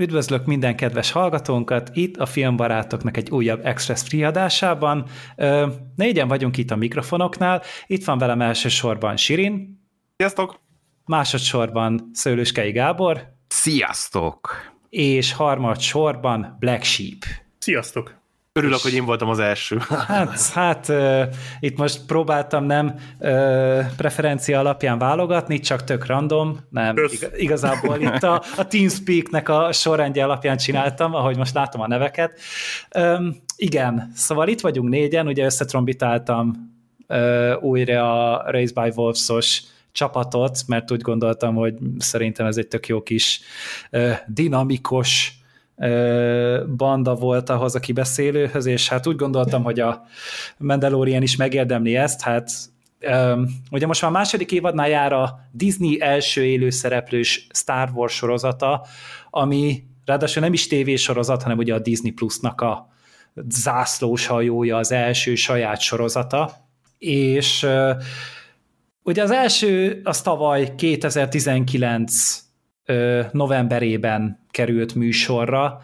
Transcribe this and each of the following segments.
Üdvözlök minden kedves hallgatónkat itt a Filmbarátoknak egy újabb Express friadásában. Négyen vagyunk itt a mikrofonoknál. Itt van velem elsősorban Sirin. Sziasztok! Másodszorban Szőlőskei Gábor. Sziasztok! És harmadsorban Black Sheep. Sziasztok! Örülök, és... hogy én voltam az első. Hát, hát uh, itt most próbáltam nem uh, preferencia alapján válogatni, csak tök random, nem, ig- igazából itt a, a TeamSpeak-nek a sorrendje alapján csináltam, ahogy most látom a neveket. Um, igen, szóval itt vagyunk négyen, ugye összetrombitáltam uh, újra a Race by Wolves-os csapatot, mert úgy gondoltam, hogy szerintem ez egy tök jó kis uh, dinamikus banda volt ahhoz a kibeszélőhöz, és hát úgy gondoltam, hogy a Mandalorian is megérdemli ezt, hát ugye most már a második évadnál jár a Disney első élőszereplős Star Wars sorozata, ami ráadásul nem is tévésorozat, hanem ugye a Disney Plusnak a zászlós hajója, az első saját sorozata, és ugye az első az tavaly 2019 novemberében került műsorra,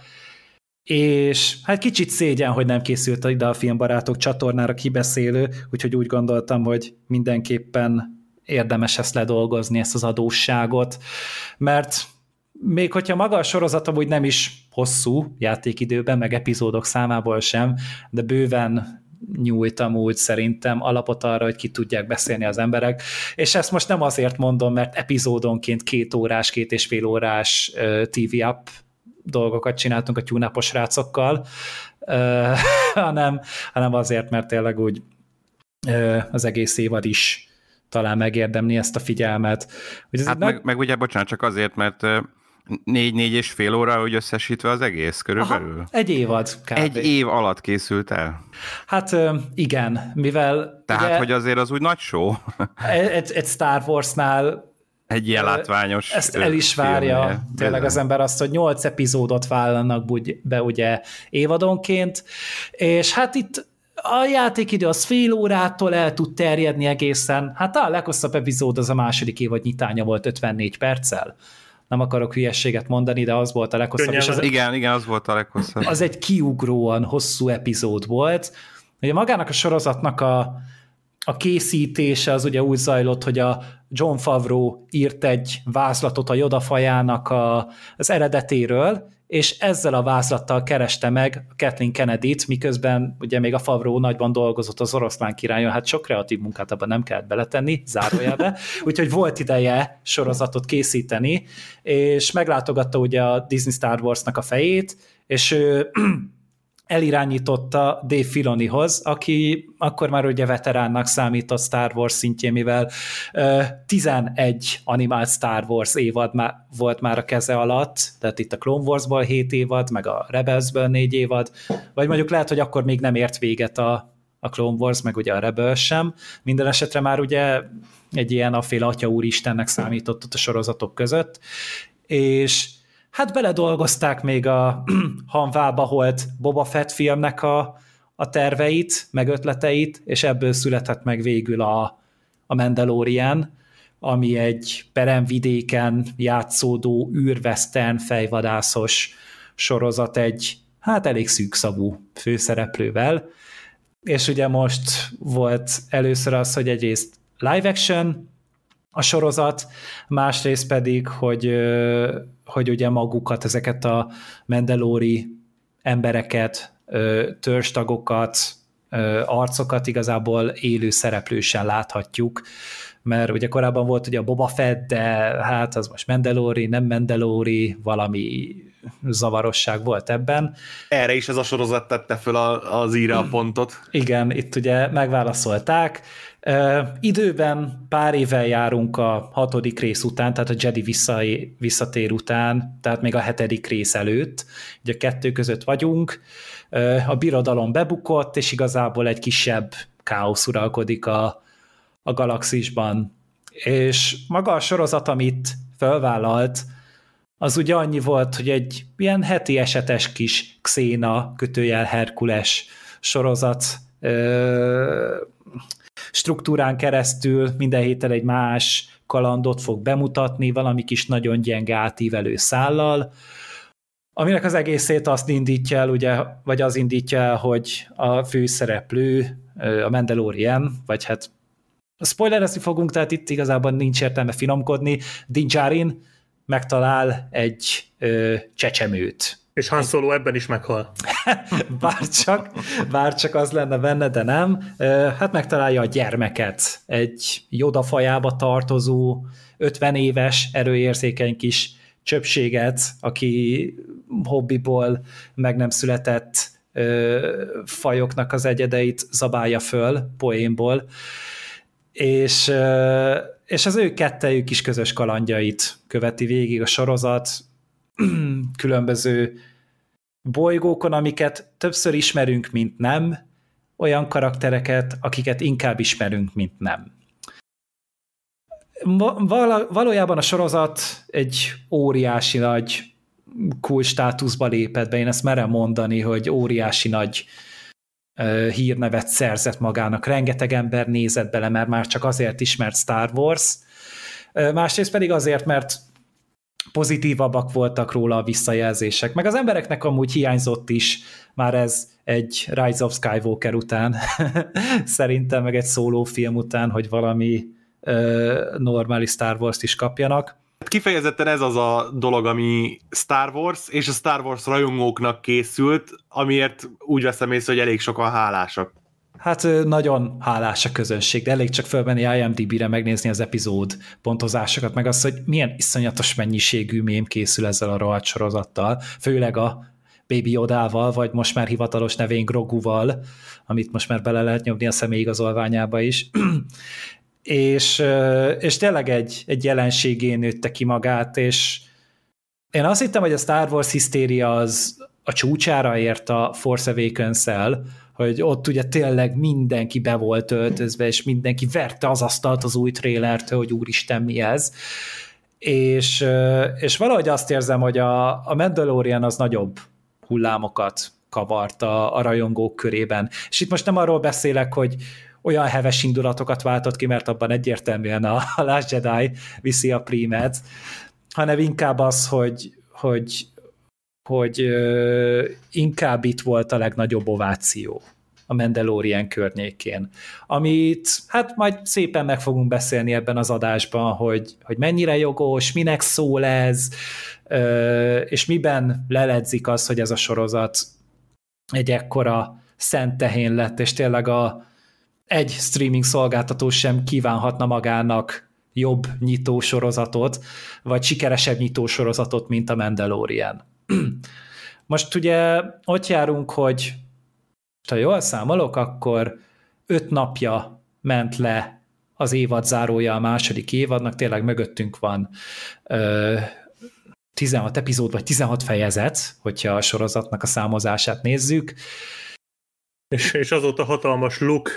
és hát kicsit szégyen, hogy nem készült ide a Filmbarátok csatornára kibeszélő, úgyhogy úgy gondoltam, hogy mindenképpen érdemes ezt ledolgozni, ezt az adósságot, mert még hogyha maga a sorozat amúgy nem is hosszú játékidőben, meg epizódok számából sem, de bőven nyújtam úgy szerintem alapot arra, hogy ki tudják beszélni az emberek, és ezt most nem azért mondom, mert epizódonként két órás, két és fél órás TV up dolgokat csináltunk a tyúnápos rácokkal, hanem, hanem azért, mert tényleg úgy az egész évad is talán megérdemli ezt a figyelmet. Hogy ez hát meg, meg ugye, bocsánat, csak azért, mert négy-négy és fél óra, hogy összesítve az egész körülbelül? Aha, egy évad kb. Egy év alatt készült el? Hát igen, mivel... Tehát, ugye, hogy azért az úgy nagy show? Egy, egy Star Warsnál egy ilyen látványos Ezt el is várja filmje. tényleg az ember azt, hogy nyolc epizódot vállalnak be ugye évadonként, és hát itt a játékidő az fél órától el tud terjedni egészen, hát a leghosszabb epizód az a második évad nyitánya volt 54 perccel nem akarok hülyességet mondani, de az volt a leghosszabb. és az, igen, igen, az volt a leghosszabb. Az egy kiugróan hosszú epizód volt. Ugye magának a sorozatnak a, a készítése az ugye úgy zajlott, hogy a John Favreau írt egy vázlatot a Yoda fajának a, az eredetéről, és ezzel a vázlattal kereste meg Kathleen Kennedy-t, miközben ugye még a Favreau nagyban dolgozott az oroszlán királyon, hát sok kreatív munkát abban nem kellett beletenni, zárójelbe, úgyhogy volt ideje sorozatot készíteni, és meglátogatta ugye a Disney Star Wars-nak a fejét, és ő elirányította Dave Filonihoz, aki akkor már ugye veteránnak számított Star Wars szintjén, mivel uh, 11 animált Star Wars évad má, volt már a keze alatt, tehát itt a Clone Warsból 7 évad, meg a Rebelsből 4 évad, vagy mondjuk lehet, hogy akkor még nem ért véget a, a Clone Wars, meg ugye a Rebels sem. Minden esetre már ugye egy ilyen a fél atya úristennek számított ott a sorozatok között, és hát beledolgozták még a Hanvába holt Boba Fett filmnek a, a terveit, meg ötleteit, és ebből született meg végül a, a Mandalorian, ami egy peremvidéken játszódó űrvesztern fejvadászos sorozat egy hát elég szűkszavú főszereplővel, és ugye most volt először az, hogy egyrészt live action a sorozat, másrészt pedig, hogy hogy ugye magukat, ezeket a mendelóri embereket, törstagokat, arcokat igazából élő szereplősen láthatjuk, mert ugye korábban volt ugye a Boba Fett, de hát az most Mendelori, nem Mendelori, valami zavarosság volt ebben. Erre is ez a sorozat tette föl az íre a pontot. Igen, itt ugye megválaszolták, Időben pár évvel járunk a hatodik rész után, tehát a Jedi vissza, visszatér után, tehát még a hetedik rész előtt, ugye a kettő között vagyunk, a birodalom bebukott, és igazából egy kisebb káosz uralkodik a, a galaxisban. És maga a sorozat, amit felvállalt, az ugye annyi volt, hogy egy ilyen heti esetes kis Xéna kötőjel Herkules sorozat struktúrán keresztül minden héten egy más kalandot fog bemutatni, valami kis nagyon gyenge átívelő szállal, aminek az egészét azt indítja el, ugye, vagy az indítja el, hogy a főszereplő, a Mandalorian, vagy hát spoilerezni fogunk, tehát itt igazából nincs értelme finomkodni, Din Djarin megtalál egy ö, csecsemőt. És Han Solo ebben is meghal. bárcsak, bárcsak az lenne benne, de nem. Hát megtalálja a gyermeket, egy jodafajába tartozó, 50 éves, erőérzékeny kis csöpséget, aki hobbiból meg nem született fajoknak az egyedeit zabálja föl poénból, és, és az ő kettejük is közös kalandjait követi végig a sorozat, különböző bolygókon, amiket többször ismerünk, mint nem, olyan karaktereket, akiket inkább ismerünk, mint nem. Val- valójában a sorozat egy óriási nagy cool státuszba lépett be, én ezt merem mondani, hogy óriási nagy uh, hírnevet szerzett magának, rengeteg ember nézett bele, mert már csak azért ismert Star Wars, másrészt pedig azért, mert pozitívabbak voltak róla a visszajelzések, meg az embereknek amúgy hiányzott is már ez egy Rise of Skywalker után, szerintem meg egy szólófilm után, hogy valami uh, normális Star Wars-t is kapjanak. Kifejezetten ez az a dolog, ami Star Wars és a Star Wars rajongóknak készült, amiért úgy veszem észre, hogy elég sokan hálásak. Hát nagyon hálás a közönség, de elég csak fölmenni IMDb-re megnézni az epizód pontozásokat, meg azt, hogy milyen iszonyatos mennyiségű mém készül ezzel a rohadt sorozattal, főleg a Baby Yoda-val, vagy most már hivatalos nevén Groguval, amit most már bele lehet nyomni a személyigazolványába is. és, és tényleg egy, egy jelenségén nőtte ki magát, és én azt hittem, hogy a Star Wars hisztéria az a csúcsára ért a Force Awakens-el, hogy ott ugye tényleg mindenki be volt öltözve, és mindenki verte az asztalt az új trélert, hogy úristen mi ez. És, és valahogy azt érzem, hogy a, a Mandalorian az nagyobb hullámokat kavart a, a rajongók körében. És itt most nem arról beszélek, hogy olyan heves indulatokat váltott ki, mert abban egyértelműen a, a Last Jedi viszi a prímet, hanem inkább az, hogy, hogy hogy ö, inkább itt volt a legnagyobb ováció a Mandalorian környékén, amit hát majd szépen meg fogunk beszélni ebben az adásban, hogy, hogy mennyire jogos, minek szól ez, és miben leledzik az, hogy ez a sorozat egy ekkora szent tehén lett, és tényleg a, egy streaming szolgáltató sem kívánhatna magának jobb nyitósorozatot, vagy sikeresebb nyitósorozatot, mint a Mandalorian. Most ugye ott járunk, hogy ha jól számolok, akkor öt napja ment le az évad zárója a második évadnak, tényleg mögöttünk van ö, 16 epizód, vagy 16 fejezet, hogyha a sorozatnak a számozását nézzük. És, és azóta hatalmas luk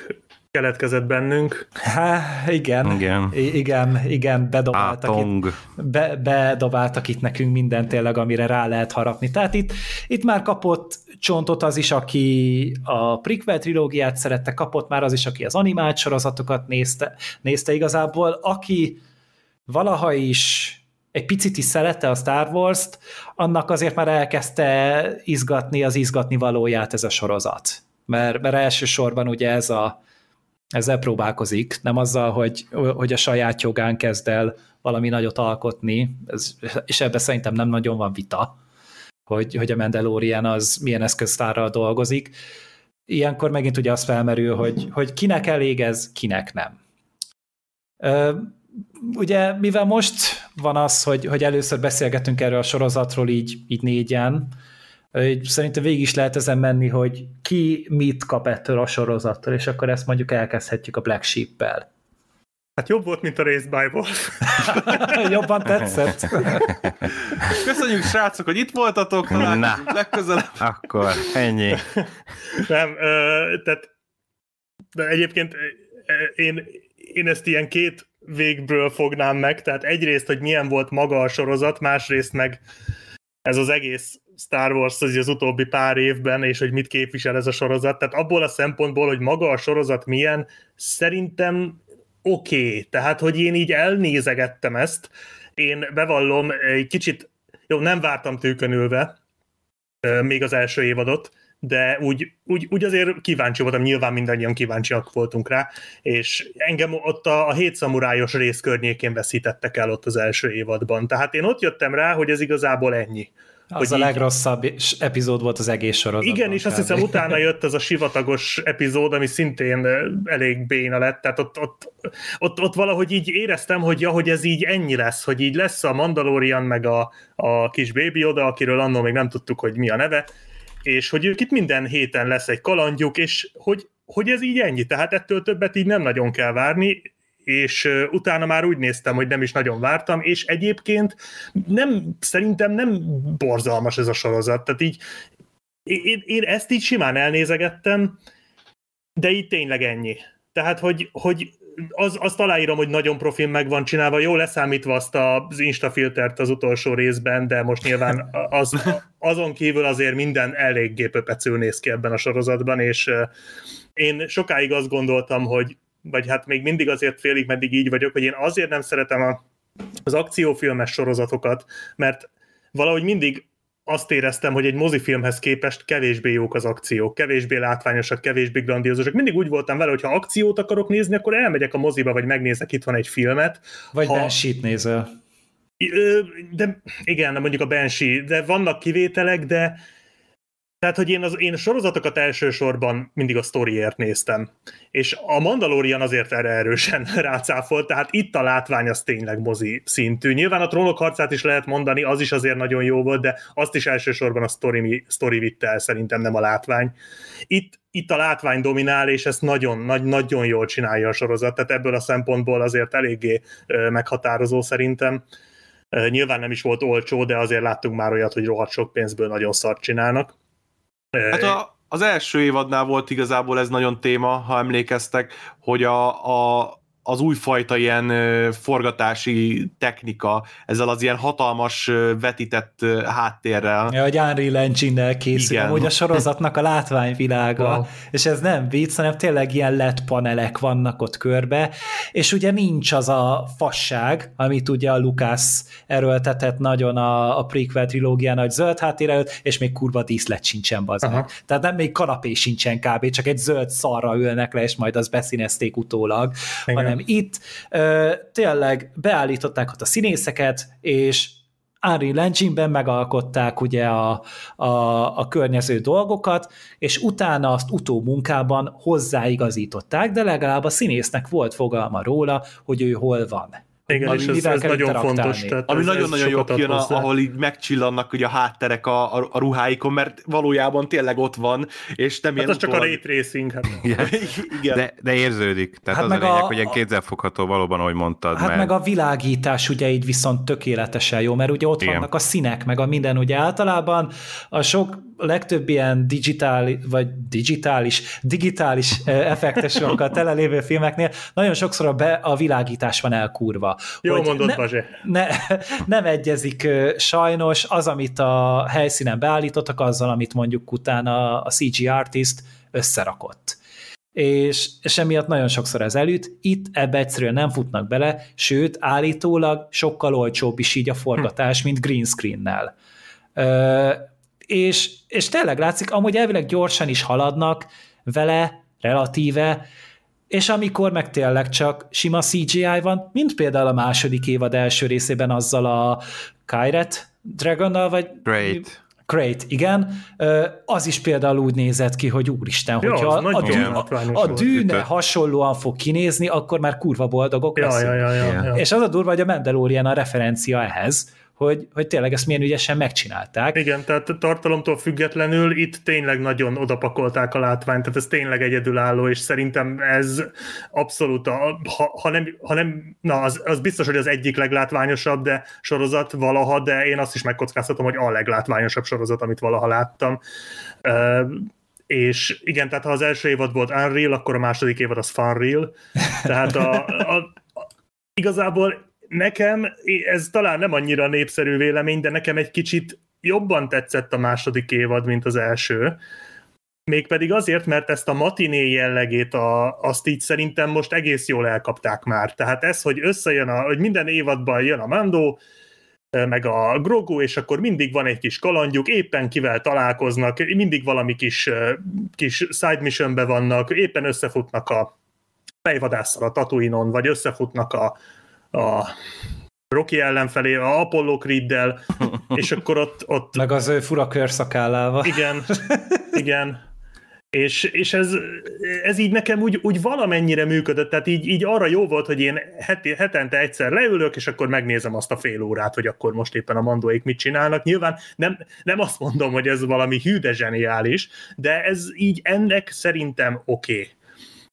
keletkezett bennünk. Há, igen, igen, igen, igen bedobáltak, itt, be, bedobáltak itt nekünk mindent tényleg, amire rá lehet harapni. Tehát itt, itt már kapott csontot az is, aki a prequel trilógiát szerette, kapott már az is, aki az animált sorozatokat nézte, nézte igazából, aki valaha is egy picit is szerette a Star Wars-t, annak azért már elkezdte izgatni az izgatni valóját ez a sorozat. Mert, mert elsősorban ugye ez a, ezzel próbálkozik, nem azzal, hogy, hogy a saját jogán kezd el valami nagyot alkotni, ez, és ebben szerintem nem nagyon van vita, hogy, hogy a Mandalorian az milyen eszköztárral dolgozik. Ilyenkor megint ugye az felmerül, hogy, hogy kinek elég ez, kinek nem. Ö, ugye, mivel most van az, hogy, hogy először beszélgetünk erről a sorozatról így, így négyen, Szerintem végig is lehet ezen menni, hogy ki mit kap ettől a sorozattól, és akkor ezt mondjuk elkezdhetjük a Black Sheep-el. Hát jobb volt, mint a Race by Wolf. Jobban tetszett. Köszönjük, srácok, hogy itt voltatok, találkozunk legközelebb. Akkor ennyi. Nem, ö, tehát de egyébként én, én ezt ilyen két végből fognám meg, tehát egyrészt, hogy milyen volt maga a sorozat, másrészt meg ez az egész Star Wars az, az utóbbi pár évben, és hogy mit képvisel ez a sorozat. Tehát abból a szempontból, hogy maga a sorozat milyen, szerintem oké. Okay. Tehát, hogy én így elnézegettem ezt, én bevallom, egy kicsit, jó, nem vártam tőkönülve, még az első évadot, de úgy, úgy, úgy azért kíváncsi voltam, nyilván mindannyian kíváncsiak voltunk rá, és engem ott a, a hét szamurájos rész környékén veszítettek el ott az első évadban. Tehát én ott jöttem rá, hogy ez igazából ennyi. Az hogy a legrosszabb epizód volt az egész sorozatban. Igen, és azt hiszem utána jött ez a sivatagos epizód, ami szintén elég béna lett, tehát ott, ott, ott, ott valahogy így éreztem, hogy ja, hogy ez így ennyi lesz, hogy így lesz a Mandalorian meg a, a kis Baby oda, akiről annól még nem tudtuk, hogy mi a neve, és hogy ők itt minden héten lesz egy kalandjuk, és hogy, hogy ez így ennyi, tehát ettől többet így nem nagyon kell várni, és utána már úgy néztem, hogy nem is nagyon vártam, és egyébként nem, szerintem nem borzalmas ez a sorozat, tehát így én, én ezt így simán elnézegettem, de így tényleg ennyi. Tehát, hogy, hogy az, azt aláírom, hogy nagyon profil meg van csinálva, jó leszámítva azt az instafiltert az utolsó részben, de most nyilván az, azon kívül azért minden eléggé pöpecül néz ki ebben a sorozatban, és én sokáig azt gondoltam, hogy vagy hát még mindig azért félig meddig így vagyok, hogy én azért nem szeretem a, az akciófilmes sorozatokat, mert valahogy mindig azt éreztem, hogy egy mozifilmhez képest kevésbé jók az akciók, kevésbé látványosak, kevésbé grandiózusak. Mindig úgy voltam vele, hogy ha akciót akarok nézni, akkor elmegyek a moziba, vagy megnézek itt van egy filmet. Vagy ha... Banshee-t nézel. De igen, mondjuk a Banshee, de vannak kivételek, de tehát, hogy én, az, én sorozatokat elsősorban mindig a sztoriért néztem. És a Mandalorian azért erre erősen rácáfolt, tehát itt a látvány az tényleg mozi szintű. Nyilván a trónok harcát is lehet mondani, az is azért nagyon jó volt, de azt is elsősorban a story, story vitte el, szerintem nem a látvány. Itt, itt a látvány dominál, és ezt nagyon, nagy, nagyon jól csinálja a sorozat, tehát ebből a szempontból azért eléggé meghatározó szerintem. Nyilván nem is volt olcsó, de azért láttunk már olyat, hogy rohadt sok pénzből nagyon szart csinálnak. Hát a, az első évadnál volt igazából ez nagyon téma, ha emlékeztek, hogy a, a, az újfajta ilyen forgatási technika, ezzel az ilyen hatalmas vetített háttérrel. Ja, hogy Unreal Engine-nel készül, Igen. amúgy a sorozatnak a látványvilága, wow. és ez nem vicc, hanem tényleg ilyen LED panelek vannak ott körbe, és ugye nincs az a fasság, amit ugye a Lucas erőltetett nagyon a, a prequel trilógián, hogy zöld háttér előtt, és még kurva díszlet sincsen bazd Tehát nem még kanapé sincsen kb, csak egy zöld szarra ülnek le, és majd az beszínezték utólag, Igen. hanem itt ö, tényleg beállították ott a színészeket, és Unreal Engine-ben megalkották ugye a, a, a környező dolgokat, és utána azt utómunkában hozzáigazították, de legalább a színésznek volt fogalma róla, hogy ő hol van. Igen, és ez, ez nagyon fontos. Tehát ami nagyon-nagyon jó kijön, ahol így megcsillannak ugye a hátterek a, a, a ruháikon, mert valójában tényleg ott van, és nem hát ilyen az csak a ray tracing. Hát. Igen. De, de érződik. Tehát hát az a lényeg, a, hogy ilyen kézzelfogható valóban, ahogy mondtad. Hát mert... meg a világítás ugye így viszont tökéletesen jó, mert ugye ott Igen. vannak a színek, meg a minden, ugye általában a sok a legtöbb ilyen digitál, vagy digitális, digitális effektesokkal telelévő filmeknél nagyon sokszor a, be, a világítás van elkurva. Jó hogy mondod, ne, ne, nem egyezik sajnos az, amit a helyszínen beállítottak, azzal, amit mondjuk utána a CG artist összerakott. És, és emiatt nagyon sokszor ez elüt, itt ebbe egyszerűen nem futnak bele, sőt, állítólag sokkal olcsóbb is így a forgatás, mint green screen-nel és, és tényleg látszik, amúgy elvileg gyorsan is haladnak vele, relatíve, és amikor meg tényleg csak sima CGI van, mint például a második évad első részében azzal a Kyret Dragonnal, vagy... Great. Great, igen. Az is például úgy nézett ki, hogy úristen, ja, hogyha a, a, dűn, a dűne hasonlóan fog kinézni, akkor már kurva boldogok ja, leszünk. Ja, ja, ja, ja. És az a durva, hogy a Mandalorian a referencia ehhez, hogy, hogy tényleg ezt milyen ügyesen megcsinálták. Igen, tehát tartalomtól függetlenül itt tényleg nagyon odapakolták a látványt, tehát ez tényleg egyedülálló, és szerintem ez abszolút, a, ha, ha, nem, ha nem, na az, az biztos, hogy az egyik leglátványosabb de sorozat valaha, de én azt is megkockáztatom, hogy a leglátványosabb sorozat, amit valaha láttam. Uh, és igen, tehát ha az első évad volt Unreal, akkor a második évad az Funreal. Tehát a, a, a, igazából nekem, ez talán nem annyira népszerű vélemény, de nekem egy kicsit jobban tetszett a második évad, mint az első. Mégpedig azért, mert ezt a matiné jellegét, a, azt így szerintem most egész jól elkapták már. Tehát ez, hogy összejön, a, hogy minden évadban jön a Mando, meg a Grogu, és akkor mindig van egy kis kalandjuk, éppen kivel találkoznak, mindig valami kis, kis side missionbe vannak, éppen összefutnak a fejvadásszal a Tatooine-on, vagy összefutnak a, a Rocky ellenfelé, a Apollo Creed-del, és akkor ott, ott... Meg az ő fura körszakállával. Igen, igen. És, és ez, ez így nekem úgy, úgy valamennyire működött, tehát így, így arra jó volt, hogy én heti, hetente egyszer leülök, és akkor megnézem azt a fél órát, hogy akkor most éppen a mandóik mit csinálnak. Nyilván nem, nem azt mondom, hogy ez valami hű, de zseniális, de ez így ennek szerintem oké. Okay.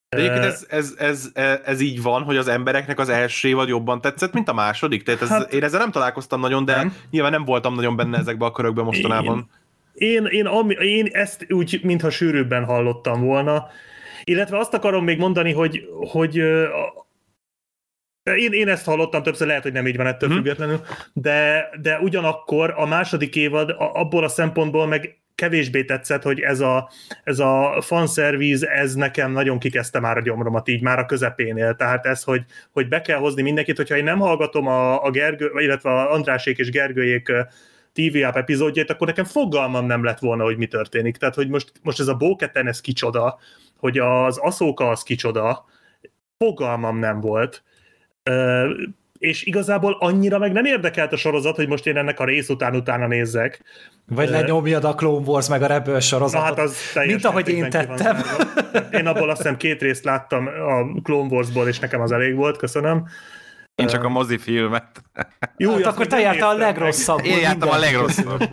De egyébként ez, ez, ez, ez, így van, hogy az embereknek az első évad jobban tetszett, mint a második? Tehát ez, hát, én ezzel nem találkoztam nagyon, de nem. nyilván nem voltam nagyon benne ezekbe a körökbe mostanában. Én, én, én, ami, én ezt úgy, mintha sűrűbben hallottam volna, illetve azt akarom még mondani, hogy, hogy én, én ezt hallottam többször, lehet, hogy nem így van ettől hmm. függetlenül, de, de ugyanakkor a második évad abból a szempontból meg kevésbé tetszett, hogy ez a, ez a fanszerviz, ez nekem nagyon kikezdte már a gyomromat így, már a közepénél. Tehát ez, hogy, hogy be kell hozni mindenkit, hogyha én nem hallgatom a, a Gergő, illetve a Andrásék és Gergőjék TV app epizódjait, akkor nekem fogalmam nem lett volna, hogy mi történik. Tehát, hogy most, most ez a Bóketen, ez kicsoda, hogy az Aszóka az kicsoda, fogalmam nem volt és igazából annyira meg nem érdekelt a sorozat, hogy most én ennek a rész után utána nézzek. Vagy lenyomjad a Clone Wars meg a Rebel sorozatot, Na, hát az mint ahogy én tettem. Én abból azt hiszem két részt láttam a Clone Wars-ból, és nekem az elég volt, köszönöm. Én csak a mozifilmet. Jó, hát akkor te jártál a legrosszabb. Én jártam a legrosszabb.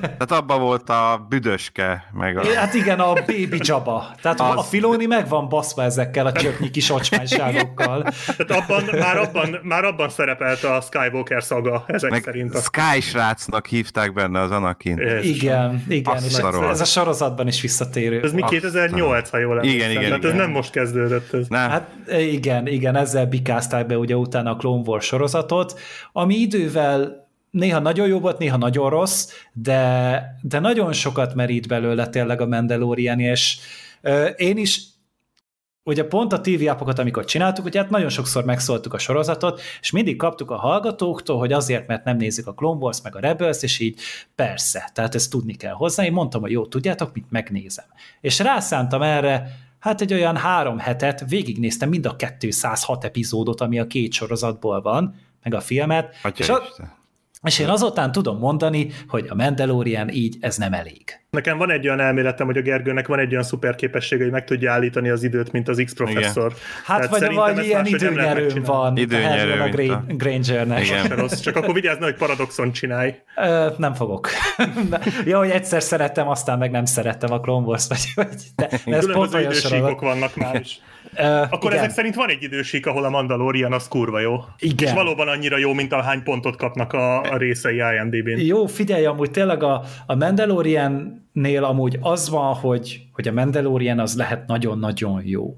Tehát abban volt a büdöske, meg a... Hát igen, a baby Jabba. Tehát az... a Filoni meg van baszva ezekkel a csöpnyi kis ocsmányságokkal. Tehát abban, már, abban, már abban szerepelt a Skywalker szaga, ezek meg szerint. A... Sky srácnak hívták benne az Anakin. Igen, igen, és ez, ez, a sorozatban is visszatérő. Ez mi 2008, ha jól emlékszem. Igen, igen, Tehát igen. ez nem most kezdődött. Ez. Nem. Hát igen, igen, ezzel bikázták be ugye utána a Clone Wars sorozatot, ami idővel néha nagyon jó volt, néha nagyon rossz, de, de nagyon sokat merít belőle tényleg a Mandalorian, és euh, én is ugye pont a TV apokat, amikor csináltuk, ugye hát nagyon sokszor megszóltuk a sorozatot, és mindig kaptuk a hallgatóktól, hogy azért, mert nem nézik a Clone Wars meg a Rebels, és így persze, tehát ezt tudni kell hozzá. Én mondtam, hogy jó, tudjátok, mit megnézem. És rászántam erre hát egy olyan három hetet végignéztem mind a 206 epizódot, ami a két sorozatból van, meg a filmet. Atya és, a, és én azután tudom mondani, hogy a Mandalorian így ez nem elég. Nekem van egy olyan elméletem, hogy a Gergőnek van egy olyan szuper képessége, hogy meg tudja állítani az időt, mint az X-professzor. Hát vagy, vagy ilyen időnyerőm van. Időnyerő, a Gra- a Grangernek. Igen. Rossz, csak akkor vigyázz, hogy paradoxon csinálj. Ö, nem fogok. ja, hogy egyszer szerettem, aztán meg nem szerettem a Clone Wars, vagy, vagy de, de ez pont idősíkok vannak már is. Uh, Akkor igen. ezek szerint van egy idősík, ahol a Mandalorian az kurva jó. Igen. És valóban annyira jó, mint a hány pontot kapnak a, a részei IMDb-n. Jó, figyelj, amúgy tényleg a, a Mandalorian-nél amúgy az van, hogy, hogy a Mandalorian az lehet nagyon-nagyon jó.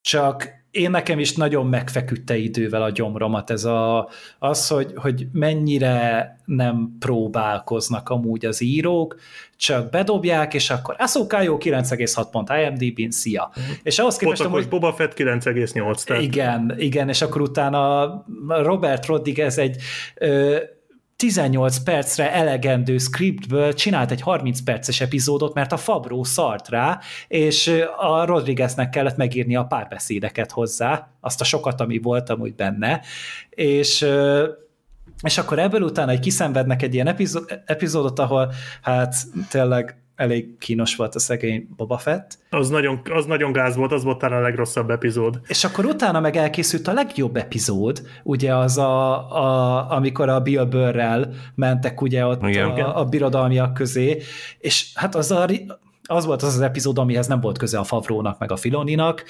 Csak én nekem is nagyon megfeküdte idővel a gyomromat ez a, az, hogy, hogy mennyire nem próbálkoznak amúgy az írók, csak bedobják, és akkor Ahsoka jó 9,6 pont IMDb-n, szia. Mm. És ahhoz képest, hogy... Boba Fett 9,8. Tehát... Igen, igen, és akkor utána Robert Rodriguez egy ö, 18 percre elegendő scriptből csinált egy 30 perces epizódot, mert a Fabró szart rá, és a Rodrigueznek kellett megírni a párbeszédeket hozzá, azt a sokat, ami volt amúgy benne, és és akkor ebből utána egy kiszenvednek egy ilyen epizódot, ahol hát tényleg elég kínos volt a szegény Boba Fett. Az nagyon, az nagyon gáz volt, az volt talán a legrosszabb epizód. És akkor utána meg elkészült a legjobb epizód, ugye az a, a amikor a Bill Burrell mentek ugye ott Igen. a, a birodalmiak közé, és hát az a az volt az az epizód, amihez nem volt köze a Favrónak, meg a Filoninak.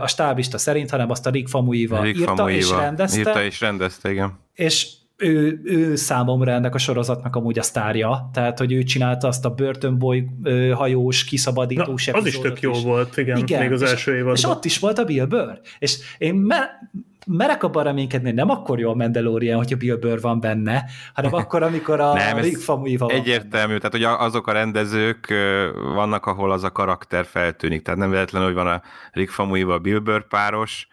A stábista szerint, hanem azt a Rick Famuyiva Rick írta Famuyiva. és rendezte. Írta és rendezte, igen. És ő, ő számomra ennek a sorozatnak amúgy a sztárja, tehát hogy ő csinálta azt a börtönboly hajós, kiszabadítós Na, Az is tök jó is. volt, igen, igen, még az és, első évadban. És ott is volt a Bill Burr. És én me- merek abban reménykedni, nem akkor jó a Mandalorian, hogyha Bill Burr van benne, hanem akkor, amikor a nem, Rick Famuyiva van Egyértelmű, tehát hogy azok a rendezők vannak, ahol az a karakter feltűnik, tehát nem véletlenül, hogy van a Rick Famuyiva, a Bill Burr páros,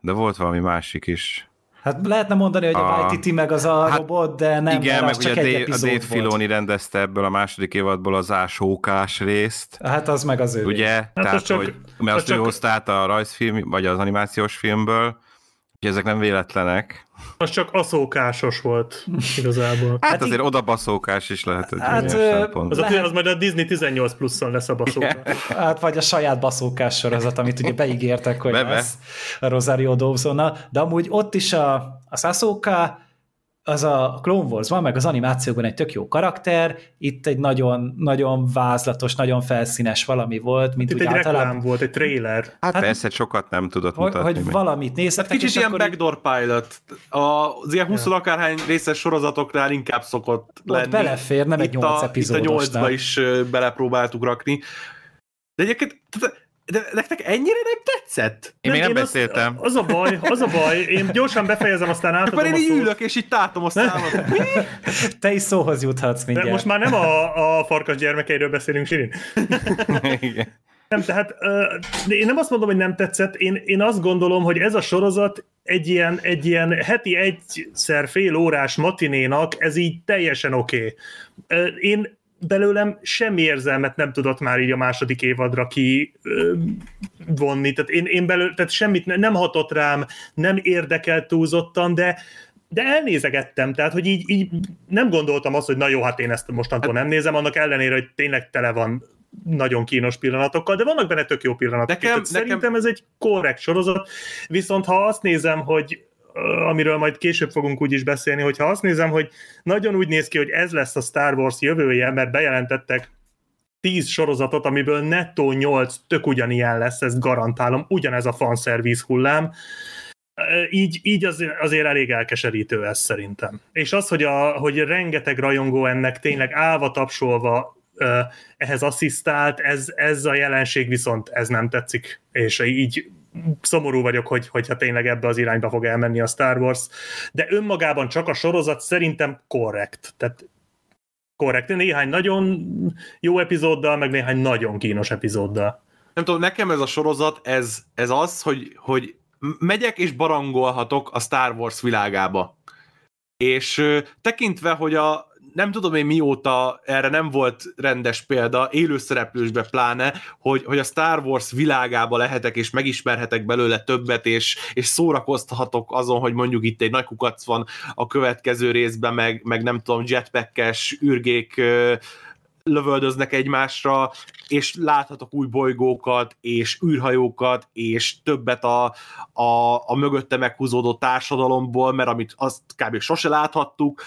de volt valami másik is Hát lehetne mondani, hogy a, a Waititi meg az a hát, robot, de nem, igen, meg ugye csak egy a Dave volt. Filoni rendezte ebből a második évadból az ásókás részt. Hát az meg az ő. Ugye? Hát Tehát, az csak, hogy, mert az azt csak... ő hozta át a rajzfilm, vagy az animációs filmből, Úgyhogy ezek nem véletlenek. Az csak aszókásos volt igazából. Hát, hát azért oda baszókás is lehet, hogy hát, az, a, az majd a Disney 18 pluszon lesz a baszókás. Hát vagy a saját baszókás sorozat, amit ugye beígértek, hogy Bebe. lesz a Rosario dawson de amúgy ott is a, a Sasuka az a Clone Wars van, meg az animációkban egy tök jó karakter, itt egy nagyon, nagyon vázlatos, nagyon felszínes valami volt, mint itt úgy egy általában... reklám volt, egy trailer. Hát, hát persze, sokat nem tudott hogy, mutatni. Hogy meg. valamit nézzetek, hát kicsit ilyen akkor... backdoor pilot. Az ilyen 20 ja. akárhány részes sorozatoknál inkább szokott Ott lenni. belefér, nem itt egy 8 epizódosnál. Itt a 8 is belepróbáltuk rakni. De egyébként de nektek ennyire nem tetszett? Én nem, még nem én beszéltem. Az, az a baj, az a baj. Én gyorsan befejezem, aztán átadom Akkor én így ülök, és így tátom a számot. Te is szóhoz juthatsz mindjárt. De most már nem a, a farkas gyermekeiről beszélünk, Sirin. Igen. Nem, tehát uh, én nem azt mondom, hogy nem tetszett, én, én azt gondolom, hogy ez a sorozat egy ilyen, egy ilyen heti egyszer fél órás matinénak, ez így teljesen oké. Okay. Uh, én belőlem semmi érzelmet nem tudott már így a második évadra ki ö, vonni, tehát én, én belőle, tehát semmit ne, nem hatott rám, nem érdekelt túlzottan, de de elnézegettem, tehát hogy így, így nem gondoltam azt, hogy na jó, hát én ezt mostantól hát, nem nézem, annak ellenére, hogy tényleg tele van nagyon kínos pillanatokkal, de vannak benne tök jó pillanatok. Nekem, nekem... Szerintem ez egy korrekt sorozat, viszont ha azt nézem, hogy amiről majd később fogunk úgy is beszélni, hogyha azt nézem, hogy nagyon úgy néz ki, hogy ez lesz a Star Wars jövője, mert bejelentettek 10 sorozatot, amiből nettó 8 tök ugyanilyen lesz, ezt garantálom, ugyanez a fanszerviz hullám, így, így az, azért elég elkeserítő ez szerintem. És az, hogy, a, hogy rengeteg rajongó ennek tényleg állva tapsolva ehhez asszisztált, ez, ez a jelenség viszont ez nem tetszik, és így szomorú vagyok, hogy, hogyha tényleg ebbe az irányba fog elmenni a Star Wars, de önmagában csak a sorozat szerintem korrekt. Tehát korrekt. Néhány nagyon jó epizóddal, meg néhány nagyon kínos epizóddal. Nem tudom, nekem ez a sorozat, ez, ez az, hogy, hogy megyek és barangolhatok a Star Wars világába. És tekintve, hogy a, nem tudom én mióta erre nem volt rendes példa, élőszereplősbe pláne, hogy, hogy a Star Wars világába lehetek, és megismerhetek belőle többet, és, és szórakoztatok azon, hogy mondjuk itt egy nagy kukac van a következő részben, meg, meg nem tudom, jetpackes űrgék lövöldöznek egymásra, és láthatok új bolygókat, és űrhajókat, és többet a, a, a mögötte meghúzódó társadalomból, mert amit azt kb. sose láthattuk,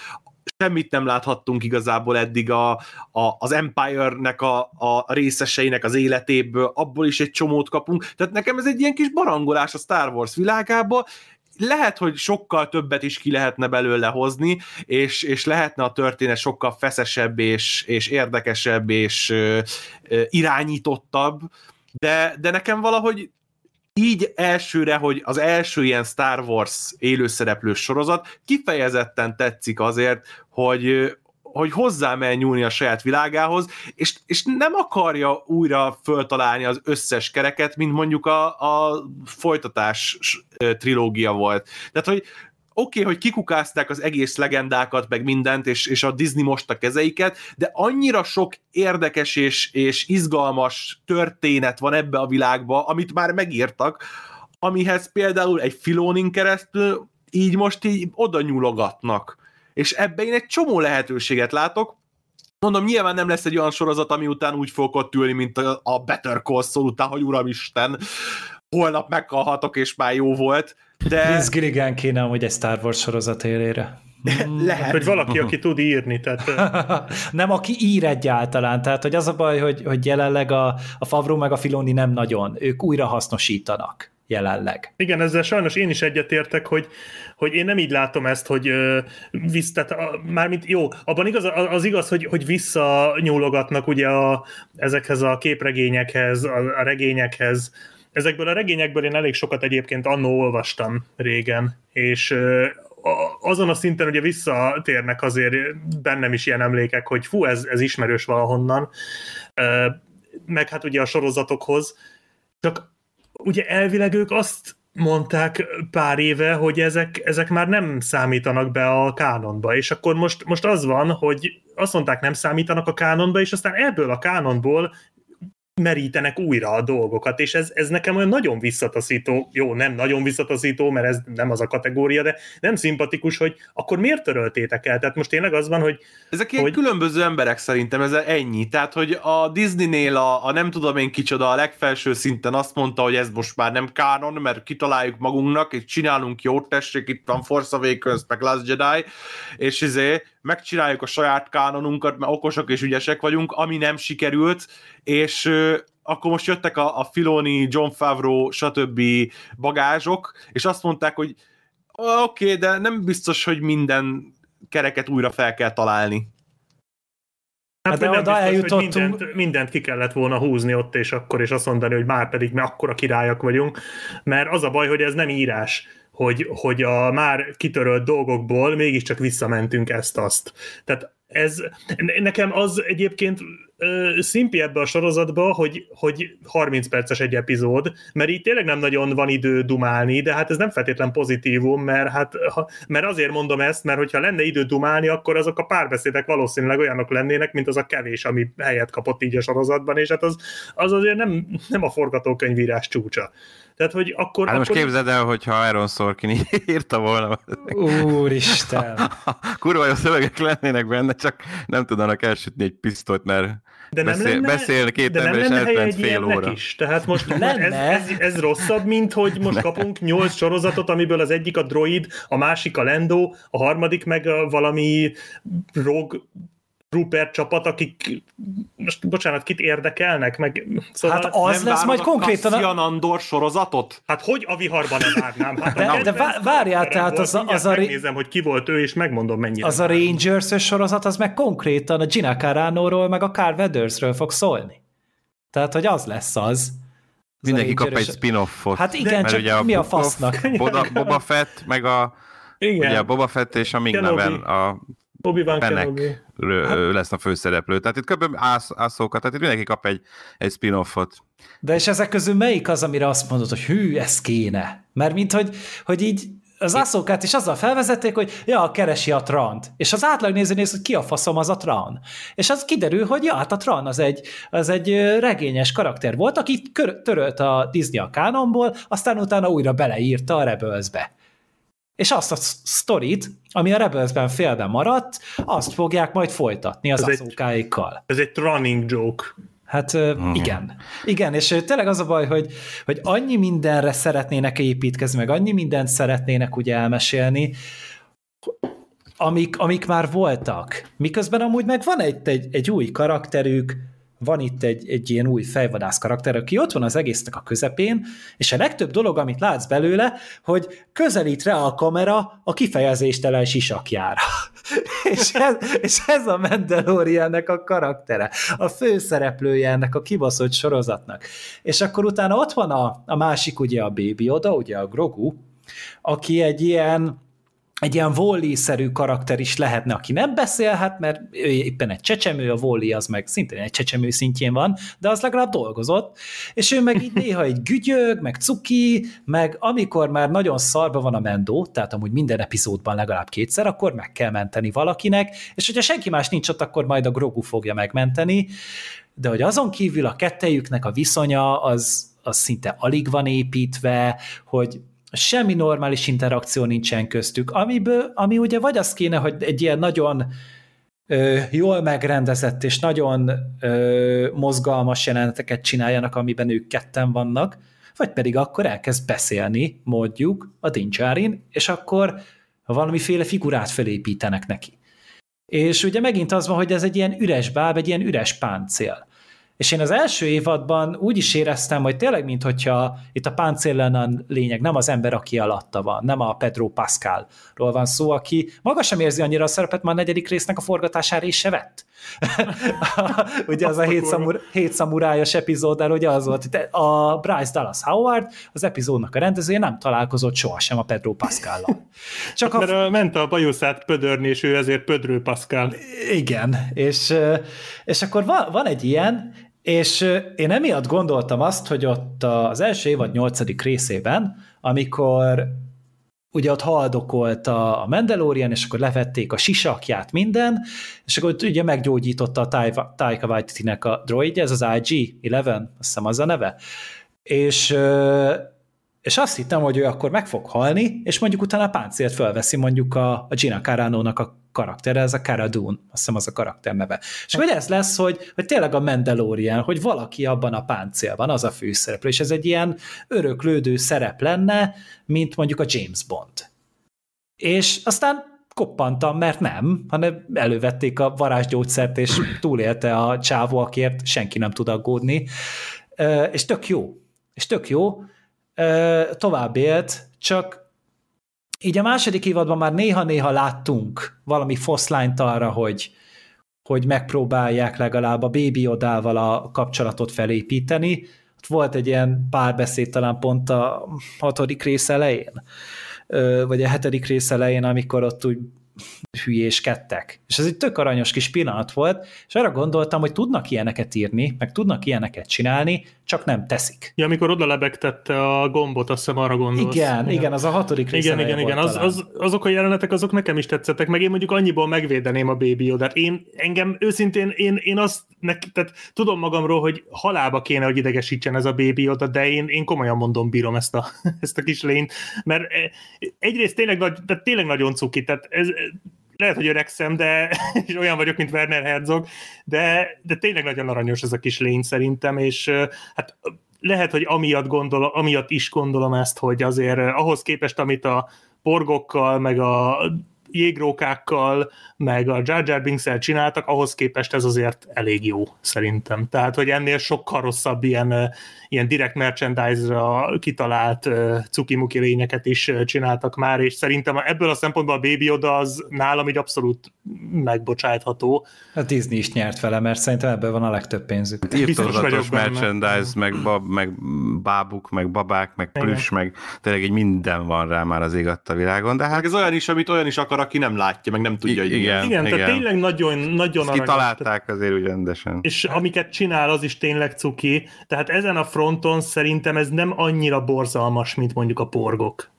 semmit nem láthattunk igazából eddig a, a, az Empire-nek a, a részeseinek az életéből, abból is egy csomót kapunk, tehát nekem ez egy ilyen kis barangolás a Star Wars világába, lehet, hogy sokkal többet is ki lehetne belőle hozni, és, és lehetne a történet sokkal feszesebb, és, és érdekesebb, és ö, ö, irányítottabb, de, de nekem valahogy így elsőre, hogy az első ilyen Star Wars élőszereplős sorozat kifejezetten tetszik azért, hogy, hogy hozzá mell nyúlni a saját világához, és, és nem akarja újra föltalálni az összes kereket, mint mondjuk a, a folytatás trilógia volt. Tehát, hogy oké, okay, hogy kikukázták az egész legendákat, meg mindent, és, és a Disney most a kezeiket, de annyira sok érdekes és, és izgalmas történet van ebbe a világba, amit már megírtak, amihez például egy Filónin keresztül így most így oda nyúlogatnak. És ebbe én egy csomó lehetőséget látok, Mondom, nyilván nem lesz egy olyan sorozat, ami után úgy fog ott ülni, mint a Better Call Saul után, hogy uramisten, holnap meghalhatok, és már jó volt, de... Vince Gilligan kéne hogy egy Star Wars sorozat élére. Lehet. Hogy valaki, aki tud írni. Tehát... nem, aki ír egyáltalán. Tehát, hogy az a baj, hogy, hogy jelenleg a, a Favro meg a Filoni nem nagyon. Ők újra hasznosítanak jelenleg. Igen, ezzel sajnos én is egyetértek, hogy, hogy én nem így látom ezt, hogy uh, visz, tehát a, mármint jó, abban igaz, az igaz, hogy, hogy visszanyúlogatnak ugye a, ezekhez a képregényekhez, a, a regényekhez, Ezekből a regényekből én elég sokat egyébként annó olvastam régen, és azon a szinten ugye visszatérnek azért bennem is ilyen emlékek, hogy fú, ez, ez ismerős valahonnan, meg hát ugye a sorozatokhoz, csak ugye elvileg ők azt mondták pár éve, hogy ezek, ezek már nem számítanak be a kánonba, és akkor most, most az van, hogy azt mondták nem számítanak a kánonba, és aztán ebből a kánonból merítenek újra a dolgokat, és ez, ez nekem olyan nagyon visszataszító, jó, nem nagyon visszataszító, mert ez nem az a kategória, de nem szimpatikus, hogy akkor miért töröltétek el? Tehát most tényleg az van, hogy... Ezek ilyen hogy... különböző emberek szerintem, ez ennyi. Tehát, hogy a Disneynél a, a nem tudom én kicsoda a legfelső szinten azt mondta, hogy ez most már nem kánon, mert kitaláljuk magunknak, és csinálunk jót, tessék, itt van Force Awakens, meg Last Jedi, és izé, megcsináljuk a saját kánonunkat, mert okosak és ügyesek vagyunk, ami nem sikerült, és akkor most jöttek a, a Filoni, John Favreau, stb. bagázsok, és azt mondták, hogy oké, okay, de nem biztos, hogy minden kereket újra fel kell találni. Hát, hát de oda eljutottunk. Mindent, mindent ki kellett volna húzni ott és akkor, és azt mondani, hogy már pedig mi akkora királyak vagyunk, mert az a baj, hogy ez nem írás hogy, hogy a már kitörölt dolgokból mégiscsak visszamentünk ezt-azt. Tehát ez, nekem az egyébként szimpi ebbe a sorozatba, hogy, hogy 30 perces egy epizód, mert így tényleg nem nagyon van idő dumálni, de hát ez nem feltétlen pozitívum, mert, hát, ha, mert azért mondom ezt, mert hogyha lenne idő dumálni, akkor azok a párbeszédek valószínűleg olyanok lennének, mint az a kevés, ami helyet kapott így a sorozatban, és hát az, az azért nem, nem a forgatókönyvírás csúcsa. Tehát, hogy akkor... Hát most akkor... képzeld el, hogyha Aaron Sorkin írta volna. Úristen! Kurva jó szövegek lennének benne, csak nem tudnának elsütni egy pisztolyt, mert de nem beszél, lenne, beszél két de ember, és eltelt fél óra. Is. Tehát most lenne. Ez, ez, ez, rosszabb, mint hogy most ne. kapunk nyolc sorozatot, amiből az egyik a droid, a másik a Lendo, a harmadik meg a valami rog Rupert csapat, akik most bocsánat, kit érdekelnek, meg szóval Hát az lesz majd konkrétan a... Andor sorozatot? Hát hogy a viharban nem várnám? Hát de, de várjál, tehát az, a, az a... Megnézem, hogy ki volt ő, és megmondom mennyire. Az a rangers sorozat, az meg konkrétan a Gina Carano-ról, meg a Carl Weathersről fog szólni. Tehát, hogy az lesz az. Mindenki kap egy spin-offot. Hát igen, csak a mi a fasznak? Boba, Boba Fett, meg a igen. Ugye a Boba Fett és a Ming neven a Obi-Wan Kenobi. Hát- lesz a főszereplő. Tehát itt kb. Ász, ászókat, tehát itt mindenki kap egy, egy spin-offot. De és ezek közül melyik az, amire azt mondod, hogy hű, ez kéne? Mert mint hogy, hogy így az ászókát is azzal felvezették, hogy ja, keresi a Trant. És az átlag néző néz, hogy ki a faszom az a Tran. És az kiderül, hogy ja, hát a Tran az egy, az egy regényes karakter volt, aki törölt a Disney a kánonból, aztán utána újra beleírta a Rebelsbe és azt a sztorit, ami a Rebelsben félben maradt, azt fogják majd folytatni az azókáikkal. Ez egy running joke. Hát uh, igen. Igen, és tényleg az a baj, hogy, hogy annyi mindenre szeretnének építkezni, meg annyi mindent szeretnének ugye elmesélni, amik, amik már voltak. Miközben amúgy meg van egy, egy, egy új karakterük, van itt egy, egy ilyen új fejvadász karakter, aki ott van az egésznek a közepén, és a legtöbb dolog, amit látsz belőle, hogy közelít rá a kamera a kifejezéstelen sisakjára. és, ez, és ez a Mandaloriannek a karaktere, a főszereplője ennek a kibaszott sorozatnak. És akkor utána ott van a, a másik, ugye a Baby Oda, ugye a Grogu, aki egy ilyen egy ilyen Wally-szerű karakter is lehetne, aki nem beszélhet, mert ő éppen egy csecsemő, a Wally az meg szintén egy csecsemő szintjén van, de az legalább dolgozott, és ő meg így néha egy gügyög, meg cuki, meg amikor már nagyon szarba van a mendó, tehát amúgy minden epizódban legalább kétszer, akkor meg kell menteni valakinek, és hogyha senki más nincs ott, akkor majd a Grogu fogja megmenteni, de hogy azon kívül a kettejüknek a viszonya az, az szinte alig van építve, hogy semmi normális interakció nincsen köztük, amiből, ami ugye vagy az kéne, hogy egy ilyen nagyon ö, jól megrendezett és nagyon ö, mozgalmas jeleneteket csináljanak, amiben ők ketten vannak, vagy pedig akkor elkezd beszélni, mondjuk, a Dinjarin, és akkor valamiféle figurát felépítenek neki. És ugye megint az van, hogy ez egy ilyen üres báb, egy ilyen üres páncél. És én az első évadban úgy is éreztem, hogy tényleg, mintha itt a páncél lenne a lényeg, nem az ember, aki alatta van, nem a Pedro Pascalról van szó, aki maga sem érzi annyira a szerepet, már a negyedik résznek a forgatására is se vett. ugye az a hét, szamur, hét szamurájas epizód, ugye az volt, a Bryce Dallas Howard, az epizódnak a rendezője nem találkozott sohasem a Pedro Pascal-lal. Csak hát, a... Mert ment a bajuszát pödörni, és ő ezért Pödrő Pascal. Igen, és, és akkor van, van egy ilyen, és én emiatt gondoltam azt, hogy ott az első évad nyolcadik részében amikor ugye ott haldokolt a Mandalorian, és akkor levették a sisakját, minden, és akkor ugye meggyógyította a Taika Waititi-nek a droidja, ez az IG-11, azt hiszem az a neve, és, és azt hittem, hogy ő akkor meg fog halni, és mondjuk utána a páncélt felveszi mondjuk a, a Gina Carano-nak a karaktere, ez a Cara Dune, azt hiszem az a karakter neve. És hogy ez lesz, hogy, hogy tényleg a Mandalorian, hogy valaki abban a páncélban, az a főszereplő, és ez egy ilyen öröklődő szerep lenne, mint mondjuk a James Bond. És aztán koppantam, mert nem, hanem elővették a varázsgyógyszert, és túlélte a csávó, akiért senki nem tud aggódni. És tök jó. És tök jó. Tovább élt, csak így a második évadban már néha-néha láttunk valami foszlányt arra, hogy, hogy megpróbálják legalább a Baby Odával a kapcsolatot felépíteni. Volt egy ilyen párbeszéd talán pont a hatodik rész elején, vagy a hetedik rész elején, amikor ott úgy hülyéskedtek. És ez egy tök aranyos kis pillanat volt, és arra gondoltam, hogy tudnak ilyeneket írni, meg tudnak ilyeneket csinálni, csak nem teszik. Ja, amikor oda lebegtette a gombot, azt hiszem arra gondolsz. Igen, igen, igen az a hatodik rész Igen, igen, igen, az, az, azok a jelenetek, azok nekem is tetszettek, meg én mondjuk annyiból megvédeném a Baby Yoda-t. Én, engem őszintén, én, én azt, neki, tehát tudom magamról, hogy halába kéne, hogy idegesítsen ez a Baby Yoda, de én, én komolyan mondom, bírom ezt a, ezt a kis lényt, mert eh, egyrészt tényleg, nagy, tehát tényleg nagyon cuki, tehát ez, lehet, hogy öregszem, de és olyan vagyok, mint Werner Herzog, de, de tényleg nagyon aranyos ez a kis lény szerintem, és hát lehet, hogy amiatt, gondol, amiatt is gondolom ezt, hogy azért ahhoz képest, amit a porgokkal, meg a jégrókákkal, meg a Jar Jar binks csináltak, ahhoz képest ez azért elég jó, szerintem. Tehát, hogy ennél sokkal rosszabb ilyen, ilyen direct merchandise-ra kitalált cukimuki lényeket is csináltak már, és szerintem ebből a szempontból a Baby Yoda az nálam így abszolút megbocsátható. A Disney is nyert vele, mert szerintem ebből van a legtöbb pénzük. Írtózatos merchandise, meg, bab, meg bábuk, meg babák, meg plüss, meg tényleg egy minden van rá már az ég a világon, de hát... ez olyan is, amit olyan is akar, aki nem látja, meg nem tudja, hogy igen, igen, igen, tehát tényleg nagyon, nagyon aranyos. Kitalálták azért úgy rendesen. És amiket csinál, az is tényleg cuki. Tehát ezen a fronton szerintem ez nem annyira borzalmas, mint mondjuk a porgok.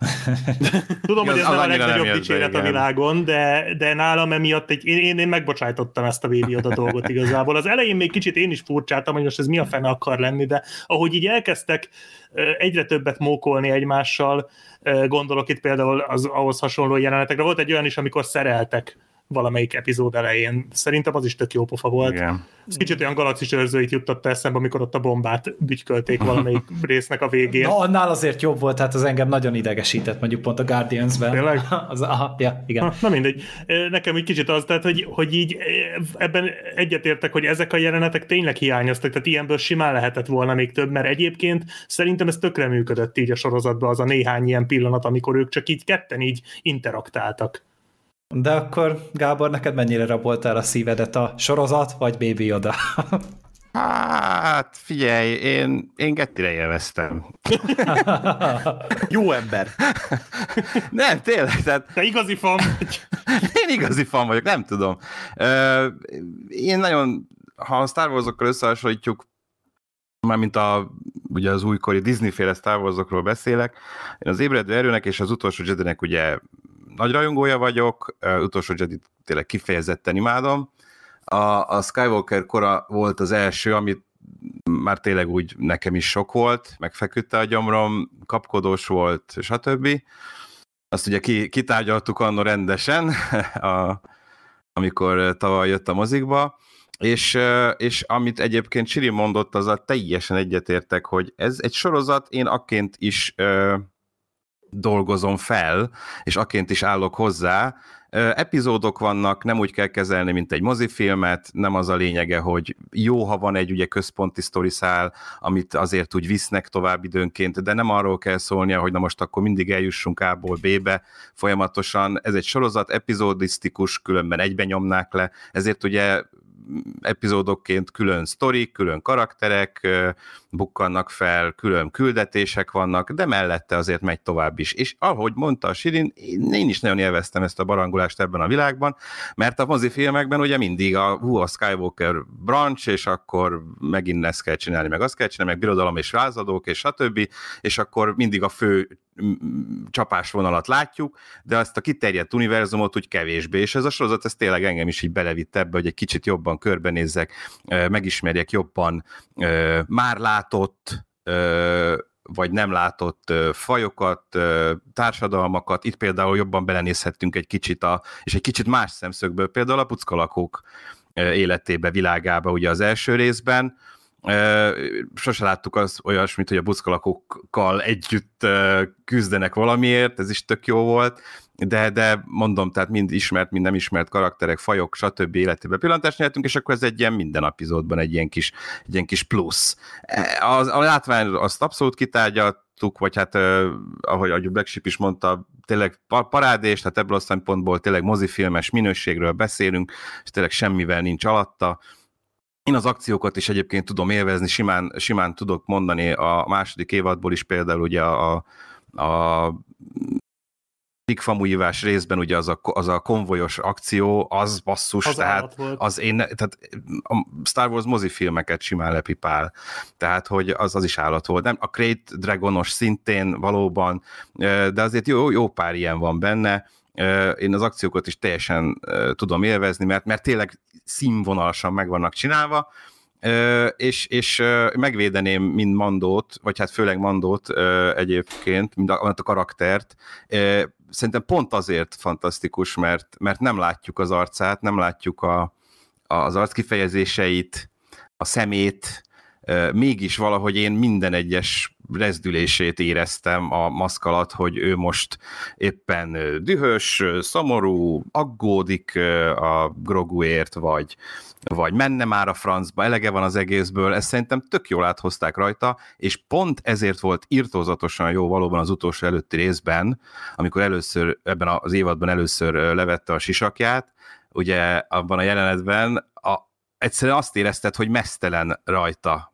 Tudom, hogy ez nem a legnagyobb dicséret a világon, de, de nálam emiatt egy, én, én megbocsájtottam ezt a Baby a dolgot igazából. Az elején még kicsit én is furcsáltam, hogy most ez mi a fene akar lenni, de ahogy így elkezdtek egyre többet mókolni egymással, gondolok itt például az ahhoz hasonló jelenetekre. Volt egy olyan is, amikor szereltek valamelyik epizód elején. Szerintem az is tök jó pofa volt. Igen. Ez kicsit olyan galaxis őrzőit juttatta eszembe, amikor ott a bombát bütykölték valamelyik résznek a végén. Na, annál azért jobb volt, hát az engem nagyon idegesített, mondjuk pont a Guardians-ben. Tényleg? Az, aha, ja, igen. Ha, na mindegy. Nekem egy kicsit az, tehát, hogy, hogy így ebben egyetértek, hogy ezek a jelenetek tényleg hiányoztak, tehát ilyenből simán lehetett volna még több, mert egyébként szerintem ez tökre működött így a sorozatban az a néhány ilyen pillanat, amikor ők csak így ketten így interaktáltak. De akkor, Gábor, neked mennyire raboltál a szívedet a sorozat, vagy Baby Yoda? Hát, figyelj, én, én Gettire élveztem. Jó ember. Nem, tényleg. Tehát... Te igazi fan Én igazi fan vagyok, nem tudom. Én nagyon, ha a Star Wars-okkal összehasonlítjuk, mármint a, ugye az újkori Disney-féle Star Wars-okról beszélek, én az ébredő erőnek és az utolsó jedi ugye nagy rajongója vagyok, utolsó Jedi tényleg kifejezetten imádom. A, a Skywalker kora volt az első, amit már tényleg úgy nekem is sok volt, megfeküdte a gyomrom, kapkodós volt, stb. Azt ugye ki, kitárgyaltuk anno rendesen, a, amikor tavaly jött a mozikba, és, és amit egyébként Csiri mondott, az a teljesen egyetértek, hogy ez egy sorozat, én akként is dolgozom fel, és aként is állok hozzá. Epizódok vannak, nem úgy kell kezelni, mint egy mozifilmet, nem az a lényege, hogy jó, ha van egy ugye központi szál, amit azért úgy visznek tovább időnként, de nem arról kell szólnia, hogy na most akkor mindig eljussunk A-ból B-be folyamatosan. Ez egy sorozat, epizódisztikus, különben egyben nyomnák le, ezért ugye epizódokként külön sztorik, külön karakterek bukkannak fel, külön küldetések vannak, de mellette azért megy tovább is. És ahogy mondta a Sirin, én is nagyon élveztem ezt a barangulást ebben a világban, mert a mozifilmekben ugye mindig a, hú, a Skywalker branch, és akkor megint ezt kell csinálni, meg azt kell csinálni, meg birodalom és rázadók, és stb. És akkor mindig a fő csapásvonalat látjuk, de azt a kiterjedt univerzumot úgy kevésbé, és ez a sorozat ez tényleg engem is így belevitt ebbe, hogy egy kicsit jobban körbenézzek, megismerjek jobban már látott vagy nem látott fajokat, társadalmakat. Itt például jobban belenézhettünk egy kicsit, a, és egy kicsit más szemszögből, például a puckalakók életébe, világába ugye az első részben, sose láttuk az olyasmit, hogy a buszkalakókkal együtt küzdenek valamiért, ez is tök jó volt, de, de mondom, tehát mind ismert, mind nem ismert karakterek, fajok, stb. életében pillantást nyertünk, és akkor ez egy ilyen minden epizódban egy ilyen kis, egy ilyen kis plusz. E, az, a látvány azt abszolút kitárgyaltuk, vagy hát ahogy a Black is mondta, tényleg parádés, tehát ebből a szempontból tényleg mozifilmes minőségről beszélünk, és tényleg semmivel nincs alatta én az akciókat is egyébként tudom élvezni, simán, simán tudok mondani a második évadból is például ugye a, a Tikfamújívás részben ugye az a, az a konvojos akció, az basszus, az tehát az én, tehát a Star Wars mozifilmeket simán lepipál, tehát hogy az, az is állat volt. Nem, a Crate Dragonos szintén valóban, de azért jó, jó pár ilyen van benne, én az akciókat is teljesen tudom élvezni, mert, mert tényleg színvonalasan meg vannak csinálva, és, és megvédeném mind Mandót, vagy hát főleg Mandót egyébként, mind a, a karaktert. Szerintem pont azért fantasztikus, mert, mert nem látjuk az arcát, nem látjuk a, az arc kifejezéseit, a szemét, mégis valahogy én minden egyes rezdülését éreztem a maszk alatt, hogy ő most éppen dühös, szomorú, aggódik a Groguért, vagy, vagy menne már a francba, elege van az egészből, ezt szerintem tök jól áthozták rajta, és pont ezért volt irtózatosan jó valóban az utolsó előtti részben, amikor először, ebben az évadban először levette a sisakját, ugye abban a jelenetben a, egyszerűen azt érezted, hogy mesztelen rajta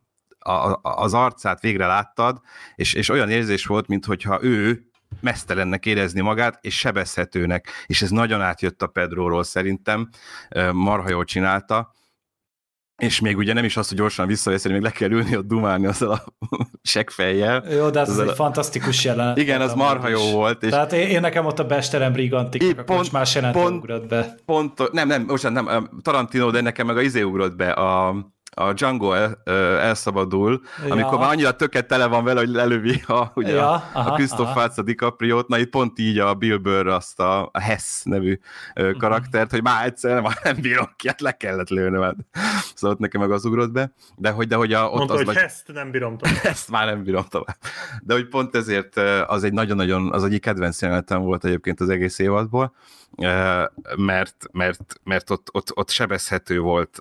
a, az arcát végre láttad, és, és olyan érzés volt, mintha ő mesztelennek érezni magát, és sebezhetőnek, és ez nagyon átjött a Pedróról szerintem, marha jól csinálta, és még ugye nem is azt, hogy gyorsan visszaveszélni, még le kell ülni ott dumálni azzal a seggfejjel. Jó, de ez, ez egy a... fantasztikus jelenet. Igen, az marha jó volt. És... Tehát én, én nekem ott a Besterem Brigantik, pont, más jelent pont, ugrott be. Pont, nem, nem, most nem, Tarantino, de nekem meg a izé ugrott be, a, a Django el, elszabadul, ja. amikor már annyira töket tele van vele, hogy lelövi a, ugye ja, a, aha, a Christoph Waltz a DiCaprio-t, na itt pont így a Bill Burr azt a, a Hess nevű uh-huh. karaktert, hogy már egyszer nem, nem bírom ki, hát le kellett lőni, mert szóval ott nekem meg az ugrott be, de hogy, de hogy a, ott Mondta, az hogy nagy... Hess-t nem bírom tovább. Ezt már nem bírom tovább. De hogy pont ezért az egy nagyon-nagyon, az egyik kedvenc jelenetem volt egyébként az egész évadból, mert, mert, mert ott, ott, ott sebezhető volt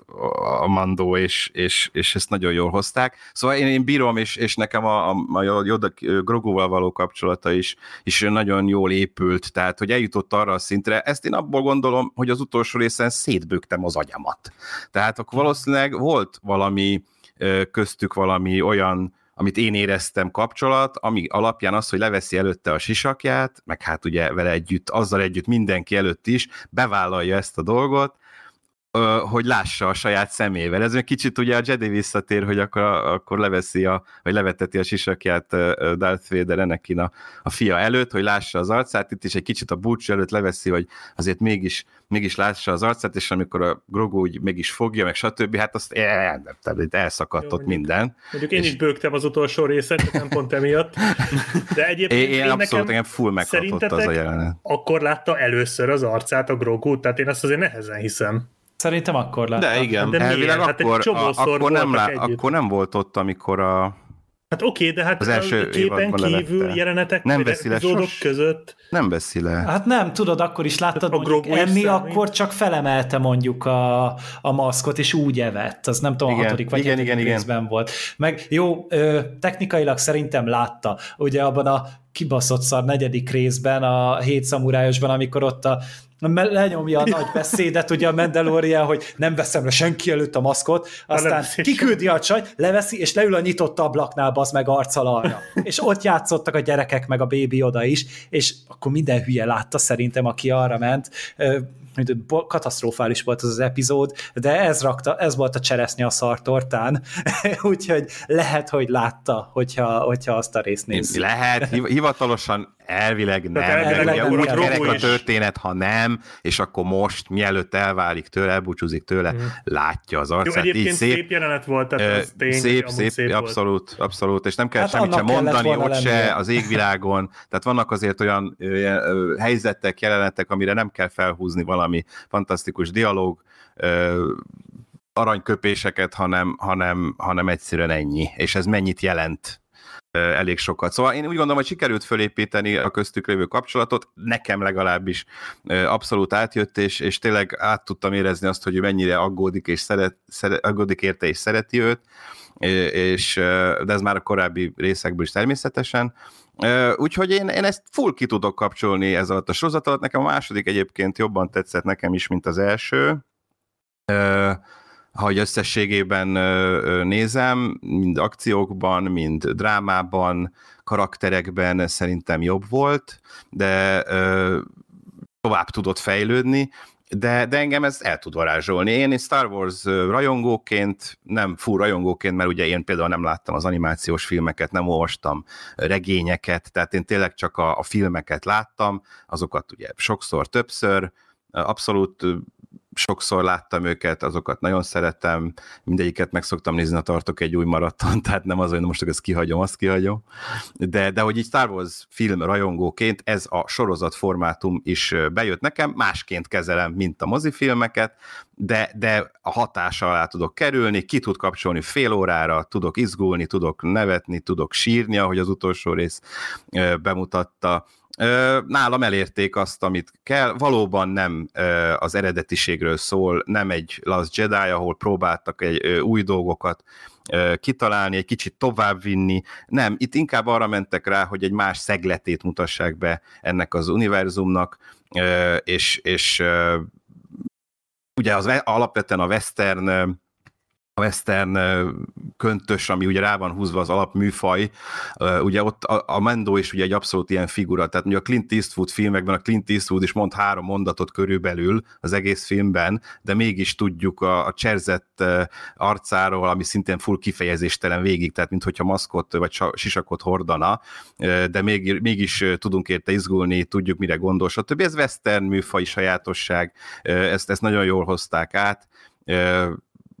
a Mandó, és, és, és ezt nagyon jól hozták. Szóval én, én bírom, és, és nekem a, a, a Yoda Groguval való kapcsolata is, is nagyon jól épült, tehát hogy eljutott arra a szintre, ezt én abból gondolom, hogy az utolsó részen szétbőgtem az agyamat. Tehát akkor valószínűleg volt valami köztük valami olyan amit én éreztem kapcsolat, ami alapján az, hogy leveszi előtte a sisakját, meg hát ugye vele együtt, azzal együtt mindenki előtt is, bevállalja ezt a dolgot, hogy lássa a saját szemével. Ez egy kicsit ugye a Jedi visszatér, hogy akkor, akkor leveszi a, vagy leveteti a sisakját Darth Vader Anakin a, a fia előtt, hogy lássa az arcát, itt is egy kicsit a búcsú előtt leveszi, hogy azért mégis, mégis lássa az arcát, és amikor a Grogu úgy mégis fogja, meg stb., hát azt el, nem, elszakadt ott minden. Mondjuk én és... is bőgtem az utolsó részet, nem pont emiatt. De egyébként én, én, én abszolút engem full meghatott az a jelenet. akkor látta először az arcát a Grogu, tehát én azt azért nehezen hiszem. Szerintem akkor láttam. De igen. De Elvileg hát akkor, a, akkor, nem lá, akkor nem volt ott, amikor a Hát oké, de hát az első képen kívül levette. jelenetek nem veszi le sos... között. Nem veszi le. Hát nem, tudod, akkor is láttad, hogy mondjuk Emmi akkor csak felemelte mondjuk a, a maszkot, és úgy evett. Az nem tudom, igen, a hatodik vagy igen, igen, részben volt. Meg jó, ö, technikailag szerintem látta. Ugye abban a kibaszott szar negyedik részben, a hét szamurájosban, amikor ott a lenyomja a nagy beszédet, ugye a Mandalorian, hogy nem veszem le senki előtt a maszkot, aztán kiküldi a csaj, leveszi, és leül a nyitott ablaknál, az meg arccal arra. És ott játszottak a gyerekek, meg a bébi oda is, és akkor minden hülye látta szerintem, aki arra ment katasztrofális volt az az epizód, de ez, rakta, ez volt a cseresznye a szartortán, úgyhogy lehet, hogy látta, hogyha, hogyha azt a részt nézzük. Lehet, hivatalosan elvileg nem, elvileg ugye úgy kerek a történet, ha nem, és akkor most, mielőtt elválik tőle, elbúcsúzik tőle, mm. látja az arcát. Jó, egyébként így szép, szép jelenet volt, tehát ez tény, szép, szép, szép abszolút, volt. abszolút, és nem kell hát semmit sem mondani ott lennie. se az égvilágon, tehát vannak azért olyan helyzetek, jelenetek, amire nem kell felhúzni valami fantasztikus dialóg, aranyköpéseket, hanem, hanem, hanem egyszerűen ennyi. És ez mennyit jelent elég sokat. Szóval én úgy gondolom, hogy sikerült fölépíteni a köztük lévő kapcsolatot, nekem legalábbis abszolút átjött, és, és tényleg át tudtam érezni azt, hogy mennyire aggódik, és szeret, szeret, aggódik érte, és szereti őt, és, de ez már a korábbi részekből is természetesen. Úgyhogy én, én ezt full ki tudok kapcsolni ez alatt a sorozat alatt. Nekem a második egyébként jobban tetszett nekem is, mint az első ha összességében nézem, mind akciókban, mind drámában, karakterekben szerintem jobb volt, de tovább tudott fejlődni, de, de engem ez el tud varázsolni. Én egy Star Wars rajongóként, nem fú rajongóként, mert ugye én például nem láttam az animációs filmeket, nem olvastam regényeket, tehát én tényleg csak a, a filmeket láttam, azokat ugye sokszor, többször, abszolút sokszor láttam őket, azokat nagyon szeretem, mindegyiket meg szoktam nézni, ha tartok egy új maraton, tehát nem az, hogy most ezt kihagyom, azt kihagyom, de, de hogy így Star Wars film rajongóként ez a sorozat formátum is bejött nekem, másként kezelem, mint a mozifilmeket, de, de a hatása alá tudok kerülni, ki tud kapcsolni fél órára, tudok izgulni, tudok nevetni, tudok sírni, ahogy az utolsó rész bemutatta, nálam elérték azt, amit kell. Valóban nem az eredetiségről szól, nem egy Last Jedi, ahol próbáltak egy új dolgokat kitalálni, egy kicsit továbbvinni. Nem, itt inkább arra mentek rá, hogy egy más szegletét mutassák be ennek az univerzumnak, és, és ugye az alapvetően a western a western köntös, ami ugye rá van húzva az alapműfaj, ugye ott a, Mendo is ugye egy abszolút ilyen figura, tehát ugye a Clint Eastwood filmekben a Clint Eastwood is mond három mondatot körülbelül az egész filmben, de mégis tudjuk a, a cserzett arcáról, ami szintén full kifejezéstelen végig, tehát mintha maszkot vagy sisakot hordana, de még, mégis tudunk érte izgulni, tudjuk mire gondol, stb. Ez western műfaj sajátosság, ezt, ezt nagyon jól hozták át,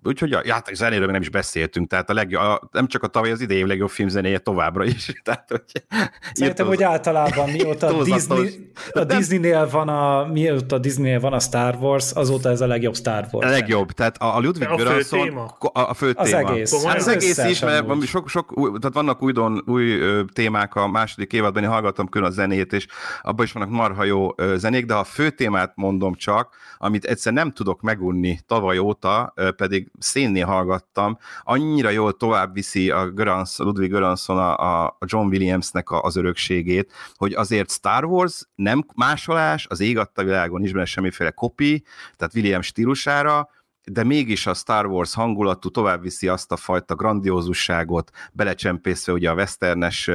úgyhogy a játék zenéről nem is beszéltünk, tehát a legjobb, a, nem csak a tavaly, az idei legjobb filmzenéje továbbra is. Tehát, hogy Szerintem, hogy általában mióta a, Disney, a Disneynél van a, mióta a Disneynél van a Star Wars, azóta ez a legjobb Star Wars. A legjobb, tehát a, a Ludwig a Göransson, fő téma? A, a fő az téma. Egész. Hát az egész is, mert sok, sok, tehát vannak új, új ö, témák a második évadban, én hallgattam külön a zenét, és abban is vannak marha jó ö, zenék, de a fő témát mondom csak, amit egyszer nem tudok megunni tavaly óta, ö, pedig szénnél hallgattam, annyira jól tovább viszi a Görans, Ludwig Göransson a, a John Williamsnek a, az örökségét, hogy azért Star Wars nem másolás, az ég adta világon is benne semmiféle kopi, tehát William stílusára, de mégis a Star Wars hangulatú tovább viszi azt a fajta grandiózusságot, belecsempészve ugye a westernes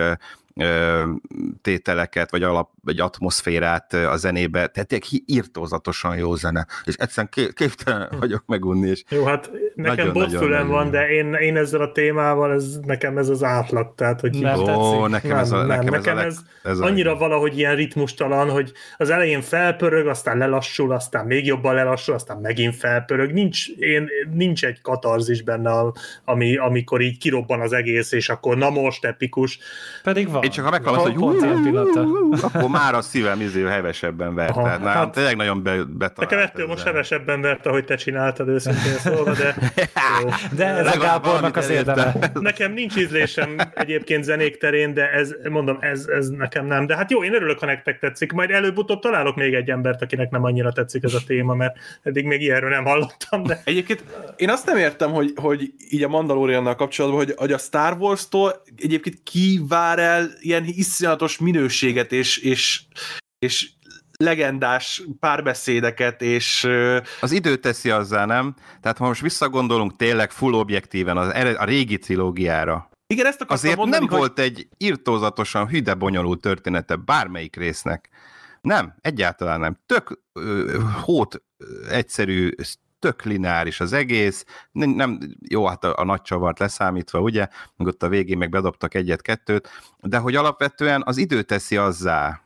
tételeket, vagy, alap, vagy atmoszférát a zenébe, tehát írtózatosan jó zene, és egyszerűen képtelen vagyok megunni. És jó, hát nekem botfülem van, de én, én ezzel a témával, ez, nekem ez az átlag, tehát hogy nem Ó, nekem nem, ez, a, nekem, nem, nekem ez, a ez, ez annyira a... valahogy ilyen ritmustalan, hogy az elején felpörög, aztán lelassul, aztán még jobban lelassul, aztán megint felpörög, nincs, én, nincs egy katarzis benne, ami, amikor így kirobban az egész, és akkor na most epikus. Pedig van. Én csak ha meghallasz, hogy hú, akkor már a szívem izé hevesebben vert. Aha, Tehát hát, tényleg nagyon be, betalált. Nekem ettől most hevesebben vert, ahogy te csináltad őszintén szólva, de. De ez a Gábornak az érdeme. Nekem nincs ízlésem egyébként zenék terén, de ez, mondom, ez, ez nekem nem. De hát jó, én örülök, ha nektek tetszik. Majd előbb-utóbb találok még egy embert, akinek nem annyira tetszik ez a téma, mert eddig még ilyenről nem hallottam. De... Egyébként én azt nem értem, hogy, hogy így a Mandaloriannal kapcsolatban, hogy, hogy a Star Wars-tól egyébként ki vár el ilyen iszonyatos minőséget és, és, és legendás párbeszédeket, és... Az idő teszi azzá, nem? Tehát ha most visszagondolunk tényleg full objektíven az, a régi trilógiára, igen, ezt Azért mondani, nem hogy... volt egy irtózatosan hüde bonyolult története bármelyik résznek. Nem, egyáltalán nem. Tök ö, hót egyszerű, tök lineáris az egész, nem, nem jó, hát a, a nagy csavart leszámítva, ugye, meg ott a végén meg bedobtak egyet-kettőt, de hogy alapvetően az idő teszi azzá,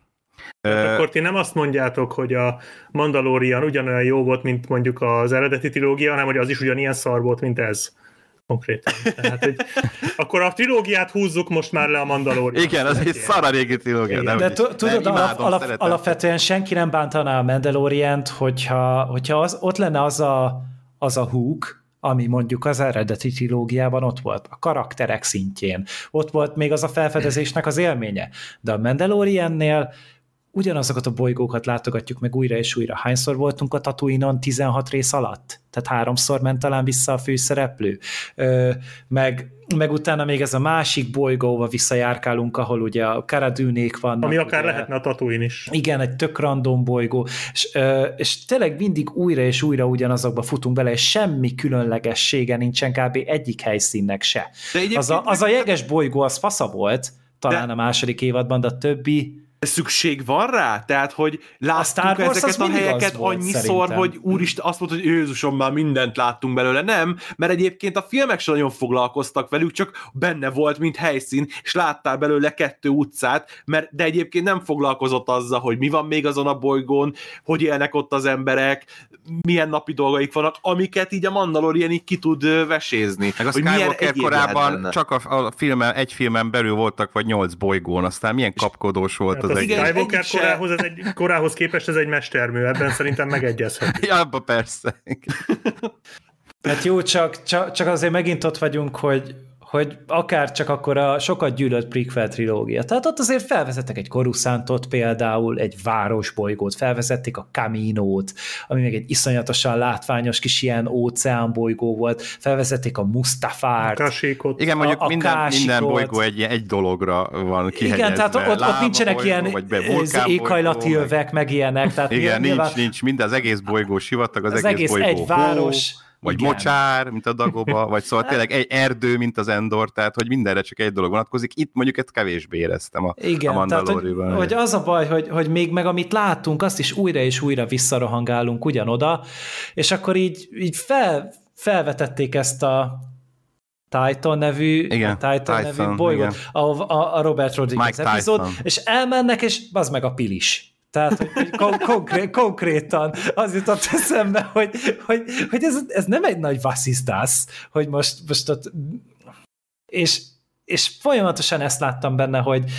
tehát akkor ti nem azt mondjátok, hogy a Mandalorian ugyanolyan jó volt, mint mondjuk az eredeti trilógia, hanem hogy az is ugyanilyen szar volt, mint ez konkrétan. Tehát, hogy akkor a trilógiát húzzuk most már le a Mandalorian. Igen, az egy szar a régi trilógia. Nem, De tudod, alap, alap, alapvetően senki nem bántaná a Mandalorient, hogyha, hogyha az, ott lenne az a, az a hook, ami mondjuk az eredeti trilógiában ott volt, a karakterek szintjén. Ott volt még az a felfedezésnek az élménye. De a Mandaloriannél ugyanazokat a bolygókat látogatjuk meg újra és újra. Hányszor voltunk a Tatooine-on 16 rész alatt? Tehát háromszor ment talán vissza a főszereplő. Ö, meg, meg utána még ez a másik bolygóba visszajárkálunk, ahol ugye a karadűnék vannak. Ami akár ugye, lehetne a Tatooine is. Igen, egy tök random bolygó, és, ö, és tényleg mindig újra és újra ugyanazokba futunk bele, és semmi különlegessége nincsen kb. egyik helyszínnek se. De az, a, az a jeges bolygó, az fasza volt, talán de... a második évadban, de a többi szükség van rá? Tehát, hogy láttuk ezeket a helyeket annyiszor, szerintem. hogy úristen, azt mondta, hogy Jézusom, már mindent láttunk belőle. Nem, mert egyébként a filmek sem nagyon foglalkoztak velük, csak benne volt, mint helyszín, és láttál belőle kettő utcát, mert, de egyébként nem foglalkozott azzal, hogy mi van még azon a bolygón, hogy élnek ott az emberek, milyen napi dolgaik vannak, amiket így a Mandalorian így ki tud vesézni. Meg a hogy Skywalker korábban csak a, a filmen, egy filmen belül voltak, vagy nyolc bolygón, aztán milyen kapkodós volt az az igen, Skywalker se... korához, ez egy, korához képest ez egy mestermű, ebben szerintem megegyezhet. ja, abba persze. Hát jó, csak, csak, csak azért megint ott vagyunk, hogy, hogy akár csak akkor a sokat gyűlölt prequel trilógia. Tehát ott azért felvezettek egy Koruszántot például, egy városbolygót, felvezették a Kaminót, ami még egy iszonyatosan látványos kis ilyen óceánbolygó volt, felvezették a Mustafárt. A Igen, mondjuk a, a minden, minden bolygó egy, egy dologra van kihegyezve. Igen, tehát ott, ott nincsenek bolygó, ilyen éghajlati övek, meg ilyenek. Tehát Igen, nincs, nincs, mind az egész bolygó sivatag, az, az egész, egész bolygó egy város, hó vagy Igen. mocsár, mint a Dagoba, vagy szóval tényleg egy erdő, mint az Endor, tehát hogy mindenre csak egy dolog vonatkozik. Itt mondjuk ezt kevésbé éreztem a, Igen, a tehát, hogy, hogy az a baj, hogy, hogy még meg amit látunk, azt is újra és újra visszarohangálunk ugyanoda, és akkor így, így fel, felvetették ezt a Titan nevű, igen, Titan, Titan nevű bolygót, a, a, Robert Rodriguez epizód, és elmennek, és az meg a pilis tehát, hogy, hogy kon- konkrét, konkrétan az jutott eszembe, hogy, hogy, hogy ez, ez nem egy nagy vasszisztász, hogy most, most ott és, és folyamatosan ezt láttam benne, hogy,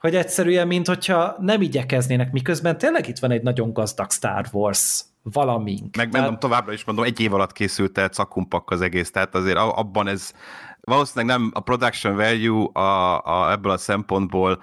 hogy egyszerűen, mint hogyha nem igyekeznének, miközben tényleg itt van egy nagyon gazdag Star Wars valamink. Meg tehát... továbbra is mondom, egy év alatt készült el cakumpak az egész, tehát azért abban ez valószínűleg nem a production value a, a, ebből a szempontból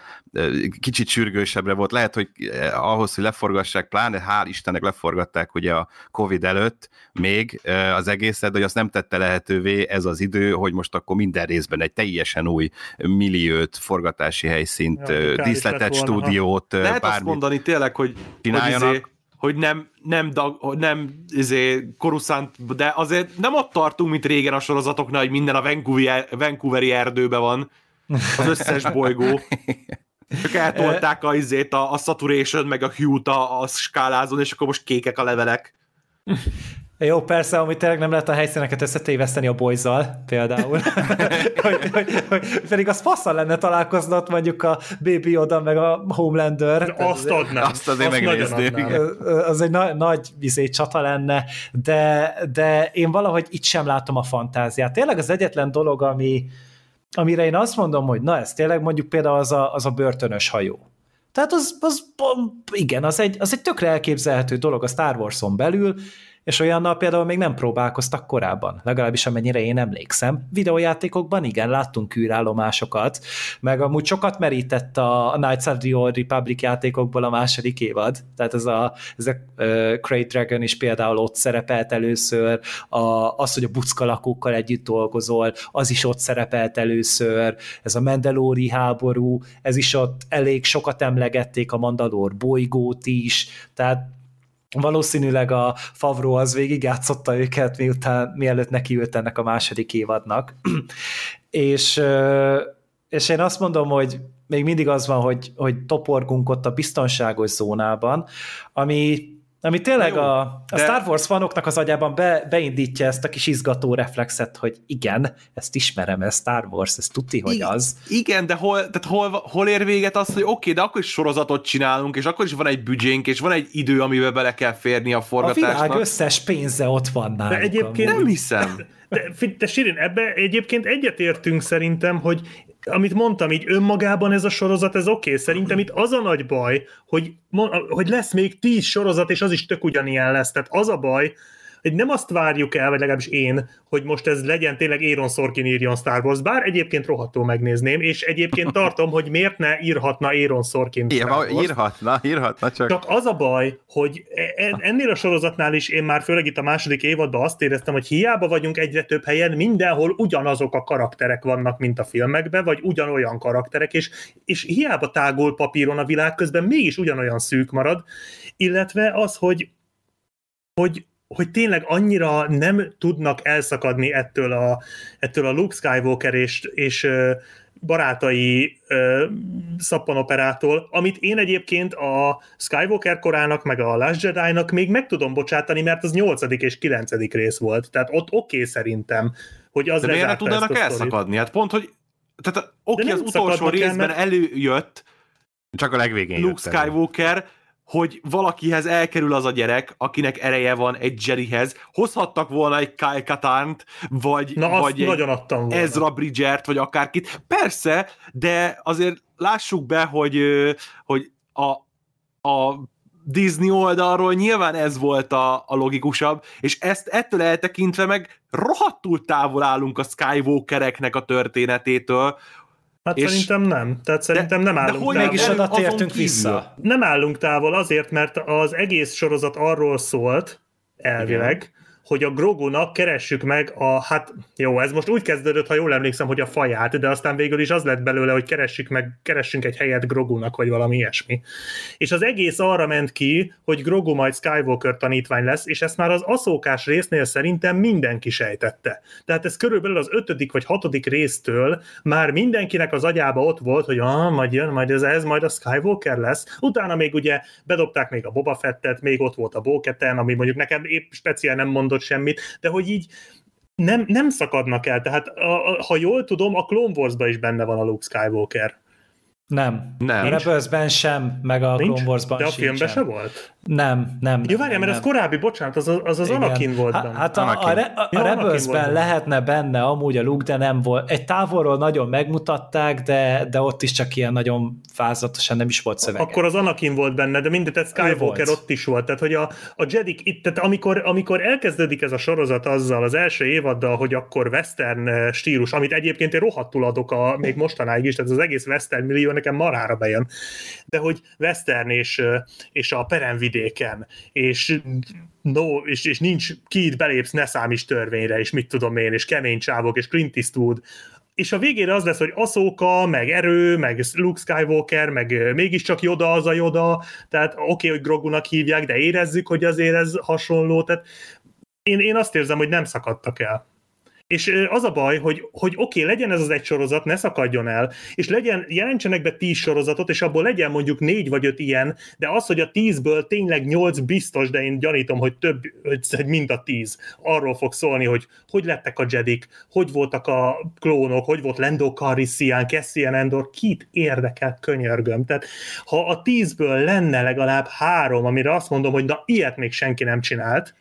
kicsit sürgősebbre volt. Lehet, hogy ahhoz, hogy leforgassák, pláne hál' Istennek leforgatták ugye a Covid előtt még az egészet, hogy azt nem tette lehetővé ez az idő, hogy most akkor minden részben egy teljesen új milliót, forgatási helyszínt, ja, díszletet, stúdiót, Lehet azt mondani tényleg, hogy csináljanak. Hogy izé hogy nem, nem, dag, nem izé, koruszánt, de azért nem ott tartunk, mint régen a sorozatoknál, hogy minden a Vancouveri, Vancouveri erdőben van, az összes bolygó. Csak eltolták a, izét, a, a saturation, meg a hue-t a, a skálázon, és akkor most kékek a levelek. Jó, persze, amit tényleg nem lehet a helyszíneket összetéveszteni a boyzal, például. hogy, hogy, hogy, pedig az faszal lenne találkoznod mondjuk a Baby Oda meg a Homelander. De azt adnám. Azt azért megnézném. Az egy na- nagy vizé csata lenne, de, de én valahogy itt sem látom a fantáziát. Tényleg az egyetlen dolog, ami, amire én azt mondom, hogy na ez tényleg mondjuk például az a, az a börtönös hajó. Tehát az, az igen, az egy, az egy tökre elképzelhető dolog a Star Wars-on belül, és olyannal például még nem próbálkoztak korábban, legalábbis amennyire én emlékszem. Videójátékokban igen, láttunk űrállomásokat, meg amúgy sokat merített a Knights of the Old Republic játékokból a második évad, tehát ez a, ez a uh, Great Dragon is például ott szerepelt először, a, az, hogy a buckalakókkal együtt dolgozol, az is ott szerepelt először, ez a Mandalori háború, ez is ott elég sokat emlegették a Mandalor bolygót is, tehát valószínűleg a Favro az végigjátszotta őket, miután, mielőtt nekiült ennek a második évadnak. és, és én azt mondom, hogy még mindig az van, hogy, hogy toporgunk ott a biztonságos zónában, ami ami tényleg jó, a, a de... Star Wars fanoknak az agyában be, beindítja ezt a kis izgató reflexet, hogy igen, ezt ismerem, ez Star Wars, ez tuti, hogy az. Igen, de hol, tehát hol, hol ér véget az, hogy oké, okay, de akkor is sorozatot csinálunk, és akkor is van egy büdzsénk, és van egy idő, amivel bele kell férni a forgatásnak. A világ összes pénze ott van nálunk. De egyébként nem hiszem. De, de Sirin, ebbe egyébként egyetértünk szerintem, hogy amit mondtam, így önmagában ez a sorozat, ez oké. Okay. Szerintem itt az a nagy baj, hogy, hogy lesz még tíz sorozat, és az is tök ugyanilyen lesz. Tehát az a baj, hogy nem azt várjuk el, vagy legalábbis én, hogy most ez legyen tényleg Aaron Sorkin írjon Star Wars, bár egyébként rohadtul megnézném, és egyébként tartom, hogy miért ne írhatna Aaron Sorkin Star Wars. Írhatna, írhatna csak. Csak az a baj, hogy e, ennél a sorozatnál is én már főleg itt a második évadban azt éreztem, hogy hiába vagyunk egyre több helyen, mindenhol ugyanazok a karakterek vannak, mint a filmekben, vagy ugyanolyan karakterek, és, és hiába tágul papíron a világ, közben mégis ugyanolyan szűk marad, illetve az, hogy hogy hogy tényleg annyira nem tudnak elszakadni ettől a, ettől a Luke Skywalker és, és barátai ö, szappanoperától, amit én egyébként a Skywalker korának, meg a Last Jedi-nak még meg tudom bocsátani, mert az 8. és 9. rész volt. Tehát ott oké okay, szerintem, hogy az De miért tudnának elszakadni? Hát pont, hogy tehát oké, okay, az utolsó részben el, mert... előjött csak a legvégén Luke Skywalker, hogy valakihez elkerül az a gyerek, akinek ereje van egy Jedihez. Hozhattak volna egy Kyle Katarnt, vagy, Na, vagy egy nagyon adtam volna. Ezra Bridgert, vagy akárkit. Persze, de azért lássuk be, hogy, hogy a, a Disney oldalról nyilván ez volt a, a logikusabb, és ezt ettől eltekintve meg rohadtul távol állunk a Skywalkereknek a történetétől, Hát és szerintem nem. Tehát szerintem de, nem állunk de hogy távol. mégis oda tértünk vissza? Nem állunk távol azért, mert az egész sorozat arról szólt, elvileg, Igen hogy a Grogunak keressük meg a, hát jó, ez most úgy kezdődött, ha jól emlékszem, hogy a faját, de aztán végül is az lett belőle, hogy keressük meg, keressünk egy helyet Grogunak, vagy valami ilyesmi. És az egész arra ment ki, hogy Grogu majd Skywalker tanítvány lesz, és ezt már az aszókás résznél szerintem mindenki sejtette. Tehát ez körülbelül az ötödik vagy hatodik résztől már mindenkinek az agyába ott volt, hogy ah, majd jön, majd ez, ez majd a Skywalker lesz. Utána még ugye bedobták még a Boba Fettet, még ott volt a Bóketen, ami mondjuk nekem épp speciál nem mondott mondott semmit, de hogy így nem, nem szakadnak el. Tehát a, a, ha jól tudom, a Clone Wars-ban is benne van a Luke Skywalker. Nem. Nem. A Rebels-ben sem, meg a Nincs? Clone Wars-ban De a filmben se volt? Nem, nem. Jó, várjál, mert az korábbi, bocsánat, az az, az Anakin volt benne. Hát a, a, a, a, a Rebelsben lehetne benne amúgy a Luke, de nem volt. Egy távolról nagyon megmutatták, de, de ott is csak ilyen nagyon fázatosan nem is volt szövege. Akkor az Anakin volt benne, de mindegy, tehát Skywalker ott is volt. Tehát, hogy a, a Jedik itt, tehát amikor, amikor elkezdődik ez a sorozat azzal, az első évaddal, hogy akkor western eh, stílus, amit egyébként én rohadtul adok a, még mostanáig is, tehát az egész western millió nekem marára bejön, de hogy western és, eh, és a perenvidék vidéken, és no, és, és nincs, ki itt belépsz, ne számíts törvényre, és mit tudom én, és kemény csávok, és Clint Eastwood, és a végére az lesz, hogy Aszóka, meg erő, meg Luke Skywalker, meg mégiscsak Yoda az a Yoda, tehát oké, okay, hogy Grogunak hívják, de érezzük, hogy azért ez hasonló, tehát én, én azt érzem, hogy nem szakadtak el. És az a baj, hogy, hogy oké, okay, legyen ez az egy sorozat, ne szakadjon el, és legyen, jelentsenek be tíz sorozatot, és abból legyen mondjuk négy vagy öt ilyen, de az, hogy a tízből tényleg nyolc biztos, de én gyanítom, hogy több, hogy mind a tíz arról fog szólni, hogy hogy lettek a Jedik, hogy voltak a klónok, hogy volt Lando Calrissian, Cassian Endor, kit érdekel, könyörgöm. Tehát ha a tízből lenne legalább három, amire azt mondom, hogy na ilyet még senki nem csinált,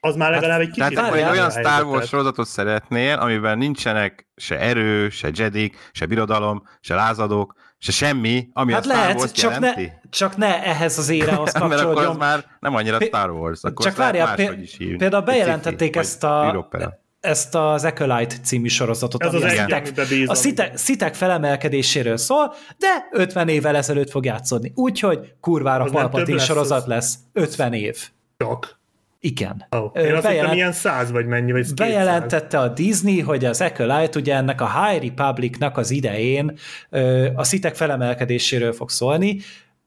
Az már legalább egy kicsit... Tehát egy olyan Star Wars sorozatot szeretnél, amiben nincsenek se erő, se jedik, se birodalom, se lázadók, se semmi, ami hát a Star lehet, Wars csak jelenti. ne, csak ne ehhez az érához kapcsolódjon. Mert akkor az már nem annyira Star Wars. Akkor csak várjál, például bejelentették ezt a, ezt az Acolyte című sorozatot, Ez ami az a szitek, a szitek, szitek felemelkedéséről szól, de 50 évvel ezelőtt fog játszódni. Úgyhogy kurvára Palpatine sorozat lesz. 50 év. Csak. Igen. Oh, én azt Bejelent... ilyen száz vagy mennyi, vagy Bejelentette a Disney, hogy az Acolyte ugye ennek a High Republicnak az idején a szitek felemelkedéséről fog szólni,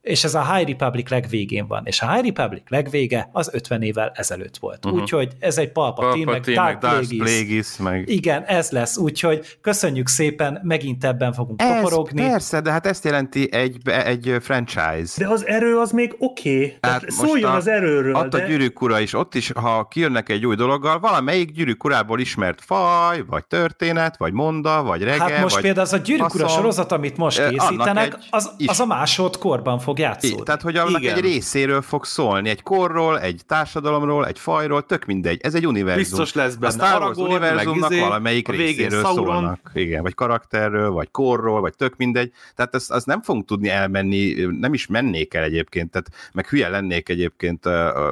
és ez a High Republic legvégén van, és a High Republic legvége az 50 évvel ezelőtt volt. Uh-huh. Úgyhogy ez egy Palpatine, Palpatine meg Dark Plagueis. Plagueis meg... Igen, ez lesz, úgyhogy köszönjük szépen, megint ebben fogunk ez, toporogni. Persze, de hát ezt jelenti egy, egy franchise. De az erő az még oké, okay. tehát szóljon a, az erőről. Ott de... a gyűrűk ura is, ott is, ha kijönnek egy új dologgal, valamelyik gyűrűk urából ismert faj, vagy történet, vagy monda, vagy reggel, Hát most vagy például az a gyűrűk ura sorozat, amit most készítenek, az, az a másodkorban fog játszódni. I, tehát, hogy annak Igen. egy részéről fog szólni, egy korról, egy társadalomról, egy fajról, tök mindegy. Ez egy univerzum. Biztos lesz benne. A Star Wars univerzumnak izé, valamelyik részéről Sauron. szólnak. Igen, vagy karakterről, vagy korról, vagy tök mindegy. Tehát ezt, azt nem fogunk tudni elmenni, nem is mennék el egyébként, tehát meg hülye lennék egyébként,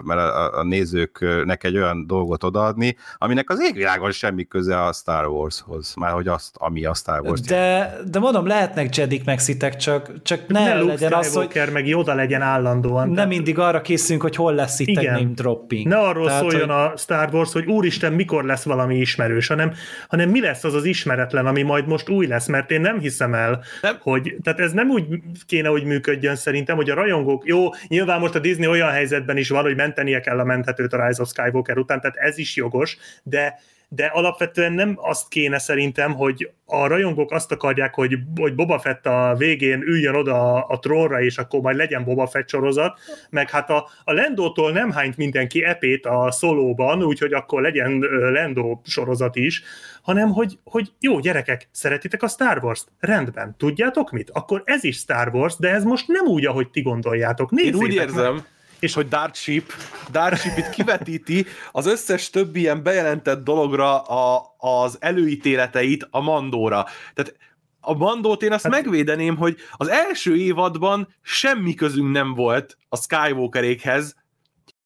mert a, a nézőknek egy olyan dolgot odaadni, aminek az égvilágon semmi köze a Star Warshoz, már hogy azt, ami a Star Wars. De, de mondom, lehetnek Jedik meg szitek, csak, csak ne, ne legyen az, hogy... meg Yoda legyen állandóan. Nem tehát... mindig arra készülünk, hogy hol lesz itt Igen. egy name dropping. Ne arról tehát, szóljon hogy... a Star Wars, hogy úristen, mikor lesz valami ismerős, hanem, hanem mi lesz az az ismeretlen, ami majd most új lesz, mert én nem hiszem el, nem. hogy, tehát ez nem úgy kéne, hogy működjön szerintem, hogy a rajongók, jó, nyilván most a Disney olyan helyzetben is van, hogy mentenie kell a menthetőt a Rise of Skywalker után, tehát ez is jogos, de de alapvetően nem azt kéne szerintem, hogy a rajongók azt akarják, hogy, hogy Boba Fett a végén üljön oda a, a trónra, és akkor majd legyen Boba Fett sorozat, meg hát a, a Lendótól nem hányt mindenki epét a szolóban, úgyhogy akkor legyen Lendó sorozat is, hanem hogy, hogy jó gyerekek, szeretitek a Star Wars-t? Rendben. Tudjátok mit? Akkor ez is Star Wars, de ez most nem úgy, ahogy ti gondoljátok. Nézzétek Én úgy érzem, meg és hogy Dark Ship, Dark Ship itt kivetíti az összes többi ilyen bejelentett dologra a, az előítéleteit a Mandóra. Tehát a Mandót én azt hát... megvédeném, hogy az első évadban semmi közünk nem volt a Skywalkerékhez,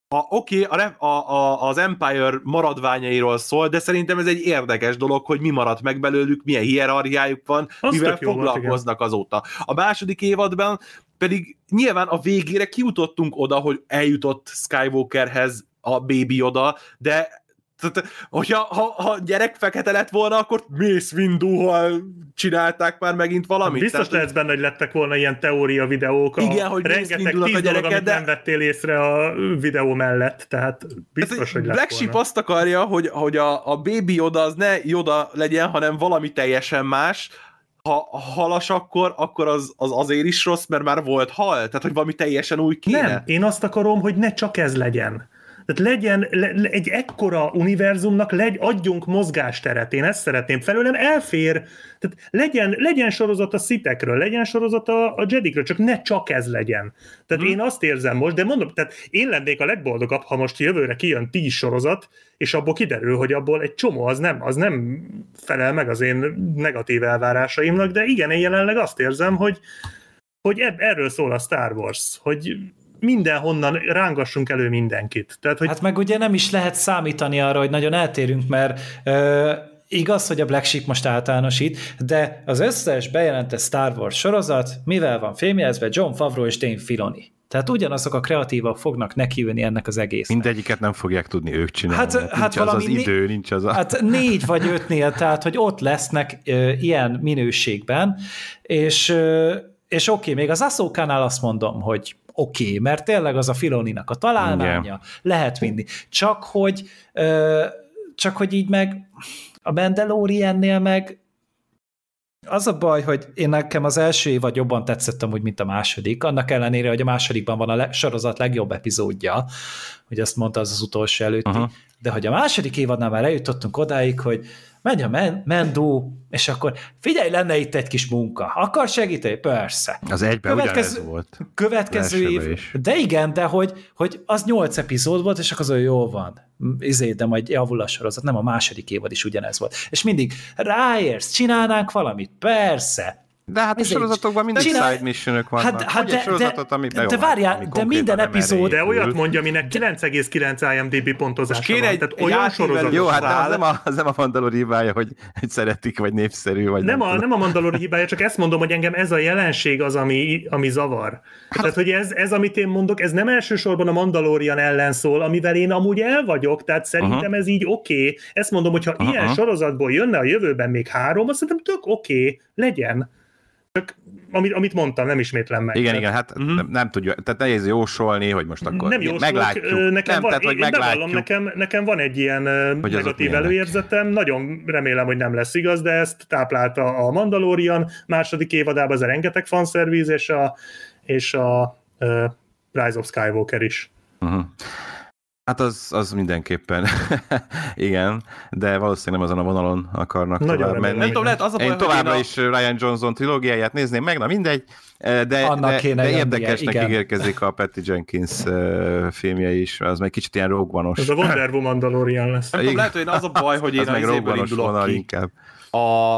oké, okay, a, a, a, az Empire maradványairól szól, de szerintem ez egy érdekes dolog, hogy mi maradt meg belőlük, milyen hierarchiájuk van, Azt mivel foglalkoznak volt, azóta. A második évadban pedig nyilván a végére kijutottunk oda, hogy eljutott Skywalkerhez a Baby oda, de tehát, hogyha ha, ha gyerek fekete lett volna, akkor Mace Windu-hal csinálták már megint valamit. Biztos tehát, lehetsz benne, hogy lettek volna ilyen teória videók. Igen, a, hogy rengeteg tíz a dolog, amit de... nem vettél észre a videó mellett, tehát biztos, tehát, hogy lett Black Sheep azt akarja, hogy, hogy a, a Baby Yoda az ne Yoda legyen, hanem valami teljesen más, ha halas akkor, akkor az, az azért is rossz, mert már volt hal? Tehát, hogy valami teljesen új kéne? Nem, én azt akarom, hogy ne csak ez legyen. Tehát legyen le, egy ekkora univerzumnak, legy, adjunk mozgásteret, én ezt szeretném felőlem, elfér, tehát legyen, legyen sorozat a szitekről, legyen sorozat a, a Jedikről, csak ne csak ez legyen. Tehát hmm. én azt érzem most, de mondom, tehát én lennék a legboldogabb, ha most jövőre kijön tíz sorozat, és abból kiderül, hogy abból egy csomó az nem, az nem felel meg az én negatív elvárásaimnak, de igen, én jelenleg azt érzem, hogy, hogy erről szól a Star Wars, hogy mindenhonnan rángassunk elő mindenkit. Tehát, hogy... Hát meg ugye nem is lehet számítani arra, hogy nagyon eltérünk, mert ö, igaz, hogy a Black Sheep most általánosít, de az összes bejelentett Star Wars sorozat, mivel van fémjelzve John Favreau és Dave Filoni. Tehát ugyanazok a kreatívak fognak nekiülni ennek az egész. Mindegyiket nem fogják tudni ők csinálni. Hát, hát, hát nincs az az idő, nincs az a... Hát négy vagy ötnél, tehát hogy ott lesznek ö, ilyen minőségben, és, ö, és oké, okay, még az Aszókánál azt mondom, hogy oké, okay, mert tényleg az a Filoninak a találmánya, Igen. lehet vinni. Csak hogy, ö, csak hogy így meg a Mandaloriannél meg az a baj, hogy én nekem az első évad jobban tetszett amúgy, mint a második, annak ellenére, hogy a másodikban van a le- sorozat legjobb epizódja, hogy azt mondta az az utolsó előtti, uh-huh. de hogy a második évadnál már eljutottunk odáig, hogy megy a men, Mendó, és akkor figyelj, lenne itt egy kis munka. Akar segíteni? Persze. Az egyben Következő, volt. Következő év. Is. De igen, de hogy, hogy az nyolc epizód volt, és akkor az jó van. Izé, de majd javul a sorozat. Nem, a második évad is ugyanez volt. És mindig ráérsz, csinálnánk valamit? Persze de hát a sorozatokban mindig csinál... side missionök vannak. Hát, hát de, sorozatot, ami de, de várjál, de minden epizód... De olyat mondja, aminek 9,9 IMDb pontozása van. Egy, tehát olyan sorozat. Jó, hát az nem a, az nem a Mandalor hibája, hogy, hogy szeretik, vagy népszerű, vagy nem, nem a, nem a Mandalor hibája, csak ezt mondom, hogy engem ez a jelenség az, ami, ami zavar. Hát, tehát, hogy ez, ez, amit én mondok, ez nem elsősorban a Mandalorian ellen szól, amivel én amúgy el vagyok, tehát szerintem uh-huh. ez így oké. Okay. Ezt mondom, hogyha uh-huh. ilyen sorozatból jönne a jövőben még három, azt szerintem tök oké, okay, legyen. Csak amit, amit mondtam, nem ismétlem meg. Igen, tehát, igen, hát uh-huh. nem, nem tudja, tehát nehéz jósolni, hogy most akkor nem jósolok, meglátjuk. Nekem nem, van, tehát, hogy én meglátjuk. nekem, nekem van egy ilyen hogy negatív előérzetem, nagyon remélem, hogy nem lesz igaz, de ezt táplálta a Mandalorian második évadában, ez a rengeteg fanszervíz, és a, és a uh, Rise of Skywalker is. Uh-huh. Hát az, az mindenképpen, igen, de valószínűleg nem azon a vonalon akarnak Nagyon tovább menni. Nem tudom, lehet az a baj, én továbbra a... is Ryan Johnson trilógiáját nézném meg, na mindegy, de, de, de érdekesnek ígérkezik a Patty Jenkins filmje is, az meg kicsit ilyen rogue Ez a Wonder Woman Mandalorian lesz. Nem tudom, lehet, hogy az a baj, hogy én az az meg indulok ki. Inkább. A,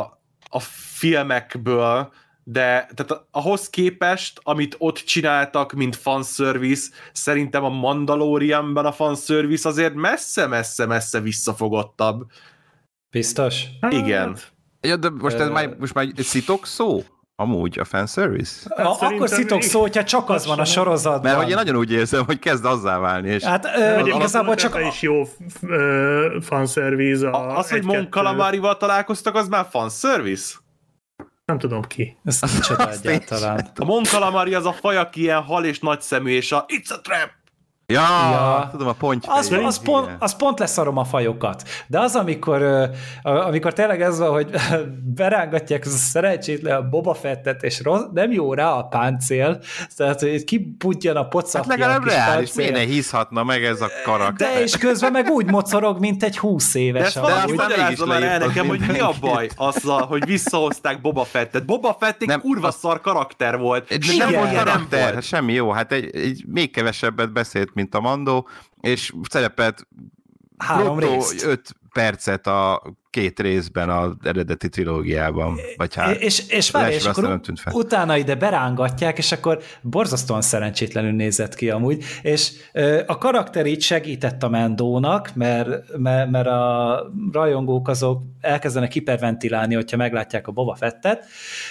a filmekből, de tehát ahhoz képest, amit ott csináltak, mint fanservice, szerintem a Mandalorianban a fanservice azért messze-messze-messze visszafogottabb. Biztos? Igen. Ja, de most ez már, most már szitok szó? Amúgy a fanservice? Hát a, akkor szitok szó, hogyha csak az van a sorozatban. Mert hogy én nagyon úgy érzem, hogy kezd azzá válni. És hát ö, igazából csak... is jó fanservice. Az, hogy Mon Calamari-val találkoztak, az már fanservice? Nem tudom ki. Ezt nem csoda egyáltalán. A Mon Calamari az a faj, aki ilyen hal és nagyszemű, és a It's a trap! Ja, ja, tudom, a ponty az, az, pont, az pont leszarom a fajokat. De az, amikor, amikor tényleg ez van, hogy berángatják az a szerencsétlen a Boba Fettet, és rossz, nem jó rá a páncél, tehát hogy kiputjan a pocapja. Hát legalább reális, miért ne hízhatna meg ez a karakter? De és közben meg úgy mocorog, mint egy húsz éves. De ezt valaki már el nekem, hogy mi a baj azzal, hogy visszahozták Boba Fettet. Boba Fett egy nem, kurva szar karakter volt. Nem volt karakter, semmi jó, hát egy, egy még kevesebbet beszélt mint a Mandó, és szerepelt három részt. öt percet a két részben az eredeti trilógiában. Vagy hát, és, és, várj, és akkor tűnt fel. utána ide berángatják, és akkor borzasztóan szerencsétlenül nézett ki amúgy, és a karakter így segített a Mendónak, mert, mert, mert a rajongók azok elkezdenek hiperventilálni, hogyha meglátják a Boba Fettet,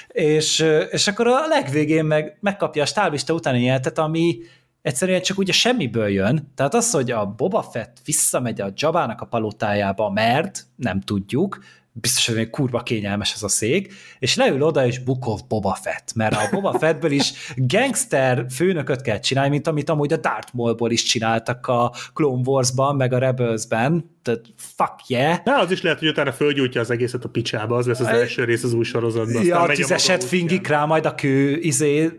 és, és akkor a legvégén meg megkapja a stábista utáni jelentet, ami egyszerűen csak ugye semmiből jön. Tehát az, hogy a Boba Fett visszamegy a Jabának a palotájába, mert nem tudjuk, biztos, hogy kurva kényelmes ez a szék, és leül oda, és Bukov Boba Fett, mert a Boba Fettből is gangster főnököt kell csinálni, mint amit amúgy a Darth Maulból is csináltak a Clone Wars-ban, meg a Rebels-ben, tehát fuck yeah. De az is lehet, hogy utána fölgyújtja az egészet a picsába, az lesz az első rész az új sorozatban. Ja, a tüzeset fingik rá majd a kő izé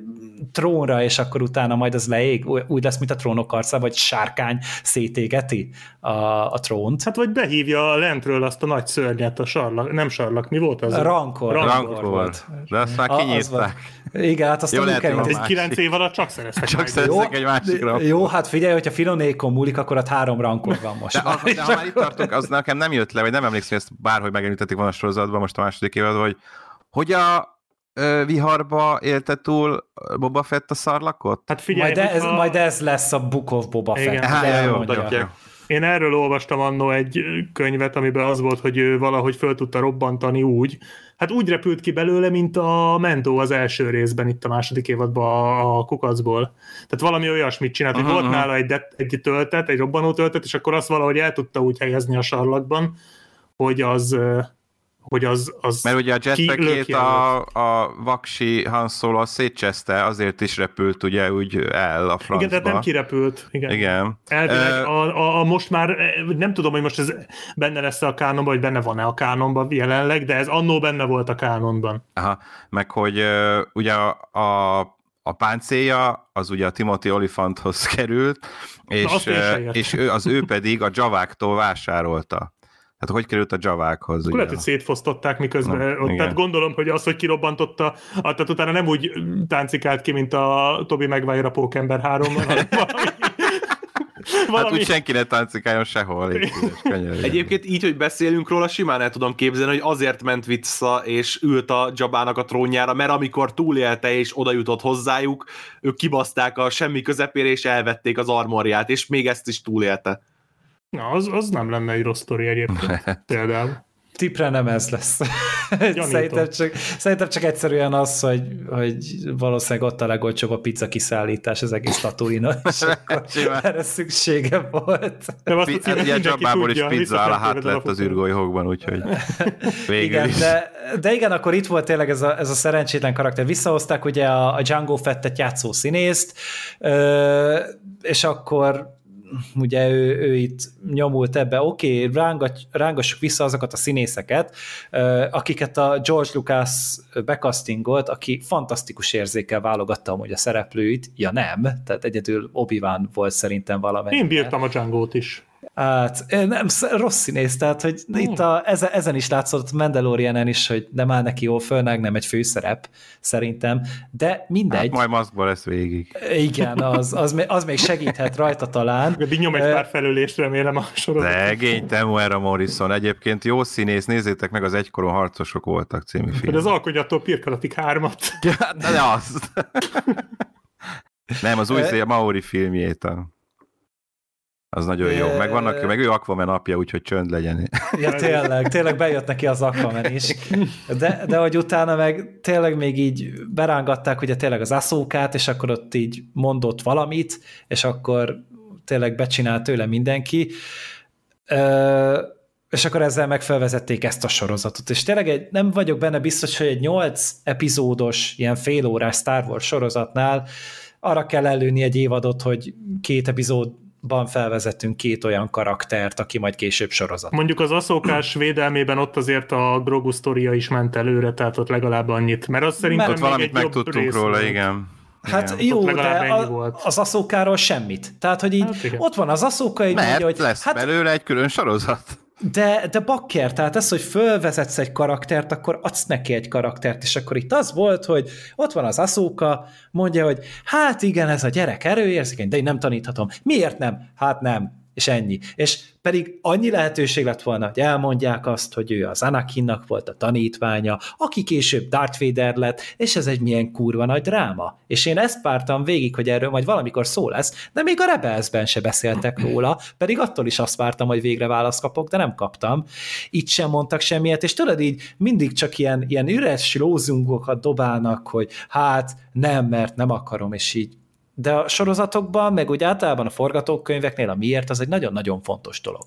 trónra, és akkor utána majd az leég, úgy lesz, mint a trónok arca, vagy sárkány szétégeti a, a trónt. Hát vagy behívja lentről azt a nagy szörnyet, a sarlak, nem sarlak, mi volt az? A rankor. Rankor, rankor volt. De azt már kinyitták. Igen, hát azt jó, lehet, kell. Egy kilenc év alatt csak szereztek Csak szereztek egy másik rankor. Jó, hát figyelj, hogyha Filonékon múlik, akkor ott három rankor van most. De, de, de ha már itt tartunk, az nekem nem jött le, vagy nem emlékszem, hogy ezt bárhogy megemlítették volna a sorozatban, most a második évadban, hogy hogy a viharba élte túl Boba Fett a szarlakot? Hát figyelj, majd, ez, a... majd ez lesz a Book of Boba Fett. Igen, Há, jó, jó, Én erről olvastam annó egy könyvet, amiben az volt, hogy ő valahogy föl tudta robbantani úgy, hát úgy repült ki belőle, mint a Mentó az első részben, itt a második évadban a kukacból. Tehát valami olyasmit csinált, hogy uh-huh. volt nála egy, de, egy töltet, egy robbanó töltet, és akkor azt valahogy el tudta úgy helyezni a sarlakban, hogy az hogy az, az Mert ugye a jetpackét a, a vaksi Han Solo szétcseszte, azért is repült ugye úgy el a francba. Igen, tehát nem kirepült. Igen. Igen. Elvileg uh, a, a, a, most már nem tudom, hogy most ez benne lesz a kánonban, vagy benne van-e a kánonban jelenleg, de ez annó benne volt a kánonban. Aha, meg hogy uh, ugye a, a, a páncélja az ugye a Timothy Olyphanthoz került, és, és ő, az ő pedig a Javáktól vásárolta Hát hogy került a javákhoz? Akkor lehet, hogy szétfosztották miközben Na, ott. igen. Tehát gondolom, hogy az, hogy kirobbantotta, tehát utána nem úgy táncikált ki, mint a Tobi Maguire a Pókember 3 hanem valami, Hát úgy senki ne táncikáljon sehol. könyörgöm. Egyébként így, hogy beszélünk róla, simán el tudom képzelni, hogy azért ment vissza, és ült a Jabának a trónjára, mert amikor túlélte és oda jutott hozzájuk, ők kibaszták a semmi közepére, és elvették az armorját, és még ezt is túlélte. Na, az, az nem lenne egy rossz sztori egyébként. Például. Tipre nem ez lesz. szerintem, csak, szerintem csak egyszerűen az, hogy, hogy valószínűleg ott a legolcsóbb a pizza kiszállítás az egész tatooine és akkor Simán. erre szüksége volt. De azt a Pi- címet Ilyen Jabából is pizza áll hát lett az alapokon. űrgolyhókban, úgyhogy végül Igen, is. de, de igen, akkor itt volt tényleg ez a, ez a szerencsétlen karakter. Visszahozták ugye a, a Django Fettet játszó színészt, ö, és akkor ugye ő, ő itt nyomult ebbe, oké, okay, rángat, rángassuk vissza azokat a színészeket, akiket a George Lucas bekasztingolt, aki fantasztikus érzékkel válogatta amúgy a szereplőit, ja nem, tehát egyedül obi volt szerintem valamelyik. Én bírtam a Django-t is. Hát nem, sz- rossz színész, tehát hogy itt a, ezen, ezen is látszott Mandalorianen is, hogy nem áll neki jól fölnek, nem egy főszerep, szerintem, de mindegy. Hát majd maszkba lesz végig. Igen, az, az, még- az még segíthet rajta talán. Eddig nyom egy pár felülést, remélem a sorozat. Szegény Temuera Morrison. Egyébként jó színész, nézzétek meg, az Egykoron harcosok voltak című Hogy film. az alkonyattól pirkalatik hármat. Ja, de de az. Nem, az új szél Maori filmjét. A... Az nagyon jó. Meg vannak, meg ő Aquaman apja, úgyhogy csönd legyen. Ja, tényleg, tényleg bejött neki az Aquaman is. De, de hogy utána meg tényleg még így berángatták ugye tényleg az aszókát, és akkor ott így mondott valamit, és akkor tényleg becsinált tőle mindenki. És akkor ezzel meg felvezették ezt a sorozatot. És tényleg egy, nem vagyok benne biztos, hogy egy nyolc epizódos, ilyen félórás Star Wars sorozatnál arra kell előni egy évadot, hogy két epizódban felvezetünk két olyan karaktert, aki majd később sorozat. Mondjuk az aszókás védelmében ott azért a Grogu sztoria is ment előre, tehát ott legalább annyit. Mert az szerintem Ott valamit egy megtudtunk róla, volt. igen. Hát Igen. jó, de a, volt. az aszókáról semmit. Tehát, hogy így Hát igen. ott van az aszóka, így Mert mondja, hogy lesz hát belőle egy külön sorozat. De, de bakker, tehát ez, hogy fölvezetsz egy karaktert, akkor adsz neki egy karaktert, és akkor itt az volt, hogy ott van az aszóka, mondja, hogy hát igen, ez a gyerek erőérzékeny, de én nem taníthatom. Miért nem? Hát nem. És ennyi. És pedig annyi lehetőség lett volna, hogy elmondják azt, hogy ő az Anakinnak volt a tanítványa, aki később Darth Vader lett, és ez egy milyen kurva nagy dráma. És én ezt pártam végig, hogy erről majd valamikor szó lesz, de még a Rebelsben se beszéltek róla, pedig attól is azt vártam, hogy végre választ kapok, de nem kaptam. Itt sem mondtak semmiet, és tudod így mindig csak ilyen, ilyen üres lózungokat dobálnak, hogy hát nem, mert nem akarom, és így de a sorozatokban, meg úgy általában a forgatókönyveknél a miért, az egy nagyon-nagyon fontos dolog.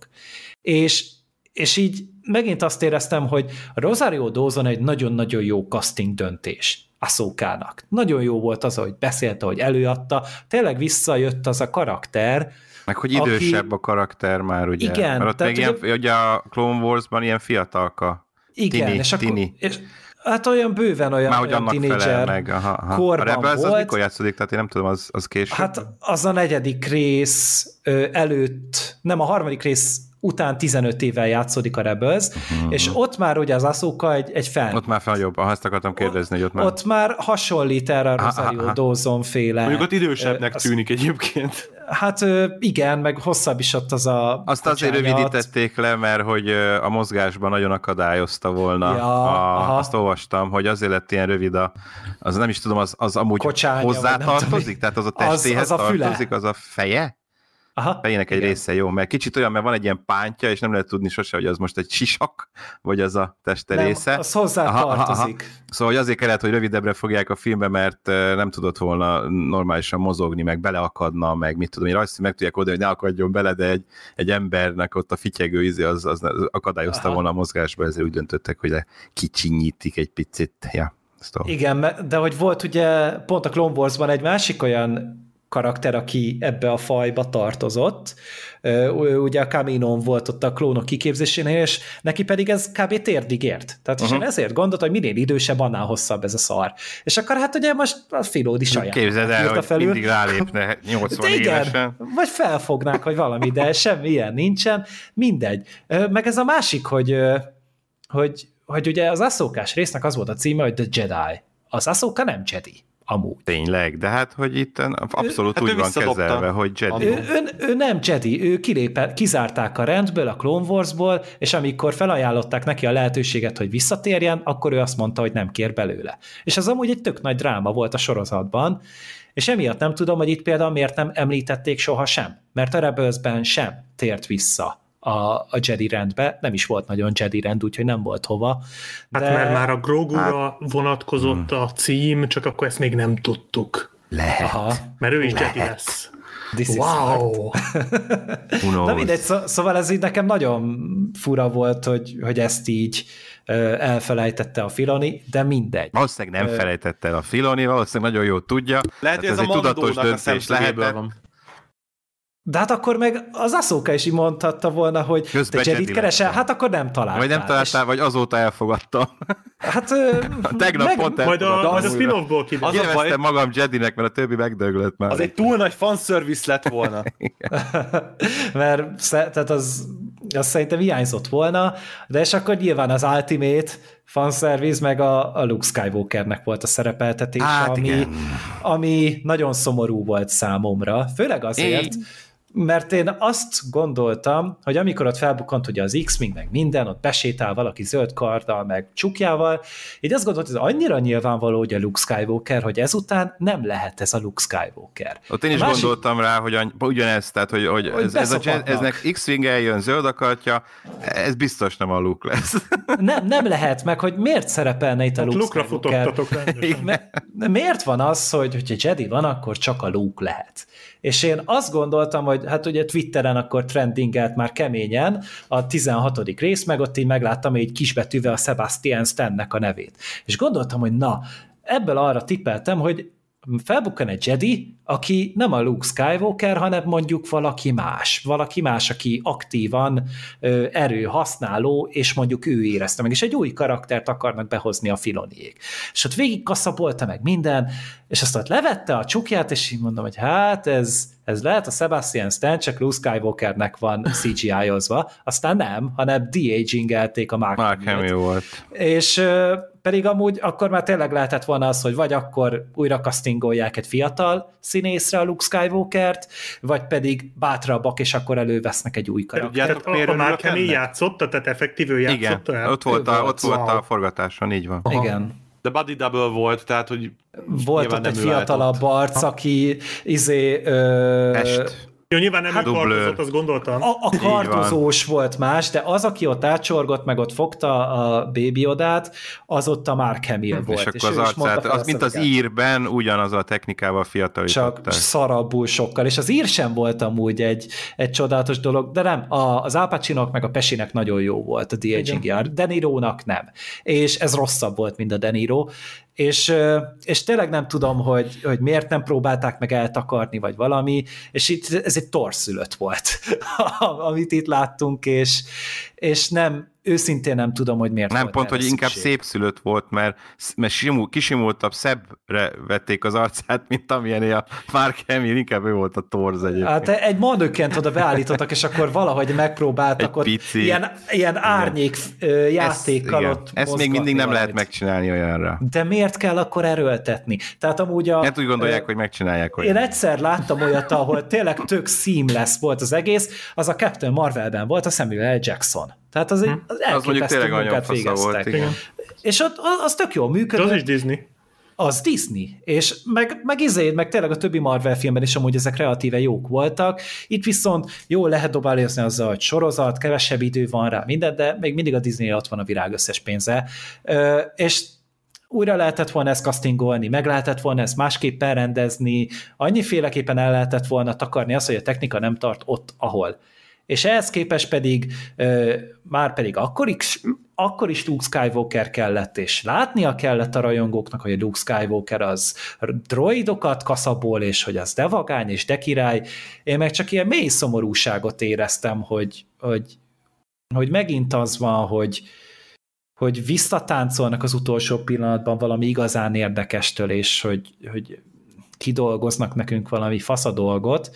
És, és így megint azt éreztem, hogy Rosario Dawson egy nagyon-nagyon jó casting döntés Ahsokának. Nagyon jó volt az, hogy beszélte, hogy előadta, tényleg visszajött az a karakter, Meg hogy Aki- idősebb a karakter már, ugye. Igen, Mert ott még ugye- ilyen, ugye a Clone Wars-ban ilyen fiatalka. igen, Tini, és akkor, tini. és, hát olyan bőven olyan, Már hogy olyan tínédzser meg. Aha, aha. A korban Rebels az volt. mikor játszódik? Tehát én nem tudom, az, az később? Hát az a negyedik rész előtt, nem a harmadik rész után 15 évvel játszódik a Rebels, uh-huh. és ott már ugye az Ahsoka egy, egy. Mhm. Ott már nagyobb, ha ezt akartam kérdezni, hogy ott már... Ott már hasonlít erre a Aha, Rosario aha. Dawson féle. Mondjuk ott idősebbnek az- tűnik egyébként. Hát igen, meg hosszabb is ott az a Azt azért kocsánya, rövidítették le, mert hogy a mozgásban nagyon akadályozta volna. Ja, a, aha. azt olvastam, hogy azért lett ilyen rövid a... Az nem is tudom, az, az amúgy Kocsánya, hozzátartozik? Tehát az a Az- testéhez az a füle. tartozik? Az a feje? Aha, fejének egy igen. része jó, mert kicsit olyan, mert van egy ilyen pántja, és nem lehet tudni sose, hogy az most egy sisak, vagy az a teste Nem, része. az hozzá Aha, aha, aha. tartozik. Szóval hogy azért kellett, hogy rövidebbre fogják a filmbe, mert nem tudott volna normálisan mozogni, meg beleakadna, meg mit tudom, én rajzszín meg tudják oldani, hogy ne akadjon bele, de egy, egy embernek ott a fityegő izé az, az akadályozta Aha. volna a mozgásba, ezért úgy döntöttek, hogy le kicsinyítik egy picit. Ja, a... Igen, de hogy volt ugye pont a Clone Wars-ban egy másik olyan karakter, aki ebbe a fajba tartozott. Ugye a Kaminon volt ott a klónok kiképzésénél, és neki pedig ez kb. térdig ért. Tehát uh-huh. és én ezért gondoltam, hogy minél idősebb, annál hosszabb ez a szar. És akkor hát ugye most a Filódi saját. Képzeld el, hogy felül. mindig rálépne 80 de igen, évesen. Vagy felfognák, vagy valami, de semmi ilyen nincsen. Mindegy. Meg ez a másik, hogy, hogy, hogy ugye az asszókás résznek az volt a címe, hogy The Jedi. Az asszóka nem Jedi amúgy. Tényleg, de hát, hogy itt abszolút ő, hát úgy van kezelve, hogy Jedi. Ő, ő, ő nem Jedi, ő kilépe, kizárták a rendből, a Clone Warsból, és amikor felajánlották neki a lehetőséget, hogy visszatérjen, akkor ő azt mondta, hogy nem kér belőle. És az amúgy egy tök nagy dráma volt a sorozatban, és emiatt nem tudom, hogy itt például miért nem említették soha sem, mert a Rebelsben sem tért vissza a, a Jedi rendbe, nem is volt nagyon Jedi rend, úgyhogy nem volt hova. Hát de... Hát mert már a Grogura hát... vonatkozott hmm. a cím, csak akkor ezt még nem tudtuk. Lehet. Aha. Mert ő is Lehet. Jedi lesz. This wow! Na mindegy, szó, szóval ez így nekem nagyon fura volt, hogy, hogy ezt így elfelejtette a Filoni, de mindegy. Valószínűleg nem felejtette el a Filoni, valószínűleg nagyon jól tudja. Lehet, hogy ez, ez a egy tudatos döntés lehet. Van. De hát akkor meg az Aszóka is így mondhatta volna, hogy Közben te Jedit keresel, hát akkor nem találtál. Vagy nem találtál, és... vagy azóta elfogadta. Hát tegnap meg... pont Majd a, a spin-offból kiderül. Az a baj... magam Jedinek, mert a többi megdöglött már. Az egy túl nagy fanservice lett volna. mert tehát az, az szerintem hiányzott volna, de és akkor nyilván az Ultimate fanservice, meg a, a Luke Skywalkernek volt a szerepeltetése, hát, ami, ami nagyon szomorú volt számomra, főleg azért, Én mert én azt gondoltam, hogy amikor ott felbukkant ugye az X-Wing, meg minden, ott besétál valaki zöld karddal, meg csukjával, így azt gondoltam, hogy ez annyira nyilvánvaló, hogy a Luke Skywalker, hogy ezután nem lehet ez a Luke Skywalker. Ott én is másik... gondoltam rá, hogy ugyanezt, tehát hogy, hogy, hogy ez, ez a, eznek X-Wing eljön zöld akartja, ez biztos nem a Luke lesz. Nem, nem lehet meg, hogy miért szerepelne itt a Luke Luke-ra Skywalker. Miért van az, hogy hogyha Jedi van, akkor csak a Luke lehet? És én azt gondoltam, hogy hát ugye Twitteren akkor trendingelt már keményen a 16. rész, meg ott így megláttam egy kisbetűvel a Sebastian Stannek a nevét. És gondoltam, hogy na, ebből arra tippeltem, hogy felbukkan egy Jedi, aki nem a Luke Skywalker, hanem mondjuk valaki más. Valaki más, aki aktívan ö, erő használó, és mondjuk ő érezte meg, és egy új karaktert akarnak behozni a filoniék. És ott végig kaszabolta meg minden, és azt ott levette a csukját, és így mondom, hogy hát ez, ez lehet a Sebastian Stan, csak Luke Skywalkernek van CGI-ozva, aztán nem, hanem de-agingelték a Mark, Mark Hamill volt. És pedig amúgy akkor már tényleg lehetett volna az, hogy vagy akkor újra castingolják egy fiatal színészre a Luke Skywalker-t, vagy pedig bátrabbak, és akkor elővesznek egy új karaktert. Tehát a, a Mark Hamill játszotta, tehát effektív ő játszotta Igen, el? ott volt, a, ott volt a forgatáson, így van. Aha. Igen. De body double volt, tehát hogy volt ott egy fiatalabb arc, aki izé... Ö, Est. Jó, nyilván nem hát, kardozott, azt gondoltam. A, a kardozós volt más, de az, aki ott átsorgott, meg ott fogta a baby odát, az ott a Mark Hamill hm, volt. És, és akkor az arcát, az, mint az írben, ugyanaz a technikával fiatalították. Csak szarabbul sokkal, és az ír sem volt amúgy egy, egy csodálatos dolog, de nem, a, az Alpacinok meg a Pesinek nagyon jó volt a DHGR, Denirónak nem. És ez rosszabb volt, mint a Deniro, és, és tényleg nem tudom, hogy, hogy miért nem próbálták meg eltakarni, vagy valami, és itt ez egy torszülött volt, amit itt láttunk, és, és nem, őszintén nem tudom, hogy miért Nem, pont, hogy inkább szép szülött volt, mert, mert simul, kisimultabb, szebbre vették az arcát, mint amilyen a Mark Hamill, inkább ő volt a torz egyébként. Hát egy manökkent oda beállítottak, és akkor valahogy megpróbáltak egy ott pici. ilyen, ilyen árnyék igen. játékkal Ezt, ott Ezt még mindig nem valamit. lehet megcsinálni olyanra. De miért kell akkor erőltetni? Tehát amúgy a... Hát úgy gondolják, ö, hogy megcsinálják. Hogy én egyszer láttam olyat, ahol tényleg tök seamless volt az egész, az a Captain Marvelben volt, a Samuel L. Jackson. Tehát az, hm. az elképesztő az munkát végeztek. Volt, igen. És ott az tök jól működött. De az is Disney. Az Disney, és meg, meg izé, meg tényleg a többi Marvel filmben is amúgy ezek relatíve jók voltak. Itt viszont jól lehet dobálózni azzal, hogy sorozat, kevesebb idő van rá, minden, de még mindig a Disney ott van a virág összes pénze. Ö, és újra lehetett volna ezt castingolni, meg lehetett volna ezt másképpen rendezni, annyiféleképpen el lehetett volna takarni azt, hogy a technika nem tart ott, ahol és ehhez képest pedig már pedig akkor is, akkor is Luke Skywalker kellett, és látnia kellett a rajongóknak, hogy a Luke Skywalker az droidokat kaszabol, és hogy az devagány és de. Én meg csak ilyen mély szomorúságot éreztem, hogy, hogy, hogy megint az van, hogy, hogy visszatáncolnak az utolsó pillanatban valami igazán érdekestől, és hogy, hogy kidolgoznak nekünk valami faszadolgot,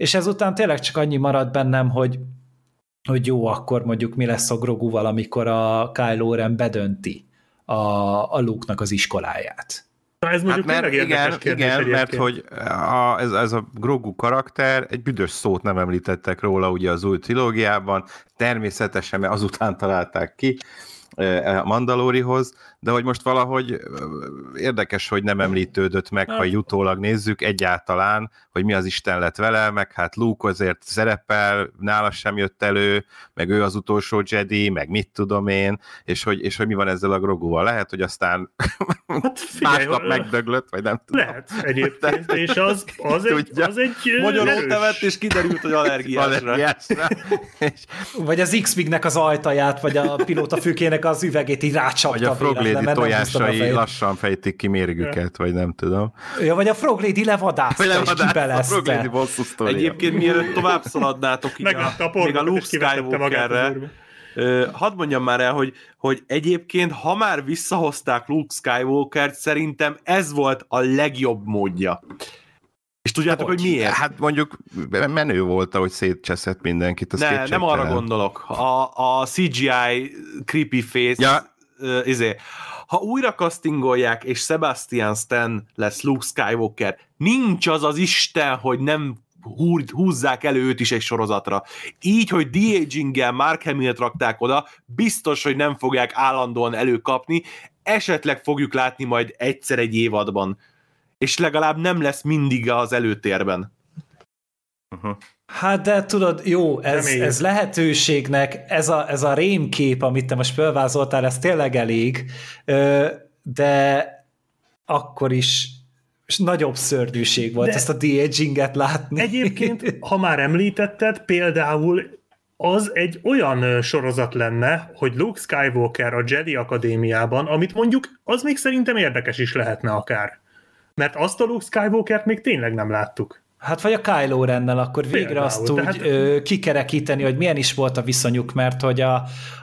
és ezután tényleg csak annyi marad bennem, hogy hogy jó, akkor mondjuk mi lesz a Groguval, amikor a Kylo Ren bedönti a, a Luke-nak az iskoláját. Na ez mondjuk Hát mert igen, kérdés igen mert egyébként. hogy a, ez, ez a Grogu karakter, egy büdös szót nem említettek róla ugye az új trilógiában, természetesen, mert azután találták ki eh, a Mandalorihoz, de hogy most valahogy érdekes, hogy nem említődött meg, ha így utólag nézzük egyáltalán, hogy mi az Isten lett vele, meg hát Luke azért szerepel, nála sem jött elő, meg ő az utolsó Jedi, meg mit tudom én, és hogy, és hogy mi van ezzel a Groguval. Lehet, hogy aztán Hát figyelj, másnap megdöglött, vagy nem tudom. Lehet egyébként, és az, az, egy, Tudja. az egy Magyarul nevett, és kiderült, hogy allergiásra. Allergiásra. És, Vagy az X-Wing-nek az ajtaját, vagy a pilóta fülkének az üvegét így vagy rácsapta a Frog véletlen, Lady tojásai lassan fejtik ki mérgüket, vagy nem tudom. Ja, vagy a Frog Lady levadászta, Vagy nem és a Frog kibelezte. Lady bosszú sztoria. Egyébként mielőtt tovább szaladnátok így a, a még a Luke Skywalkerre, hadd mondjam már el, hogy, hogy egyébként, ha már visszahozták Luke Skywalkert, szerintem ez volt a legjobb módja. És tudjátok, hogy, Hogy? miért? Hát mondjuk menő volt, ahogy szétcseszett mindenkit. Az ne, nem arra gondolok. A, a CGI creepy face, Ja. Ö, izé, ha újra castingolják, és Sebastian Stan lesz Luke Skywalker, nincs az az Isten, hogy nem húzzák elő őt is egy sorozatra. Így, hogy de-aging-gel Mark Hamill-t rakták oda, biztos, hogy nem fogják állandóan előkapni, esetleg fogjuk látni majd egyszer egy évadban. És legalább nem lesz mindig az előtérben. Uh-huh. Hát de tudod, jó, ez, Reméljük. ez lehetőségnek, ez a, ez a rémkép, amit te most felvázoltál, ez tényleg elég, de akkor is nagyobb szörnyűség volt De- ezt a de-aginget látni. Egyébként, ha már említetted, például az egy olyan sorozat lenne, hogy Luke Skywalker a Jedi Akadémiában, amit mondjuk az még szerintem érdekes is lehetne akár. Mert azt a Luke Skywalkert még tényleg nem láttuk. Hát vagy a Kylo Rennel akkor végre Például, azt úgy tehát- ö, kikerekíteni, hogy milyen is volt a viszonyuk, mert hogy a,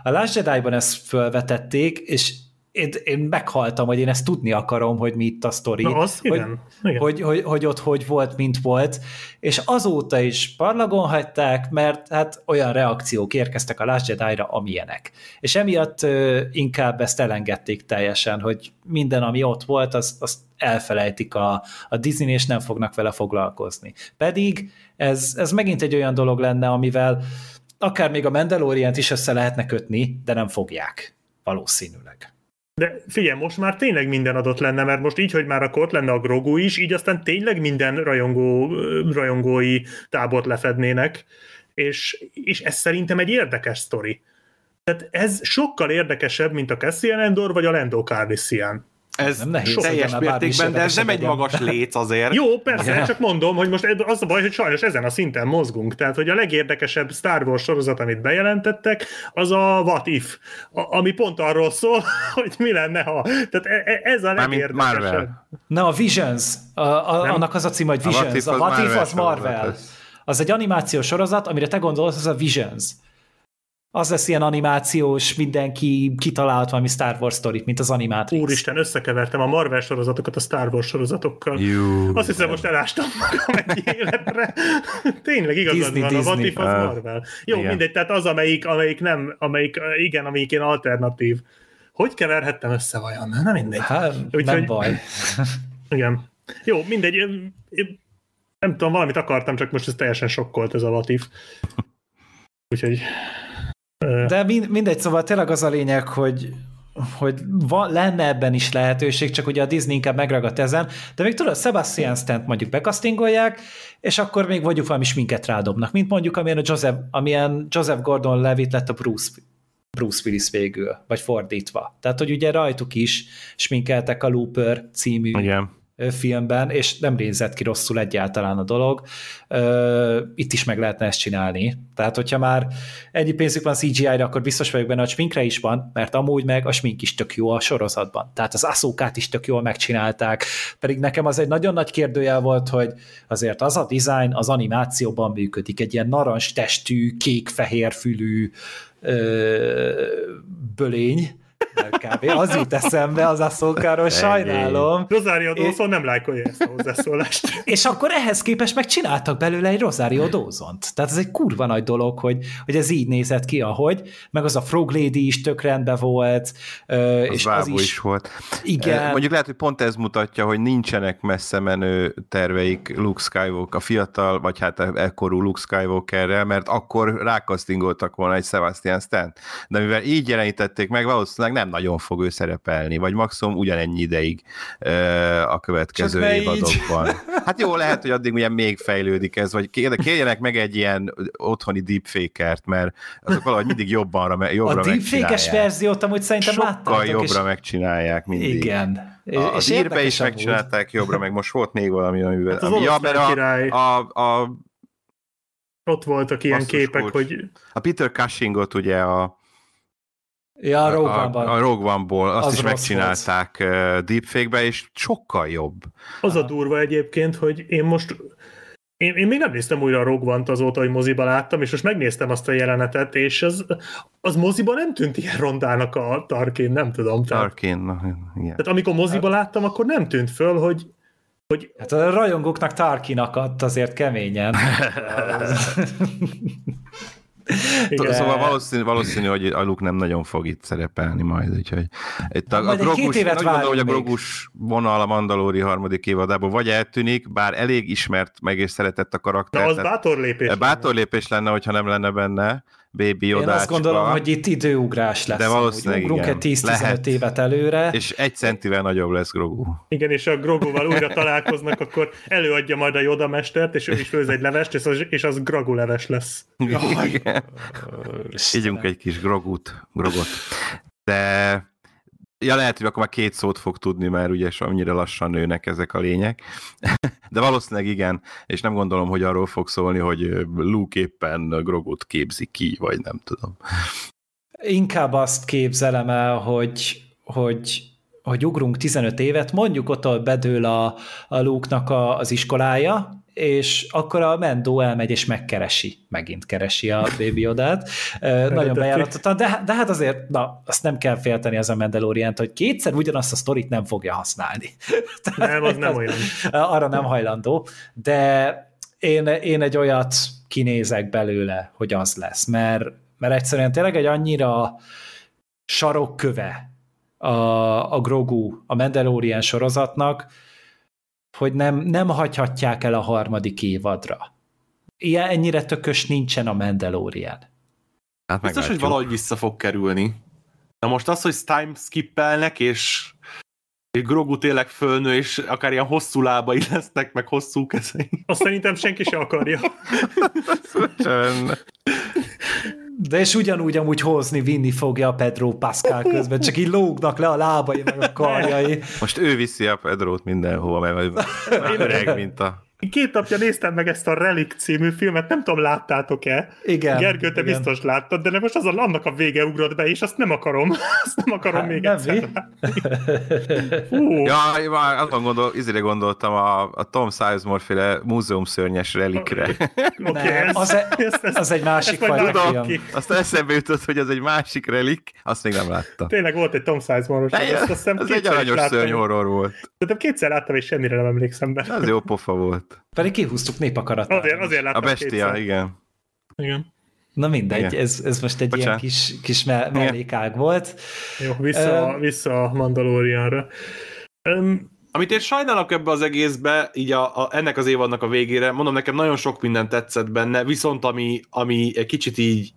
a Last Jedi-ban ezt felvetették, és én, én meghaltam, hogy én ezt tudni akarom, hogy mi itt a sztori. Na, az hogy, igen. igen. hogy, hogy, hogy ott hogy volt, mint volt, és azóta is parlagon hagyták, mert hát olyan reakciók érkeztek a Last Jedi-ra, amilyenek. És emiatt ö, inkább ezt elengedték teljesen, hogy minden, ami ott volt, azt, azt elfelejtik a, a Disney, és nem fognak vele foglalkozni. Pedig ez, ez megint egy olyan dolog lenne, amivel akár még a Mandalorian-t is össze lehetne kötni, de nem fogják. Valószínűleg. De figyelj, most már tényleg minden adott lenne, mert most így, hogy már akkor ott lenne a Grogu is, így aztán tényleg minden rajongó, rajongói tábort lefednének, és, és ez szerintem egy érdekes sztori. Tehát ez sokkal érdekesebb, mint a Cassian Endor vagy a Lando Calrissian. Ez Nem nehéz, teljes mértékben, de ez nem egy magas léc azért. Jó, persze, Igen. csak mondom, hogy most az a baj, hogy sajnos ezen a szinten mozgunk. Tehát, hogy a legérdekesebb Star Wars sorozat, amit bejelentettek, az a What If, a, ami pont arról szól, hogy mi lenne, ha. Tehát e- e- ez a legérdekesebb. Marvel. Na, a Visions, a, a, Nem? annak az a cím, hogy A What Visions. If A az What If Marvel az Marvel. Az egy animációs sorozat, amire te gondolsz, az a Visions. Az lesz ilyen animációs, mindenki kitalált valami Star Wars sztorit, mint az Animatrix. Úristen, összekevertem a Marvel sorozatokat a Star Wars sorozatokkal. Jú. Azt hiszem, most elástam magam egy életre. Tényleg igazad Disney, van, a What Disney. If az Ah. Marvel. Jó, Igen. mindegy, tehát az, amelyik, amelyik nem, amelyik, igen, amelyik ilyen alternatív. Hogy keverhettem össze vajon? Na mindegy. Hát, Úgyhogy- nem baj. Igen. Jó, mindegy. én- én Nem tudom, valamit akartam, csak most ez teljesen sokkolt ez a What If. Úgyhogy... De mind, mindegy, szóval tényleg az a lényeg, hogy hogy van, lenne ebben is lehetőség, csak ugye a Disney inkább megragadt ezen, de még tudod, Sebastian Stant mondjuk bekasztingolják, és akkor még mondjuk valami sminket rádobnak, mint mondjuk amilyen, a Joseph, amilyen Joseph Gordon-Levitt lett a Bruce, Bruce Willis végül, vagy fordítva. Tehát, hogy ugye rajtuk is sminkeltek a Looper című Igen. Filmben, és nem nézett ki rosszul egyáltalán a dolog. Itt is meg lehetne ezt csinálni. Tehát, hogyha már ennyi pénzük van CGI-ra, akkor biztos vagyok benne, hogy sminkre is van, mert amúgy meg a smink is tök jó a sorozatban. Tehát az aszókát is tök jól megcsinálták, pedig nekem az egy nagyon nagy kérdőjel volt, hogy azért az a design az animációban működik, egy ilyen narancs testű, kék-fehér fülű bölény, kb. Az jut eszembe az asszókáról, sajnálom. Rosario Dawson nem lájkolja ezt a hozzászólást. És akkor ehhez képest megcsináltak belőle egy Rosario Dawson-t. Tehát ez egy kurva nagy dolog, hogy, hogy ez így nézett ki, ahogy, meg az a Frog Lady is tök rendben volt, az és az is, is volt. Igen. Mondjuk lehet, hogy pont ez mutatja, hogy nincsenek messze menő terveik Luke Skywalker, a fiatal, vagy hát ekkorú Luke Skywalkerrel, mert akkor rákasztingoltak volna egy Sebastian Stan. De mivel így jelenítették meg, valószínűleg nem nagyon fog ő szerepelni, vagy maximum ugyanennyi ideig a következő évadokban. Hát jó, lehet, hogy addig ugye még fejlődik ez, vagy kérjenek meg egy ilyen otthoni deepfake-ert, mert azok valahogy mindig jobbanra, jobbra A deepfake-es verziót amúgy szerintem Sokkal láttátok. jobbra és... megcsinálják mindig. Igen. A, és írbe is megcsinálták jobbra, meg most volt még valami, amivel... Hát az ja, mert a, a, a, ott voltak ilyen képek, kulcs. hogy... A Peter Cushingot ugye a Ja, a Rogue One-ban. A, a Rogue One-ból, azt az is megcsinálták volt. deepfake-be, és sokkal jobb. Az a durva egyébként, hogy én most én, én még nem néztem újra a Rogue One-t azóta, hogy moziba láttam, és most megnéztem azt a jelenetet, és az, az moziba nem tűnt ilyen rondának a Tarkin, nem tudom. Tarkin, na, igen. Tehát amikor moziba láttam, akkor nem tűnt föl, hogy hogy... Hát a rajongóknak Tarkin akadt azért keményen. Igen. Szóval valószínű, valószínű, hogy a Luke nem nagyon fog itt szerepelni majd, úgyhogy itt a, majd a Grogus, évet nagyon gondolom, hogy a Grogus vonal a Mandalori harmadik évadából vagy eltűnik, bár elég ismert meg és szeretett a karakter. De az bátor lépés. Bátor lépés lenne, hogyha nem lenne benne, Baby Én azt gondolom, hogy itt időugrás lesz. De valószínűleg ugrunk igen. 10-15 évet előre. És egy centivel nagyobb lesz Grogu. Igen, és a Groguval újra találkoznak, akkor előadja majd a Yoda mestert, és ő is főz egy levest, és az, és az Grogu leves lesz. Igen. Ígyunk egy kis Grogut, Grogot. De Ja, lehet, hogy akkor már két szót fog tudni, mert ugye annyira lassan nőnek ezek a lények. De valószínűleg igen, és nem gondolom, hogy arról fog szólni, hogy Luke éppen Grogot képzi ki, vagy nem tudom. Inkább azt képzelem el, hogy, hogy hogy ugrunk 15 évet, mondjuk ott bedől a, a Luke-nak a, az iskolája, és akkor a Mendo elmegy és megkeresi, megint keresi a Baby Yodát. Nagyon bejáratottan, de, de hát azért, na, azt nem kell félteni az a Mandalorian-t, hogy kétszer ugyanazt a sztorit nem fogja használni. nem, az nem olyan. Arra nem hajlandó, de én, én egy olyat kinézek belőle, hogy az lesz, mert, mert egyszerűen tényleg egy annyira sarokköve a, a Grogu, a Mandalorian sorozatnak, hogy nem, nem hagyhatják el a harmadik évadra. Ilyen ennyire tökös nincsen a Mandalorian. Hát Biztos, hogy valahogy vissza fog kerülni. Na most az, hogy time skippelnek, és, és Grogu tényleg fölnő, és akár ilyen hosszú lábai lesznek, meg hosszú kezei. Azt szerintem senki se akarja. De és ugyanúgy amúgy hozni, vinni fogja a Pedro Pascal közben, csak így lógnak le a lábai, meg a karjai. Most ő viszi a Pedrót mindenhova, mert öreg, mint a két napja néztem meg ezt a Relic című filmet, nem tudom, láttátok-e? Igen. Gergő, te igen. biztos láttad, de most az a, annak a vége ugrott be, és azt nem akarom. Azt nem akarom hát, még nem egyszer uh. Ja, én már azon gondol, izére gondoltam a, a Tom Sizemore féle múzeum szörnyes relikre. okay, ez, az, e, ez, ez, az egy másik fajta film. Ki. Azt eszembe jutott, hogy az egy másik relik, azt még nem láttam. Tényleg volt egy Tom Sizemore-os. Ez, ez egy aranyos szörny horror volt. De kétszer láttam, és semmire nem emlékszem be. Ez jó pofa volt volt. Pedig kihúztuk népakaratát. Azért, azért láttam A bestia, kétszer. igen. Igen. Na mindegy, ez, ez most egy Bocsánat. ilyen kis, kis me- mellékág volt. Jó, vissza, um, vissza a Mandalorianra. Um, amit én sajnálok ebbe az egészbe, így a, a, ennek az évadnak a végére, mondom, nekem nagyon sok minden tetszett benne, viszont ami, ami egy kicsit így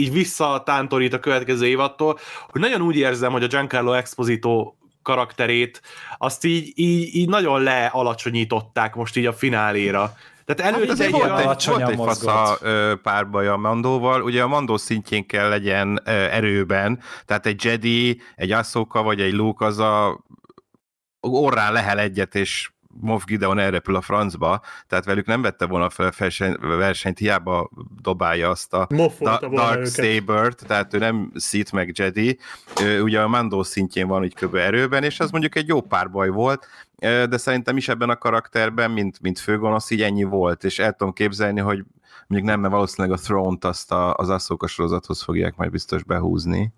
így visszatántorít a következő évattól, hogy nagyon úgy érzem, hogy a Giancarlo Exposito karakterét, azt így, így, így nagyon lealacsonyították most így a fináléra. Tehát előtte egy, volt egy, volt egy fasza párbaj a Mandóval, ugye a Mandó szintjén kell legyen erőben, tehát egy Jedi, egy Ahsoka vagy egy Luke az a orrán lehel egyet, és Moff Gideon elrepül a francba, tehát velük nem vette volna fel a versenyt, hiába dobálja azt a da- Dark Saber-t, tehát ő nem Sith meg Jedi, ő, ugye a Mando szintjén van úgy kb. erőben, és az mondjuk egy jó párbaj volt, de szerintem is ebben a karakterben, mint, mint főgonosz, így ennyi volt, és el tudom képzelni, hogy mondjuk nem, mert valószínűleg a Throne-t azt a, az Ahsoka sorozathoz fogják majd biztos behúzni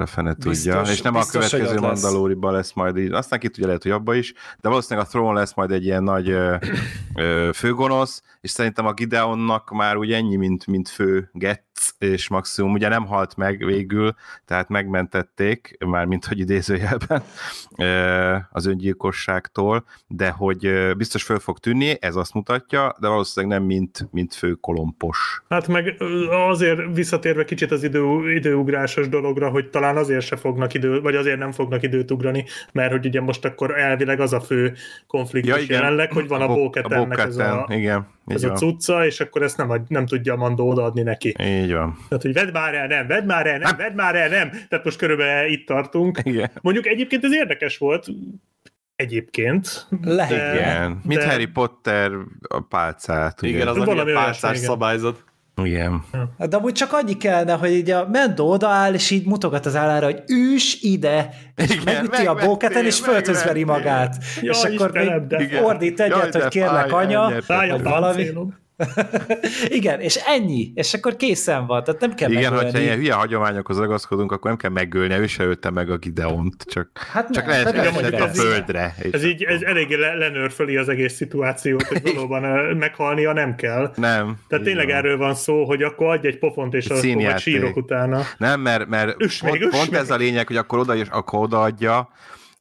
a fene tudja, biztos, és nem biztos, a következő Mandalóriban lesz. lesz majd így, aztán ki tudja, lehet, hogy abba is, de valószínűleg a Throne lesz majd egy ilyen nagy ö, ö, főgonosz, és szerintem a Gideonnak már úgy ennyi, mint, mint fő Getz, és maximum ugye nem halt meg végül, tehát megmentették, már mint hogy idézőjelben az öngyilkosságtól, de hogy biztos föl fog tűnni, ez azt mutatja, de valószínűleg nem mint, mint fő kolompos. Hát meg azért visszatérve kicsit az idő, időugrásos dologra, hogy talán azért se fognak idő, vagy azért nem fognak időt ugrani, mert hogy ugye most akkor elvileg az a fő konfliktus ja, igen. jelenleg, hogy van a, a Bóketennek ez a, igen, ez a cucca, és akkor ezt nem, nem tudja a Mandó odaadni neki. Így van. Tehát, hogy vedd már el, nem, vedd már el, nem, vedd már el, nem. Tehát most körülbelül itt tartunk. Igen. Mondjuk egyébként ez érdekes volt, egyébként. Lehet. Igen, mint de... Harry Potter a pálcát. Ugye? Igen, az valami a pálcás szabályzat. Igen. Hát de amúgy csak annyi kellene, hogy így a Mendo odaáll, és így mutogat az állára, hogy üs ide, és Igen, megüti a bóketen, és föltözveri magát. Ja, és akkor még ordít egyet, hogy kérlek anya, vagy valami. Igen, és ennyi, és akkor készen van, tehát nem kell Igen, megölni. hogyha ilyen hülye hagyományokhoz ragaszkodunk, akkor nem kell megölni, ő se ölte meg a Gideont, csak, hát csak nem, lehet nem a földre. Ez így ez eléggé le, lenőrföli az egész szituációt, hogy valóban meghalnia nem kell. Nem. Tehát tényleg van. erről van szó, hogy akkor adj egy pofont, és akkor majd sírok utána. Nem, mert, mert üs pont, még, pont ez a lényeg, hogy akkor oda, és akkor odaadja,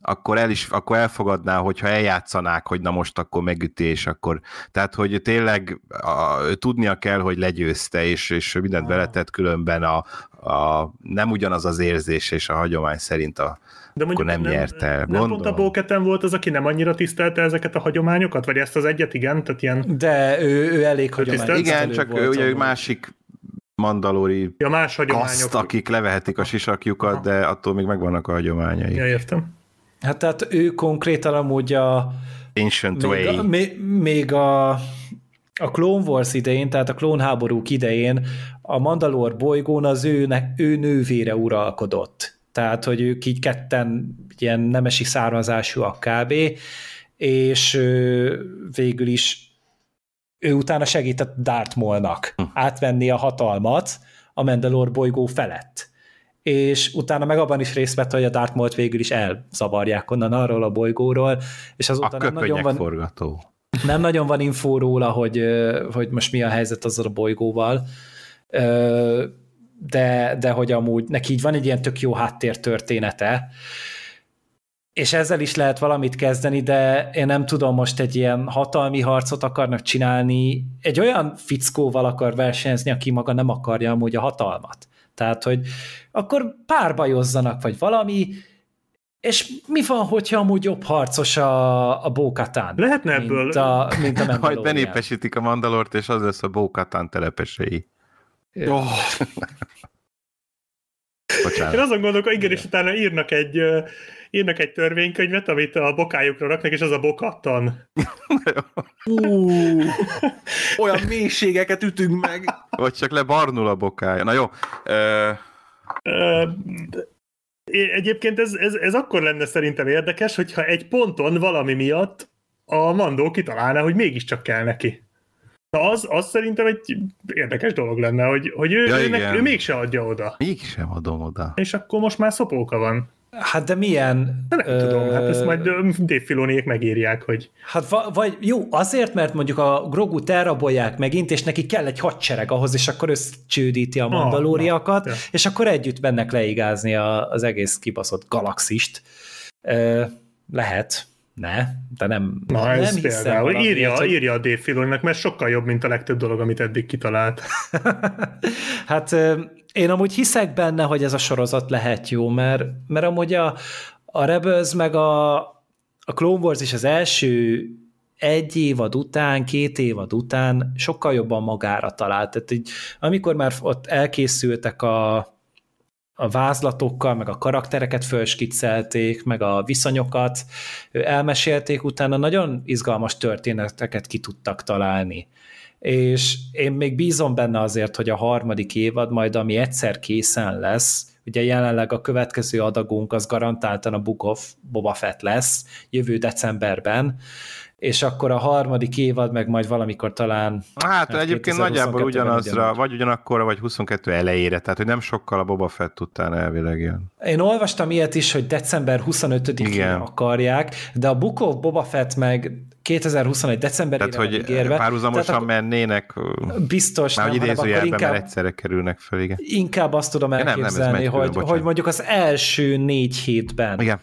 akkor, el is, akkor elfogadná, hogyha eljátszanák, hogy na most akkor megütés, akkor, tehát, hogy tényleg a, tudnia kell, hogy legyőzte, és, és mindent beletett különben a, a, nem ugyanaz az érzés, és a hagyomány szerint a, de mondjuk akkor nem, nem nyert el. Nem pont a Bóketen volt az, aki nem annyira tisztelte ezeket a hagyományokat? Vagy ezt az egyet, igen? Tehát ilyen... De ő, ő elég hagyományos. Igen, csak ő, ugye ő másik mandalóri ja, más hagyományok. Kaszt, akik levehetik a sisakjukat, Aha. de attól még megvannak a hagyományai. Ja, értem. Hát tehát ő konkrétan amúgy a... Ancient még Way. A, még, még a, a Clone Wars idején, tehát a klónháborúk idején a Mandalor bolygón az őnek, ő nővére uralkodott. Tehát, hogy ők így ketten ilyen nemesi származásúak kb. És végül is ő utána segített Darth Maul-nak hm. átvenni a hatalmat a Mandalor bolygó felett és utána meg abban is részt vett, hogy a Darth Maul-t végül is elzavarják onnan arról a bolygóról, és azóta a nem nagyon van... forgató. Nem nagyon van infó róla, hogy, hogy most mi a helyzet azzal a bolygóval, de, de hogy amúgy neki így van egy ilyen tök jó háttértörténete, és ezzel is lehet valamit kezdeni, de én nem tudom, most egy ilyen hatalmi harcot akarnak csinálni, egy olyan fickóval akar versenyezni, aki maga nem akarja amúgy a hatalmat. Tehát, hogy akkor párbajozzanak, vagy valami, és mi van, hogyha amúgy jobb harcos a, a Bókatán? Lehetne ebből. Mint a, mint a Majd benépesítik a Mandalort, és az lesz a Bókatán telepesei. Oh. Bocsánat. Én azon gondolok, igen, és utána írnak egy, írnak egy törvénykönyvet, amit a bokájukra raknak, és az a bokattan. uh, olyan mélységeket ütünk meg. Vagy csak lebarnul a bokája. Na jó. Uh... Uh, egyébként ez, ez, ez akkor lenne szerintem érdekes, hogyha egy ponton valami miatt a mandó kitalálná, hogy mégiscsak kell neki. Na az, az szerintem egy érdekes dolog lenne, hogy, hogy ő, ja, őnek, ő mégse adja oda. Mégsem adom oda. És akkor most már szopóka van. Hát de milyen... De nem ö... tudom, hát ezt majd Dave Filoniék megírják, hogy... Hát vagy jó, azért, mert mondjuk a Grogu elrabolják megint, és neki kell egy hadsereg ahhoz, és akkor összcsődíti a mandalóriakat, ah, ja. és akkor együtt mennek leigázni a, az egész kibaszott galaxist. Ö, lehet, ne, de nem, Na, nem ez hiszem például. Valami, írja, hogy... írja a Dave Filoninak, mert sokkal jobb, mint a legtöbb dolog, amit eddig kitalált. hát én amúgy hiszek benne, hogy ez a sorozat lehet jó, mert, mert amúgy a, a Rebels meg a, a Clone Wars is az első egy évad után, két évad után sokkal jobban magára talált. Tehát így, amikor már ott elkészültek a, a vázlatokkal, meg a karaktereket fölskiccelték, meg a viszonyokat elmesélték, utána nagyon izgalmas történeteket ki tudtak találni. És én még bízom benne azért, hogy a harmadik évad majd, ami egyszer készen lesz, ugye jelenleg a következő adagunk az garantáltan a Book of Boba Fett lesz jövő decemberben, és akkor a harmadik évad meg majd valamikor talán... Hát, hát egyébként nagyjából ugyanazra, vagy ugyanakkor, vagy 22 elejére, tehát hogy nem sokkal a Boba Fett után elvileg jön. Én olvastam ilyet is, hogy december 25-én akarják, de a Book of Boba Fett meg 2021 decemberére Tehát, hogy ígérve. párhuzamosan Tehát mennének. Biztos már, nem, hogy idézőjelben, inkább, mert egyszerre kerülnek fel, igen. Inkább azt tudom elképzelni, nem, nem, hogy, hogy mondjuk az első négy hétben igen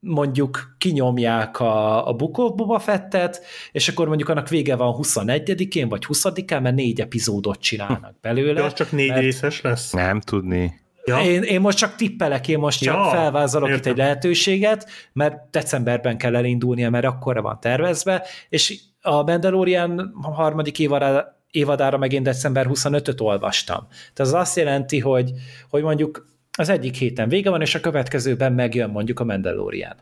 mondjuk kinyomják a, a Book of Boba Fettet, és akkor mondjuk annak vége van 21-én, vagy 20-án, mert négy epizódot csinálnak belőle. De az csak négy mert... részes lesz? Nem tudni. Ja. Én, én most csak tippelek, én most csak ja, felvázolok értem. itt egy lehetőséget, mert decemberben kell elindulnia, mert akkorra van tervezve, és a Mandalorian harmadik évadára, évadára meg én december 25-öt olvastam. Tehát az azt jelenti, hogy, hogy mondjuk az egyik héten vége van, és a következőben megjön mondjuk a Mandalorian.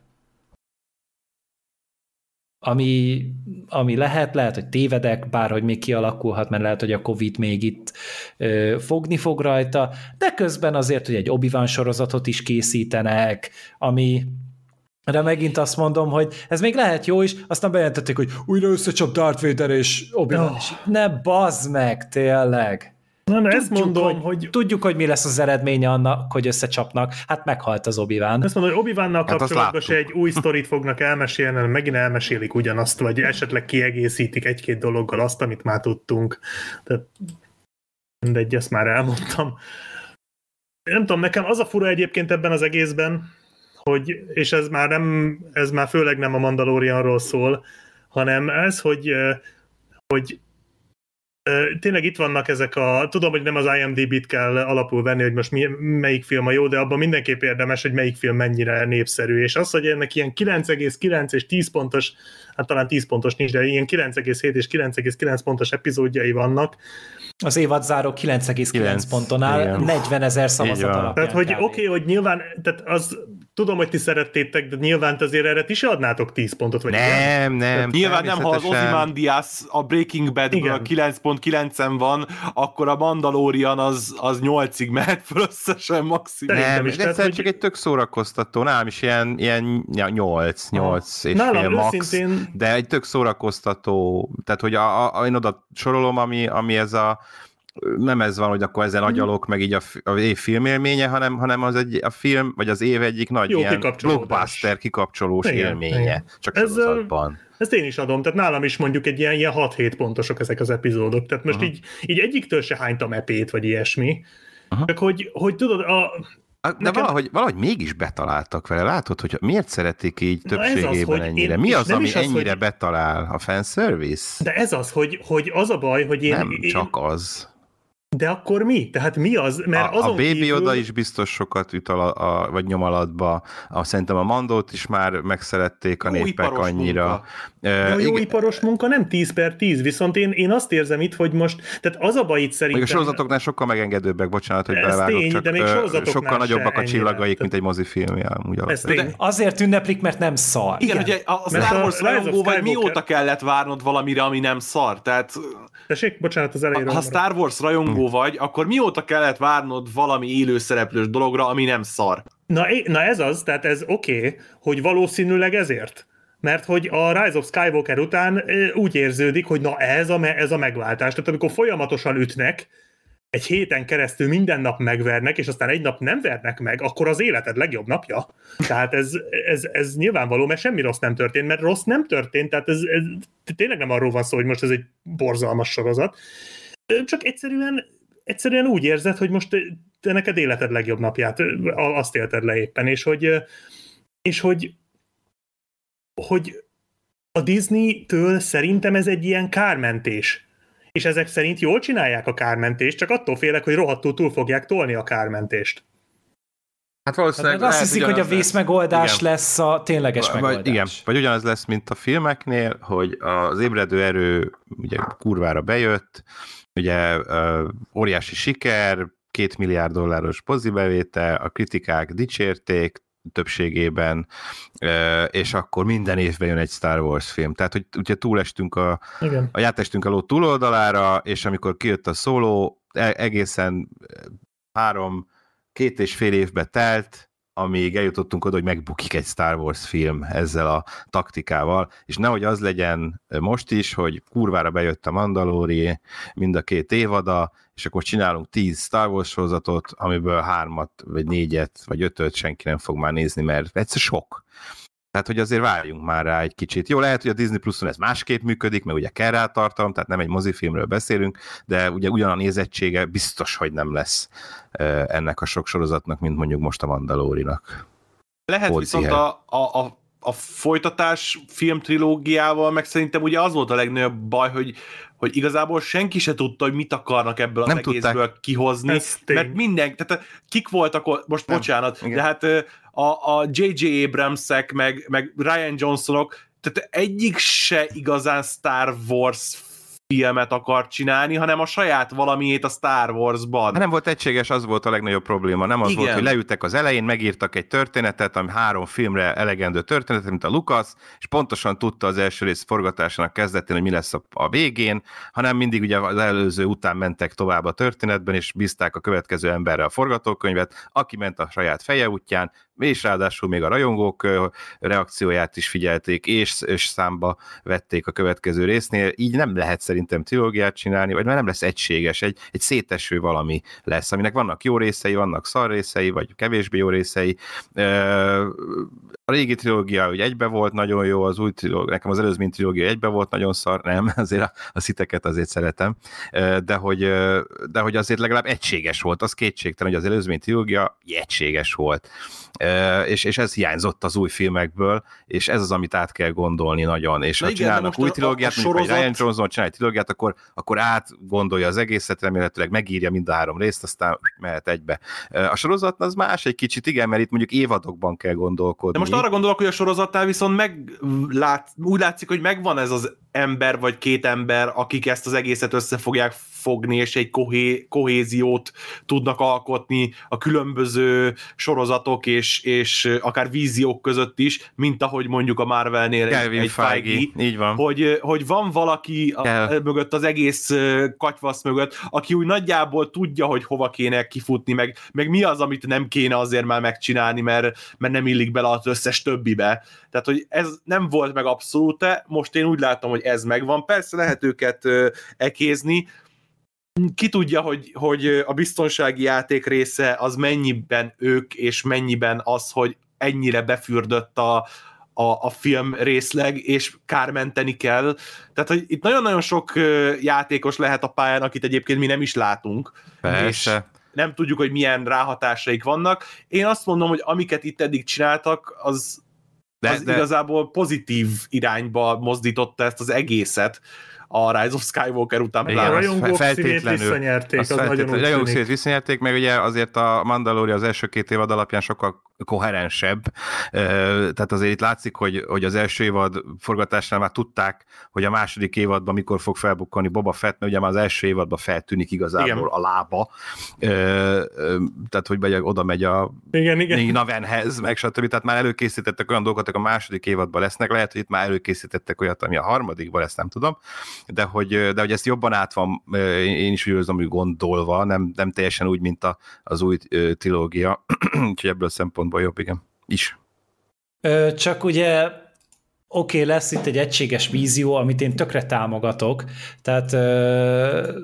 Ami, ami lehet, lehet, hogy tévedek, bárhogy még kialakulhat, mert lehet, hogy a Covid még itt ö, fogni fog rajta, de közben azért, hogy egy obi sorozatot is készítenek, ami de megint azt mondom, hogy ez még lehet jó is, aztán bejelentették, hogy újra összecsap Darth Vader és obi oh. ne bazd meg, tényleg. Na, na ezt mondom, hogy, hogy... Tudjuk, hogy mi lesz az eredménye annak, hogy összecsapnak. Hát meghalt az obi -Wan. Ezt mondom, hogy obi hát kapcsolatban se egy új sztorit fognak elmesélni, hanem megint elmesélik ugyanazt, vagy esetleg kiegészítik egy-két dologgal azt, amit már tudtunk. Tehát mindegy, ezt már elmondtam. Nem tudom, nekem az a fura egyébként ebben az egészben, hogy, és ez már nem, ez már főleg nem a Mandalorianról szól, hanem ez, hogy, hogy tényleg itt vannak ezek a, tudom, hogy nem az IMDb-t kell alapul venni, hogy most mi, melyik film a jó, de abban mindenképp érdemes, hogy melyik film mennyire népszerű, és az, hogy ennek ilyen 9,9 és 10 pontos, hát talán 10 pontos nincs, de ilyen 9,7 és 9,9 pontos epizódjai vannak. Az évad záró 9,9 ponton áll, 40 ezer szavazat alapján. Tehát, hogy oké, okay, hogy nyilván, tehát az tudom, hogy ti szerettétek, de nyilván azért erre ti se adnátok 10 pontot, vagy Nem, nem. Tehát nyilván nem, ha az Ozymandias a Breaking Badből 9.9-en van, akkor a Mandalorian az, az 8-ig mehet föl összesen maximum. Nem, is, de hogy... csak egy tök szórakoztató, nálam is ilyen, ilyen 8, 8 és Nálam fél max, őszintén... de egy tök szórakoztató, tehát hogy a, a, a, én oda sorolom, ami, ami ez a nem ez van, hogy akkor ezen mhm. agyalok, meg így a, a év filmélménye, hanem, hanem az egy, a film, vagy az év egyik nagy Jó, ilyen blockbuster kikapcsolós igen, élménye. Igen. Csak ez, sorozatban. Ezt én is adom, tehát nálam is mondjuk egy ilyen, ilyen 6-7 pontosok ezek az epizódok, tehát most így, így egyiktől se hánytam epét, vagy ilyesmi. Aha. Csak hogy, hogy tudod, a, de Nekem... valahogy, valahogy mégis betaláltak vele. Látod, hogy miért szeretik így többségében az, ennyire? Mi az, ami ennyire az, betalál? A fanservice? De ez az, hogy, hogy az a baj, hogy én... Nem én, csak az. De akkor mi? Tehát mi az? Mert a, azon a Baby kívül... oda is biztos sokat üt a, a, vagy nyom alatba. A, szerintem a Mandót is már megszerették a jó népek annyira. Munka. De a jó igen. iparos munka nem 10 per 10, viszont én, én azt érzem itt, hogy most, tehát az a baj itt szerintem... Még a sorozatoknál sokkal megengedőbbek, bocsánat, hogy belevágok, tény, csak de még sokkal nagyobbak a csillagaik, mint egy mozifilm. De azért ünneplik, mert nem szar. Igen, igen. ugye a Star Wars rajongó vagy mióta kellett várnod valamire, ami nem szar? Tehát... Tessék, bocsánat, az elejéről. Ha Star Wars rajongó vagy, akkor mióta kellett várnod valami élőszereplős dologra, ami nem szar? Na, na ez az, tehát ez oké, okay, hogy valószínűleg ezért. Mert hogy a Rise of Skywalker után úgy érződik, hogy na ez a, ez a megváltás. Tehát amikor folyamatosan ütnek, egy héten keresztül minden nap megvernek, és aztán egy nap nem vernek meg, akkor az életed legjobb napja. Tehát ez, ez, ez nyilvánvaló, mert semmi rossz nem történt, mert rossz nem történt, tehát ez, ez tényleg nem arról van szó, hogy most ez egy borzalmas sorozat. Csak egyszerűen, egyszerűen úgy érzed, hogy most te neked életed legjobb napját, azt élted le éppen, és hogy, és hogy hogy a Disney-től szerintem ez egy ilyen kármentés. És ezek szerint jól csinálják a kármentést, csak attól félek, hogy rohadtul túl fogják tolni a kármentést. Hát valószínűleg hát azt hiszik, hogy a vészmegoldás igen. lesz a tényleges vagy, megoldás. Igen, vagy ugyanaz lesz, mint a filmeknél, hogy az ébredő erő ugye kurvára bejött, ugye óriási siker, két milliárd dolláros bevétel, a kritikák dicsérték, többségében, és akkor minden évben jön egy Star Wars film. Tehát, hogy ugye túlestünk a, Igen. a játestünk a ló túloldalára, és amikor kijött a szóló, e, egészen három, két és fél évbe telt, amíg eljutottunk oda, hogy megbukik egy Star Wars film ezzel a taktikával, és nehogy az legyen most is, hogy kurvára bejött a Mandalori, mind a két évada, és akkor csinálunk tíz Star Wars sorozatot, amiből hármat, vagy négyet, vagy ötöt senki nem fog már nézni, mert egyszer sok. Tehát, hogy azért várjunk már rá egy kicsit. Jó, lehet, hogy a Disney Plus-on ez másképp működik, mert ugye kell rá tartalom, tehát nem egy mozifilmről beszélünk, de ugye ugyan a nézettsége biztos, hogy nem lesz ennek a sok sorozatnak, mint mondjuk most a Mandalórinak. Lehet Volt viszont a, a, a, a folytatás filmtrilógiával, meg szerintem ugye az volt a legnagyobb baj, hogy, hogy igazából senki se tudta, hogy mit akarnak ebből az nem egészből tudták. kihozni, mert minden, tehát kik voltak, most nem. bocsánat, Igen. de hát a, a J.J. Abramsek, meg, meg Ryan Johnsonok, tehát egyik se igazán Star Wars filmet akar csinálni, hanem a saját valamiét a Star Wars-ban. Nem volt egységes, az volt a legnagyobb probléma. Nem az Igen. volt, hogy leültek az elején, megírtak egy történetet, ami három filmre elegendő történet, mint a Lucas, és pontosan tudta az első rész forgatásának kezdetén, hogy mi lesz a, a végén, hanem mindig ugye az előző után mentek tovább a történetben, és bízták a következő emberre a forgatókönyvet, aki ment a saját feje útján, és ráadásul még a rajongók reakcióját is figyelték, és, és számba vették a következő résznél, így nem lehet szerintem trilógiát csinálni, vagy nem lesz egységes, egy, egy széteső valami lesz, aminek vannak jó részei, vannak szar részei, vagy kevésbé jó részei. A régi trilógia hogy egybe volt nagyon jó, az új trilógia, nekem az előzmény trilógia egybe volt nagyon szar, nem, azért a, a sziteket azért szeretem, de hogy, de hogy azért legalább egységes volt, az kétségtelen, hogy az előzmény trilógia egységes volt és, és ez hiányzott az új filmekből, és ez az, amit át kell gondolni nagyon, és Na ha igen, csinálnak új trilógiát, a, a sorozat... Ryan Johnson csinál egy trilógiát, akkor, akkor átgondolja az egészet, remélhetőleg megírja mind a három részt, aztán mehet egybe. A sorozat az más egy kicsit, igen, mert itt mondjuk évadokban kell gondolkodni. De most arra gondolok, hogy a sorozatnál viszont meg lát, úgy látszik, hogy megvan ez az ember vagy két ember, akik ezt az egészet össze fogják fogni, és egy kohé, kohéziót tudnak alkotni a különböző sorozatok és, és akár víziók között is, mint ahogy mondjuk a Marvelnél Kelvin egy Feige, Feige, így van. Hogy, hogy van valaki a, mögött, az egész katyvasz mögött, aki úgy nagyjából tudja, hogy hova kéne kifutni, meg, meg mi az, amit nem kéne azért már megcsinálni, mert, mert nem illik bele az összes többibe. Tehát, hogy ez nem volt meg abszolút, most én úgy látom, hogy ez megvan. Persze lehet őket ekézni, ki tudja, hogy, hogy a biztonsági játék része az mennyiben ők, és mennyiben az, hogy ennyire befürdött a, a, a film részleg, és kármenteni kell. Tehát, hogy itt nagyon-nagyon sok játékos lehet a pályán, akit egyébként mi nem is látunk. Persze. És nem tudjuk, hogy milyen ráhatásaik vannak. Én azt mondom, hogy amiket itt eddig csináltak, az, de, az de... igazából pozitív irányba mozdította ezt az egészet a Rise of Skywalker után. Igen, a rajongók feltétlenül, visszanyerték, az, az nagyon úgy Rajongók visszanyerték, meg ugye azért a Mandalorian az első két évad alapján sokkal koherensebb. Tehát azért itt látszik, hogy, hogy az első évad forgatásnál már tudták, hogy a második évadban mikor fog felbukkanni Boba Fett, mert ugye már az első évadban feltűnik igazából igen. a lába. Tehát, hogy megy, oda megy a igen, igen. Navenhez, meg stb. Tehát már előkészítettek olyan dolgokat, a második évadban lesznek. Lehet, hogy itt már előkészítettek olyat, ami a harmadikban lesz, nem tudom. De hogy, de hogy ezt jobban át van, én is úgy hogy gondolva, nem, nem teljesen úgy, mint a, az új trilógia. Úgyhogy ebből szempont szempontból jobb, igen. Is. Csak ugye oké, okay, lesz itt egy egységes vízió, amit én tökre támogatok, tehát ö,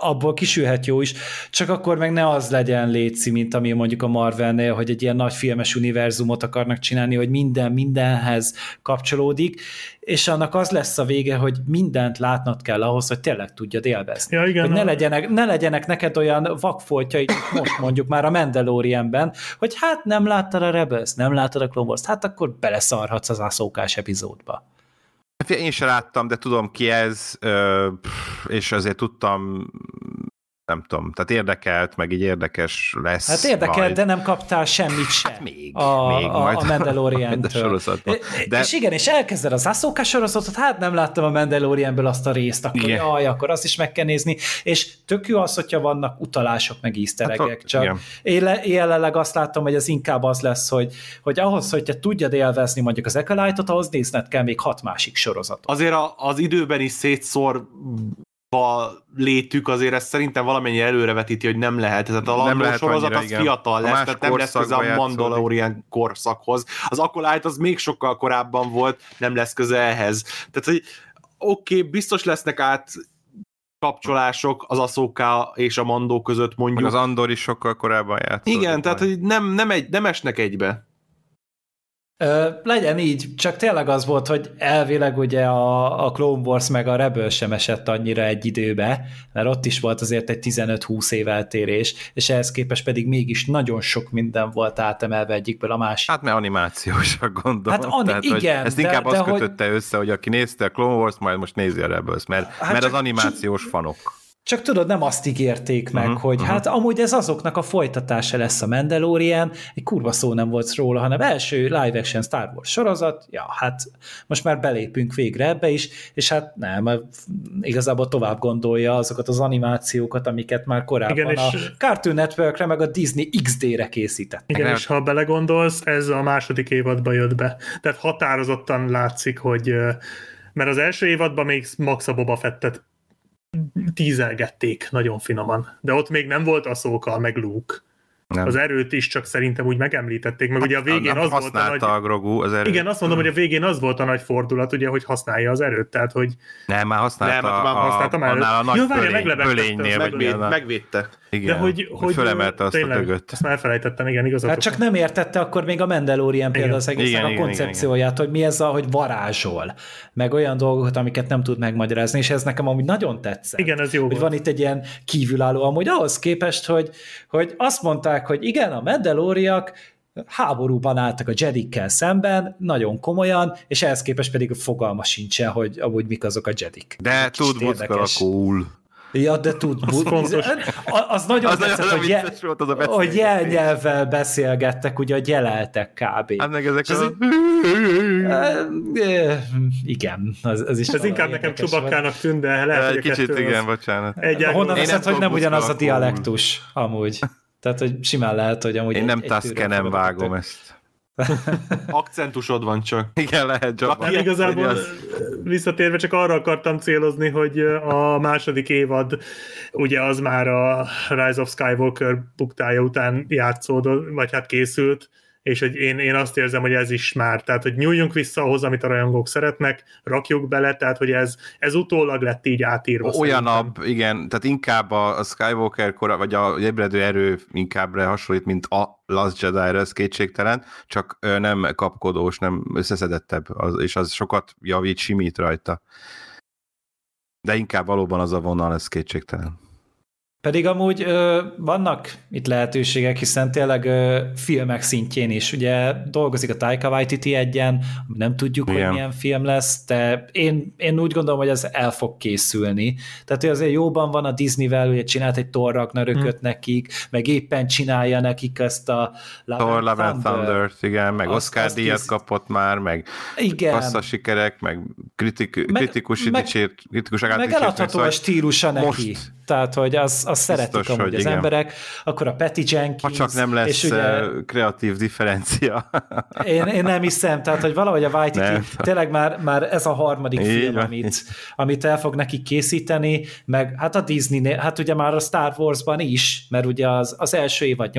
abból kisülhet jó is, csak akkor meg ne az legyen léci, mint ami mondjuk a Marvelnél, hogy egy ilyen nagy filmes univerzumot akarnak csinálni, hogy minden mindenhez kapcsolódik, és annak az lesz a vége, hogy mindent látnod kell ahhoz, hogy tényleg tudjad élvezni. Ja, igen, hogy ne, legyenek, ne legyenek neked olyan vakfoltjai, most mondjuk már a Mandalorianben, hogy hát nem láttad a Rebels, nem láttad a Clone Wars, hát akkor beleszarhatsz az ászókás epizódba. Hát én sem láttam, de tudom ki ez, és azért tudtam nem tudom, tehát érdekelt, meg így érdekes lesz. Hát érdekelt, majd. de nem kaptál semmit sem. Hát még, a, még a, majd a Mandalorian-től. sorozatban. De... És igen, és elkezded az Ahsoka sorozatot, hát nem láttam a Mandalorianből azt a részt, akkor Igen. jaj, akkor azt is meg kell nézni, és tök jó az, hogyha vannak utalások, meg easter Hát, csak igen. én, le, én jelenleg azt látom, hogy az inkább az lesz, hogy, hogy ahhoz, hogy te tudjad élvezni mondjuk az Acolyte-ot, ahhoz nézned kell még hat másik sorozatot. Azért a, az időben is szétszorva létük azért ezt szerintem valamennyi előrevetíti, hogy nem lehet. Tehát a lehet sorozat annyira, az igen. fiatal lesz, tehát nem lesz köze a. Mandalorian korszakhoz. Az Acolyte az még sokkal korábban volt, nem lesz köze ehhez. Tehát, hogy oké, okay, biztos lesznek át kapcsolások az Ahsoka és a Mandó között Meg mondjuk. az Andor is sokkal korábban játszott. Igen, tehát hogy nem, nem, egy, nem esnek egybe. Ö, legyen így, csak tényleg az volt, hogy elvileg ugye a, a Clone Wars meg a Rebel sem esett annyira egy időbe, mert ott is volt azért egy 15-20 év eltérés, és ehhez képest pedig mégis nagyon sok minden volt átemelve egyikből a másik. Hát mert animációsak gondolom. Hát ani- hogy igen, Ezt de- inkább de azt hogy- kötötte össze, hogy aki nézte a Clone Wars, majd most nézi a Rebels, mert, Hát mert csak- az animációs fanok. Csak tudod, nem azt ígérték meg, uh-huh, hogy uh-huh. hát amúgy ez azoknak a folytatása lesz a Mandalorian, egy kurva szó nem volt róla, hanem első live action Star Wars sorozat, ja, hát most már belépünk végre ebbe is, és hát nem, mert igazából tovább gondolja azokat az animációkat, amiket már korábban Igen, a és- Cartoon Networkre, meg a Disney XD-re készített. Igen, és ha belegondolsz, ez a második évadba jött be. Tehát határozottan látszik, hogy mert az első évadban még Max a Boba Fettet tízelgették nagyon finoman. De ott még nem volt a szóka, meg Luke. Nem. Az erőt is csak szerintem úgy megemlítették, meg ugye a végén nem az volt a nagy... a Grogu az erőt. Igen, azt mondom, hogy a végén az volt a nagy fordulat, ugye, hogy használja az erőt, tehát hogy Nem, már használta, Nem, hát már a, használtam előtt. annál a nagy Ja, bölénynél, vagy Megvéd, a... megvédte. Igen, de hogy, hogy fölemelte azt tényleg, a dögöt. Ezt már elfelejtettem, igen, igazatok. Hát csak nem értette akkor még a Mandalorian például Igen. az egésznek Igen, a igen, koncepcióját, hogy mi ez a, hogy varázsol, meg olyan dolgokat, amiket nem tud megmagyarázni, és ez nekem amúgy nagyon tetszett. Igen, ez jó hogy van itt egy ilyen kívülálló, amúgy ahhoz képest, hogy, hogy azt mondták, hogy igen, a Mandaloriak háborúban álltak a Jedikkel szemben, nagyon komolyan, és ehhez képest pedig fogalma sincsen, hogy amúgy mik azok a Jedik. De tud cool. Ja, de tud. Az fontos. Az, az nagyon Az tetszett, nagyon hogy, je, volt az a hogy jelnyelvvel beszélgettek, ugye, hogy jeleltek kb. Hát meg ezek ez a... Eh, igen, az, az is Ez inkább nekem. Csubakkának tűnt, de lehet, hogy a Kicsit igen, az bocsánat. Honnan Én veszed, nem hogy nem ugyanaz a dialektus, amúgy. Tehát, hogy simán lehet, hogy amúgy Én egy- nem fogadott vágom tök. ezt. Akcentusod van csak. Igen, lehet Jabba. Nem igazából az- visszatérve csak arra akartam célozni, hogy a második évad ugye az már a Rise of Skywalker buktája után játszódott, vagy hát készült, és hogy én, én azt érzem, hogy ez is már, tehát hogy nyúljunk vissza ahhoz, amit a rajongók szeretnek, rakjuk bele, tehát hogy ez, ez utólag lett így átírva. Olyanabb, igen, tehát inkább a, a Skywalker kora, vagy a ébredő erő inkább hasonlít, mint a Last Jedi-ra, ez kétségtelen, csak nem kapkodós, nem összeszedettebb, az, és az sokat javít, simít rajta. De inkább valóban az a vonal, ez kétségtelen. Pedig amúgy ö, vannak itt lehetőségek, hiszen tényleg ö, filmek szintjén is. Ugye dolgozik a Taika Waititi egyen, nem tudjuk, Igen. hogy milyen film lesz, de én, én úgy gondolom, hogy ez el fog készülni. Tehát hogy azért jóban van a Disneyvel, ugye csinált egy Thor Ragnarököt hmm. nekik, meg éppen csinálja nekik ezt a Love Thor, and Love and Thunder, igen, meg Azt- Oscar azt díjat kész- kapott már, meg Igen. kassza sikerek, meg kritik, Meg- kritikus meg- dicsért, kritikus Meg eladható a stílusa neki. most- Tehát, hogy az, az szeretik Biztos, amúgy az igen. emberek. Akkor a Patty Jenkins. Ha csak nem lesz és ugye, ugye... kreatív differencia. én, én nem hiszem, tehát, hogy valahogy a Waititi, Nem. tényleg már, már ez a harmadik Így film, van. amit, amit el fog neki készíteni, meg hát a disney hát ugye már a Star Warsban is, mert ugye az, az első évad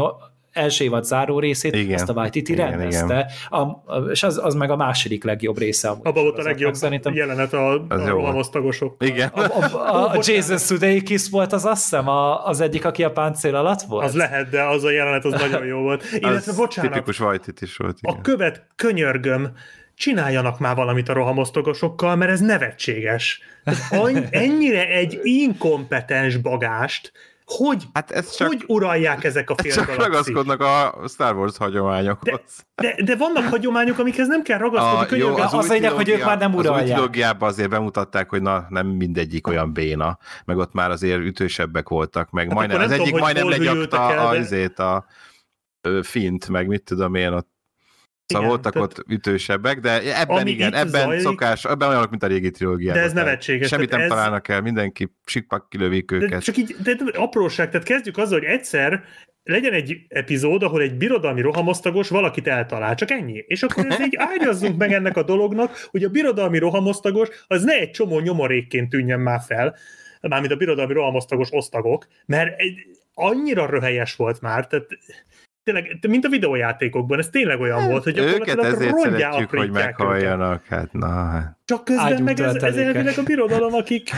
első évad záró részét, Igen. azt a Waititi Igen, rendezte, A, a, és az, az meg a második legjobb része. amúgy Abban volt a legjobb Szerintem jelenet a, Az a jó rohamos tagosok. Igen. a, a, a Jason Sudeikis volt az azt hiszem a, az egyik, aki a páncél alatt volt? Az lehet, de az a jelenet az nagyon jó volt. Illetve, Az bocsánat, Tipikus Vajtit is volt, igen. a követ könyörgöm, csináljanak már valamit a rohamosztogosokkal, mert ez nevetséges. Anny- ennyire egy inkompetens bagást hogy, Hát ez csak, hogy uralják ezek a csak félgalaxis? ragaszkodnak a Star Wars hagyományokhoz. De, de vannak hagyományok, amikhez nem kell ragaszkodni. A, jó, az, Az lényeg, hogy ők már nem Az új uralják. trilógiában azért bemutatták, hogy na, nem mindegyik olyan béna, meg ott már azért ütősebbek voltak, meg Hát majdnem, az egyik tudom, hogy majdnem legyakta el, a, de- azért a, ö, fint, meg mit tudom én, ott Szóval Igen, voltak tehát- ott ütősebbek, de ebben Ami igen, ebben zajlik- szokás, ebben olyanok, mint a régi trilógiában. De ez nevetséges, Semmit nem ez- találnak el, mindenki sikpak kilövik De őket. csak így, de, de apróság, tehát kezdjük azzal, hogy egyszer legyen egy epizód, ahol egy birodalmi rohamosztagos valakit eltalál, csak ennyi. És akkor ez így ágyazzunk meg ennek a dolognak, hogy a birodalmi rohamosztagos az ne egy csomó nyomorékként tűnjön már fel, mármint a birodalmi rohamosztagos osztagok, mert egy, annyira röhelyes volt már, tehát tényleg, mint a videójátékokban, ez tényleg olyan volt, hogy Őket ezért szeretjük, hogy aprítják őket. meghalljanak. Hát, na, hát. Csak közben Ágyunk meg ez, ez elvileg a birodalom, akik...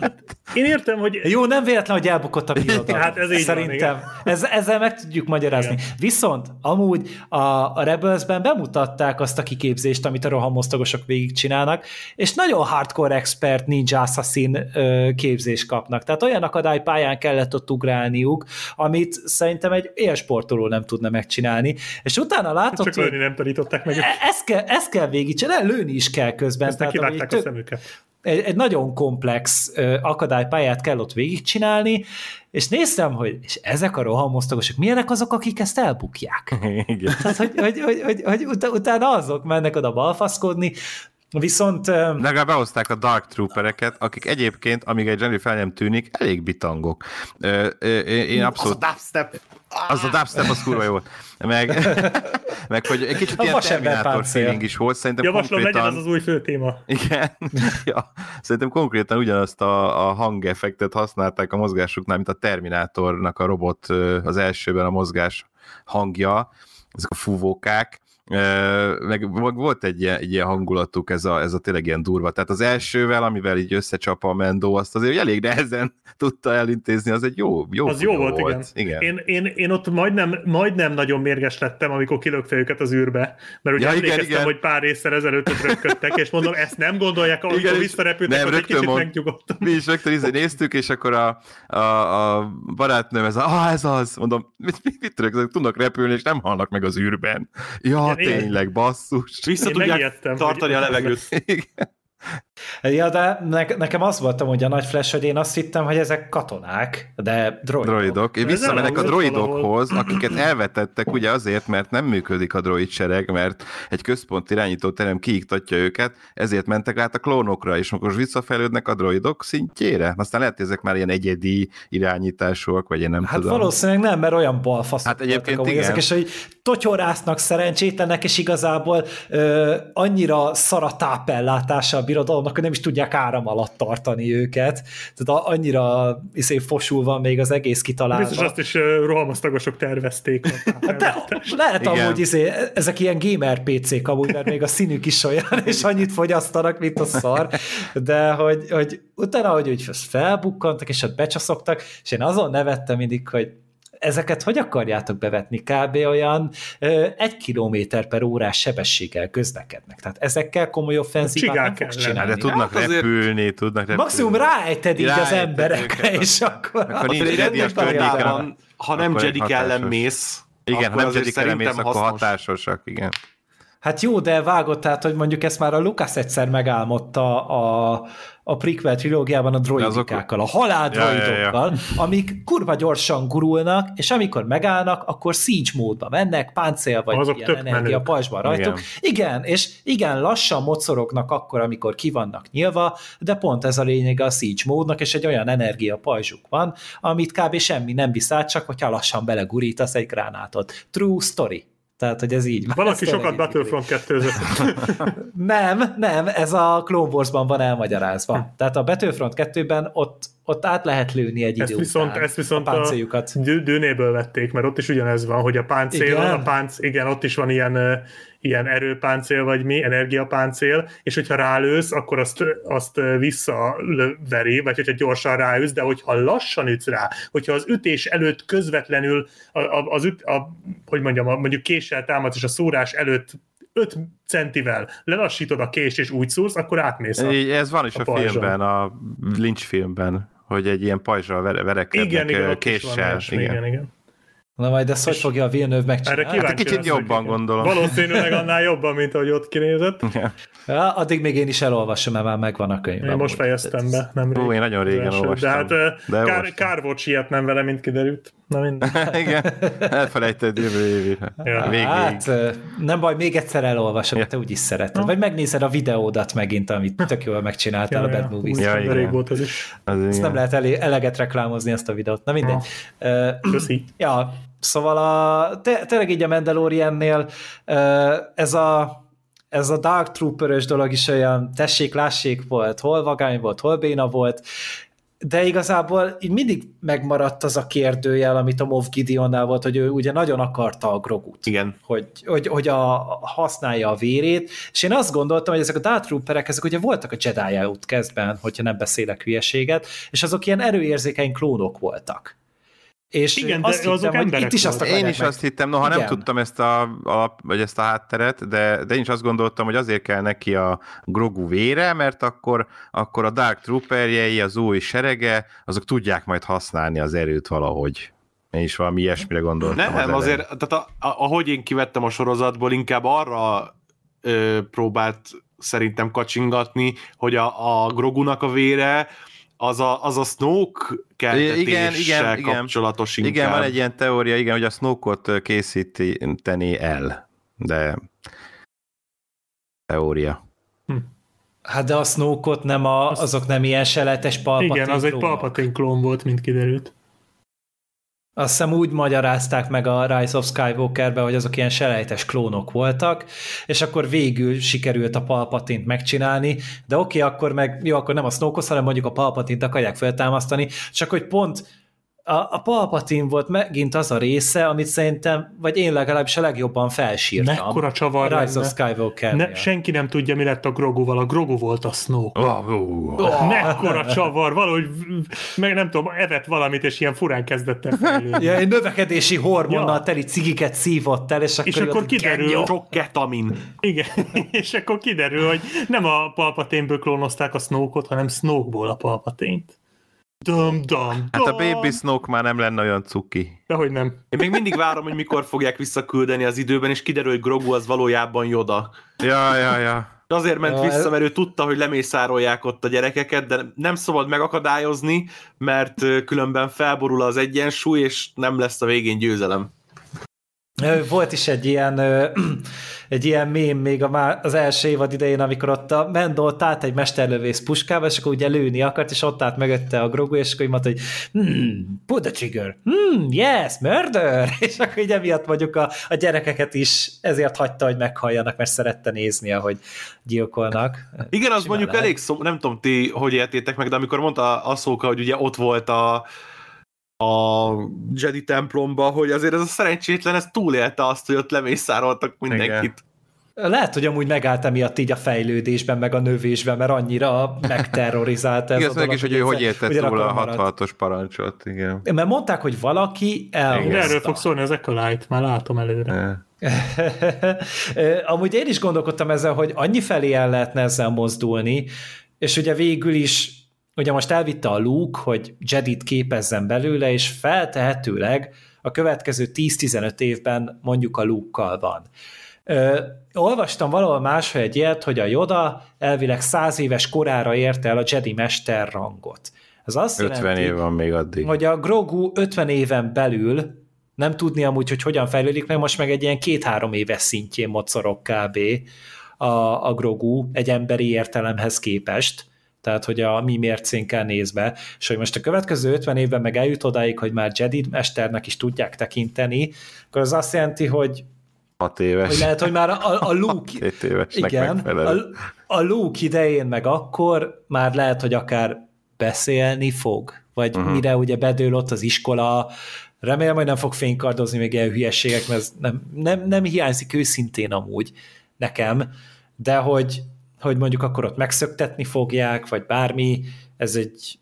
Hát, én értem, hogy Jó, nem véletlen, hogy elbukott a birodalom. Hát ez így van, Szerintem. ez, ezzel meg tudjuk magyarázni. Igen. Viszont amúgy a, a Rebelsben bemutatták azt a kiképzést, amit a rohamosztagosok végigcsinálnak, és nagyon hardcore expert ninja assassin képzést kapnak. Tehát olyan akadálypályán kellett ott ugrálniuk, amit szerintem egy élsportoló nem tudna megcsinálni. És utána látod, csak hogy nem tanították meg. e- ezt kell, ezt kell végigcsinálni, lőni is kell közben. Aztán Tehát, kivágták a szemüket. egy, egy nagyon komplex ö, akadálypályát kell ott végigcsinálni, és néztem, hogy és ezek a rohamosztagosok milyenek azok, akik ezt elbukják. Igen. Tehát, hogy, hogy, hogy, hogy, hogy ut- utána azok mennek oda balfaszkodni, viszont Legalább behozták a Dark Troopereket, akik egyébként, amíg egy Jenny fel nem tűnik, elég bitangok. Ö, ö, én abszolút... Az a dubstep. Az a dubstep, az kurva jó volt. Meg, meg hogy egy kicsit A ilyen páncél. feeling is volt, szerintem Javaslom, legyen konkrétan... az az új főtéma. Igen, ja. Szerintem konkrétan ugyanazt a, a hangeffektet használták a mozgásuknál, mint a Terminátornak a robot az elsőben a mozgás hangja, ezek a fúvókák, meg volt egy ilyen, egy ilyen hangulatuk, ez a, ez a tényleg ilyen durva. Tehát az elsővel, amivel így összecsap a Mendo, azt azért elég nehezen tudta elintézni, az egy jó, jó, Az jó fura volt, igen. igen. Én, én, én ott majdnem, majdnem nagyon mérges lettem, amikor kilökte őket az űrbe. Mert ugye Ja, ja, igen, emlékeztem, igen. hogy pár részszer ezelőtt röpködtek, és mondom, ezt nem gondolják, amikor Igen, visszarepültek, nem, ott egy kicsit mond- megnyugodtam. Mi is rögtön izé néztük, és akkor a, a, a barátnőm ez, a, ah, ez az, mondom, mit, mit, mit tudnak, tudnak repülni, és nem halnak meg az űrben. Ja, Igen, tényleg, basszus. Vissza Én tudják tartani hogy- a levegőt. Igen. ja, de ne, nekem az voltam, hogy a nagy flash, hogy én azt hittem, hogy ezek katonák, de droidok. Droidok. Én visszamenek a droidokhoz, akiket elvetettek ugye azért, mert nem működik a droid sereg, mert egy központ irányító terem kiiktatja őket, ezért mentek át a klónokra, és most visszafejlődnek a droidok szintjére. Aztán lehet, hogy ezek már ilyen egyedi irányításúak, vagy én nem Hát tudom. valószínűleg nem, mert olyan balfaszok Hát egyébként voltak, igen. ezek, és hogy totyorásznak szerencsétlenek, és igazából ö, annyira szar a tápellátása a birodalomnak, hogy nem is tudják áram alatt tartani őket. Tehát annyira iszé fosul van még az egész kitalálva. Biztos azt is rohamosztagosok tervezték. Hát de lehet Igen. amúgy, izé, ezek ilyen gamer PC-k amúgy, mert még a színük is olyan, és annyit fogyasztanak, mint a szar, de hogy, hogy utána, hogy úgy felbukkantak, és ott becsaszoktak, és én azon nevettem mindig, hogy ezeket hogy akarjátok bevetni? Kb. olyan ö, egy kilométer per órás sebességgel közlekednek. Tehát ezekkel komoly offenzívát nem fogsz ellen. csinálni. De tudnak Hát azért- repülni, tudnak repülni. Maximum ráejted így az emberekre, őket, és akkor... akkor nincs Egy környéken. ha nem Jedik ellen mész, Igen, akkor ha nem azért Jedik elemész, szerintem akkor hatásosak, igen. Hát jó, de vágott, tehát, hogy mondjuk ezt már a Lucas egyszer megálmodta a, a prequel trilógiában a droidikákkal, a halál Ja, ja, ja. droidokkal, amik kurva gyorsan gurulnak, és amikor megállnak, akkor siege módba mennek, páncél vagy Azok ilyen energia pajzsban rajtuk. Igen. igen, és igen, lassan mocorognak akkor, amikor ki vannak nyilva, de pont ez a lényeg a siege módnak, és egy olyan energia pajzsuk van, amit kb. semmi nem visz át, csak hogyha lassan belegurítasz egy gránátot. True story. Tehát, hogy ez így van. Valaki sokat. Battlefront 2 Nem, nem, ez a Clone Wars-ban van elmagyarázva. Tehát a Battlefront 2-ben ott, ott át lehet lőni egy Ezt idő viszont, után ezt viszont a a, páncéljukat. Dű- Dűnéből vették, mert ott is ugyanez van, hogy a páncél, Igen? a pánc, igen, ott is van ilyen, ilyen erőpáncél, vagy mi, energiapáncél, és hogyha rálősz, akkor azt, azt visszaveri, vagy hogyha gyorsan ráüsz, de hogyha lassan ütsz rá, hogyha az ütés előtt közvetlenül a, a, az üt, a, hogy mondjam, a, mondjuk késsel támadsz, és a szórás előtt 5 centivel lelassítod a kést, és úgy szúrsz, akkor átmész a, Így, ez van is a a, pajzson. filmben, a Lynch filmben. hogy egy ilyen pajzsal vere, verekednek Igen, igen, is van késsel. ilyesmi, igen, igen. Na majd ezt hogy fogja a Villeneuve Erre megcsinálni? kíváncsi Hát kicsit leszek, jobban igen. gondolom. Valószínűleg annál jobban, mint ahogy ott kinézett. Igen. Ja, addig még én is elolvasom, mert már megvan a könyv. Én most fejeztem be, nem Ú, én nagyon régen olvastam. De hát De kár, olvastam. kár volt sietnem vele, mint kiderült. Na minden. Igen, elfelejted jövő évére. Ja. Végéig. Hát, nem baj, még egyszer elolvasom, Ja. te úgyis szereted. Vagy megnézed a videódat megint, amit tök jól megcsináltál a Bad Movies. Ja, Ja, igen. rég volt ez is. Az Ezt igen. nem lehet elé, eleget reklámozni ezt a videót. Na mindegy. Ö, Köszi. Ja, szóval a, te, tényleg így a Mandaloriannél ez a ez a Dark Trooper-ös dolog is olyan tessék, lássék volt, hol vagány volt, hol béna volt, de igazából így mindig megmaradt az a kérdőjel, amit a Moff Gideonnál volt, hogy ő ugye nagyon akarta a Grogut Igen. hogy, hogy, hogy a, használja a vérét, és én azt gondoltam, hogy ezek a Dark Trooperek, ezek ugye voltak a Jedi út kezdben, hogyha nem beszélek hülyeséget, és azok ilyen erőérzékeny klónok voltak. És Igen, de azt hittem, azok emberek itt is azt Én is meg. azt hittem, noha nem tudtam ezt a, alap, vagy ezt a hátteret, de, de én is azt gondoltam, hogy azért kell neki a Grogu vére, mert akkor, akkor a Dark Trooperjei, az új serege, azok tudják majd használni az erőt valahogy. Én is valami ilyesmire gondoltam. Nem, az elején. azért, tehát a, a, ahogy én kivettem a sorozatból, inkább arra ö, próbált szerintem kacsingatni, hogy a, a Grogunak a vére az a, az a Snoke Igen, igen, igen. kapcsolatos inkább. Igen, van egy ilyen teória, igen, hogy a Snoke-ot készíteni el, de teória. Hát de a Snoke-ot nem a, azok nem ilyen seletes palpatin Igen, az egy klónok. Palpatine klón volt, mint kiderült. Azt hiszem úgy magyarázták meg a Rise of Skywalkerbe, hogy azok ilyen selejtes klónok voltak, és akkor végül sikerült a Palpatint megcsinálni, de oké, akkor meg, jó, akkor nem a snoke hanem mondjuk a Palpatint akarják feltámasztani, csak hogy pont a, a Palpatine volt megint az a része, amit szerintem, vagy én legalábbis a legjobban felsírtam. Mekkora csavar a Rise of skywalker Ne, senki nem tudja, mi lett a Groguval. A Grogu volt a Snoke. Oh, oh, oh. Oh. Mekkora csavar, valahogy, meg nem tudom, evett valamit, és ilyen furán kezdett el. Ja, egy növekedési hormonnal Ja. teli cigiket szívott el, és akkor, És akkor kiderül, Genyó. Sok ketamin. Igen, és akkor kiderül, hogy nem a Palpatine-ből klónozták a Snoke-ot, hanem Snoke-ból a Palpatine-t. Dum, dum, Hát a dum. Baby Snoke már nem lenne olyan cuki. Dehogy nem. Én még mindig várom, hogy mikor fogják visszaküldeni az időben, és kiderül, hogy Grogu az valójában Yoda. Ja, ja, ja. De azért ment Ja, vissza, mert ő tudta, hogy lemészárolják ott a gyerekeket, de nem szabad megakadályozni, mert különben felborul az egyensúly, és nem lesz a végén győzelem. Volt is egy ilyen, egy ilyen mém még a az első évad idején, amikor ott a Mendo ott állt egy mesterlövész puskával, és akkor ugye lőni akart, és ott állt mögötte a Grogu, és akkor így mondta, hogy hmm, pull the trigger, hmm, yes, murder, és akkor így emiatt mondjuk a, a gyerekeket is ezért hagyta, hogy meghalljanak, mert szerette nézni, ahogy gyilkolnak. Igen, az Simán mondjuk lehet. elég szó, nem tudom ti, hogy értétek meg, de amikor mondta Aszóka, hogy ugye ott volt a a Jedi templomba, hogy azért ez a szerencsétlen, ez túlélte azt, hogy ott lemészároltak mindenkit. Lehet, hogy amúgy megállt emiatt így a fejlődésben, meg a növésben, mert annyira megterrorizálta ez Igen, a meg dolog, is, hogy ő hogy értett túl a maradt. 66-os parancsot, igen. Mert mondták, hogy valaki De elhozta. erről fog szólni az Acolyte, már látom előre. Ö, Amúgy én is gondolkodtam ezzel, hogy annyi felé el lehetne ezzel mozdulni, és ugye végül is, ugye most elvitte a Luke, hogy Jedit képezzen belőle, és feltehetőleg a következő 10-15 évben mondjuk a Luke-kal van. Ö, olvastam valahol máshol egy ilyet, hogy a Yoda elvileg 100 éves korára érte el a Jedi mester rangot. Ez azt 50 jelenti, év van még addig. hogy a Grogu 50 éven belül nem tudni amúgy, hogy hogyan fejlődik, meg most meg egy ilyen két-három éves szintjén mocorog kb. A, a Grogu egy emberi értelemhez képest, tehát hogy a mi mércénkkel nézve, és hogy most a következő 50 évben meg eljut odáig, hogy már Jedi mesternek is tudják tekinteni, akkor az azt jelenti, hogy, 6 éves. hogy lehet, hogy már a, a Luke, 7 évesnek igen, megfelelő. a, a Luke idején meg akkor már lehet, hogy akár beszélni fog, vagy uh-huh. mire ugye bedől ott az iskola, remélem, hogy nem fog fénykardozni még ilyen hülyeségek, mert ez nem, nem, nem hiányzik őszintén amúgy nekem, de hogy, hogy mondjuk akkor ott megszöktetni fogják, vagy bármi, ez egy,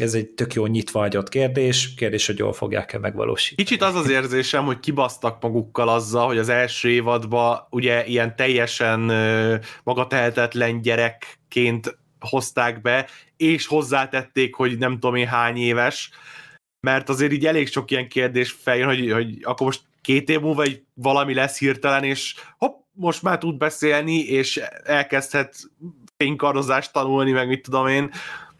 ez egy tök jó nyitva hagyott kérdés, kérdés, hogy jól fogják-e megvalósítani. Kicsit az az érzésem, hogy kibasztak magukkal azzal, hogy az első évadban ugye ilyen teljesen magatehetetlen gyerekként hozták be, és hozzátették, hogy nem tudom én hány éves, mert azért így elég sok ilyen kérdés feljön, hogy, hogy akkor most két év múlva így valami lesz hirtelen, és hopp, most már tud beszélni, és elkezdhet fénykarozást tanulni, meg mit tudom én.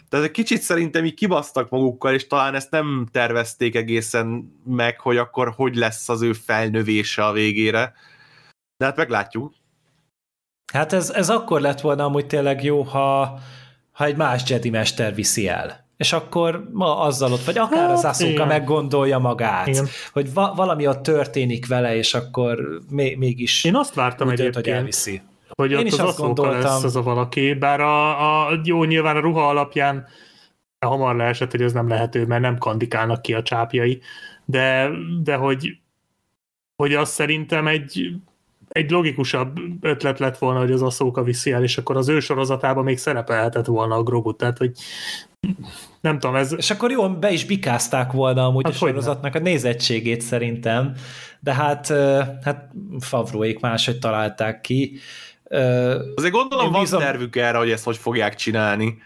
Tehát egy kicsit szerintem így kibasztak magukkal, és talán ezt nem tervezték egészen meg, hogy akkor hogy lesz az ő felnövése a végére. De hát meglátjuk. Hát ez, ez akkor lett volna amúgy tényleg jó, ha, ha egy más Jedi mester viszi el. És akkor ma azzal ott, vagy akár hát, az Asuka meggondolja magát, igen. hogy va- valami ott történik vele, és akkor még, mégis Én azt vártam úgy egyébként, hogy elviszi. hogy Én ott is az azt gondoltam. lesz az a valaki, bár a, a, jó, nyilván a ruha alapján hamar leesett, hogy ez nem lehető, mert nem kandikálnak ki a csápjai, de, de hogy, hogy az szerintem egy egy logikusabb ötlet lett volna, hogy az Ahsoka viszi el, és akkor az ő sorozatában még szerepelhetett volna a Grogu, tehát hogy nem tudom, ez... És akkor jó, be is bikázták volna amúgy Hát a hogyne. sorozatnak a nézettségét szerintem, de hát, hát Favróék máshogy találták ki. Azért gondolom Én van bízom- tervük erre, hogy ezt hogy fogják csinálni.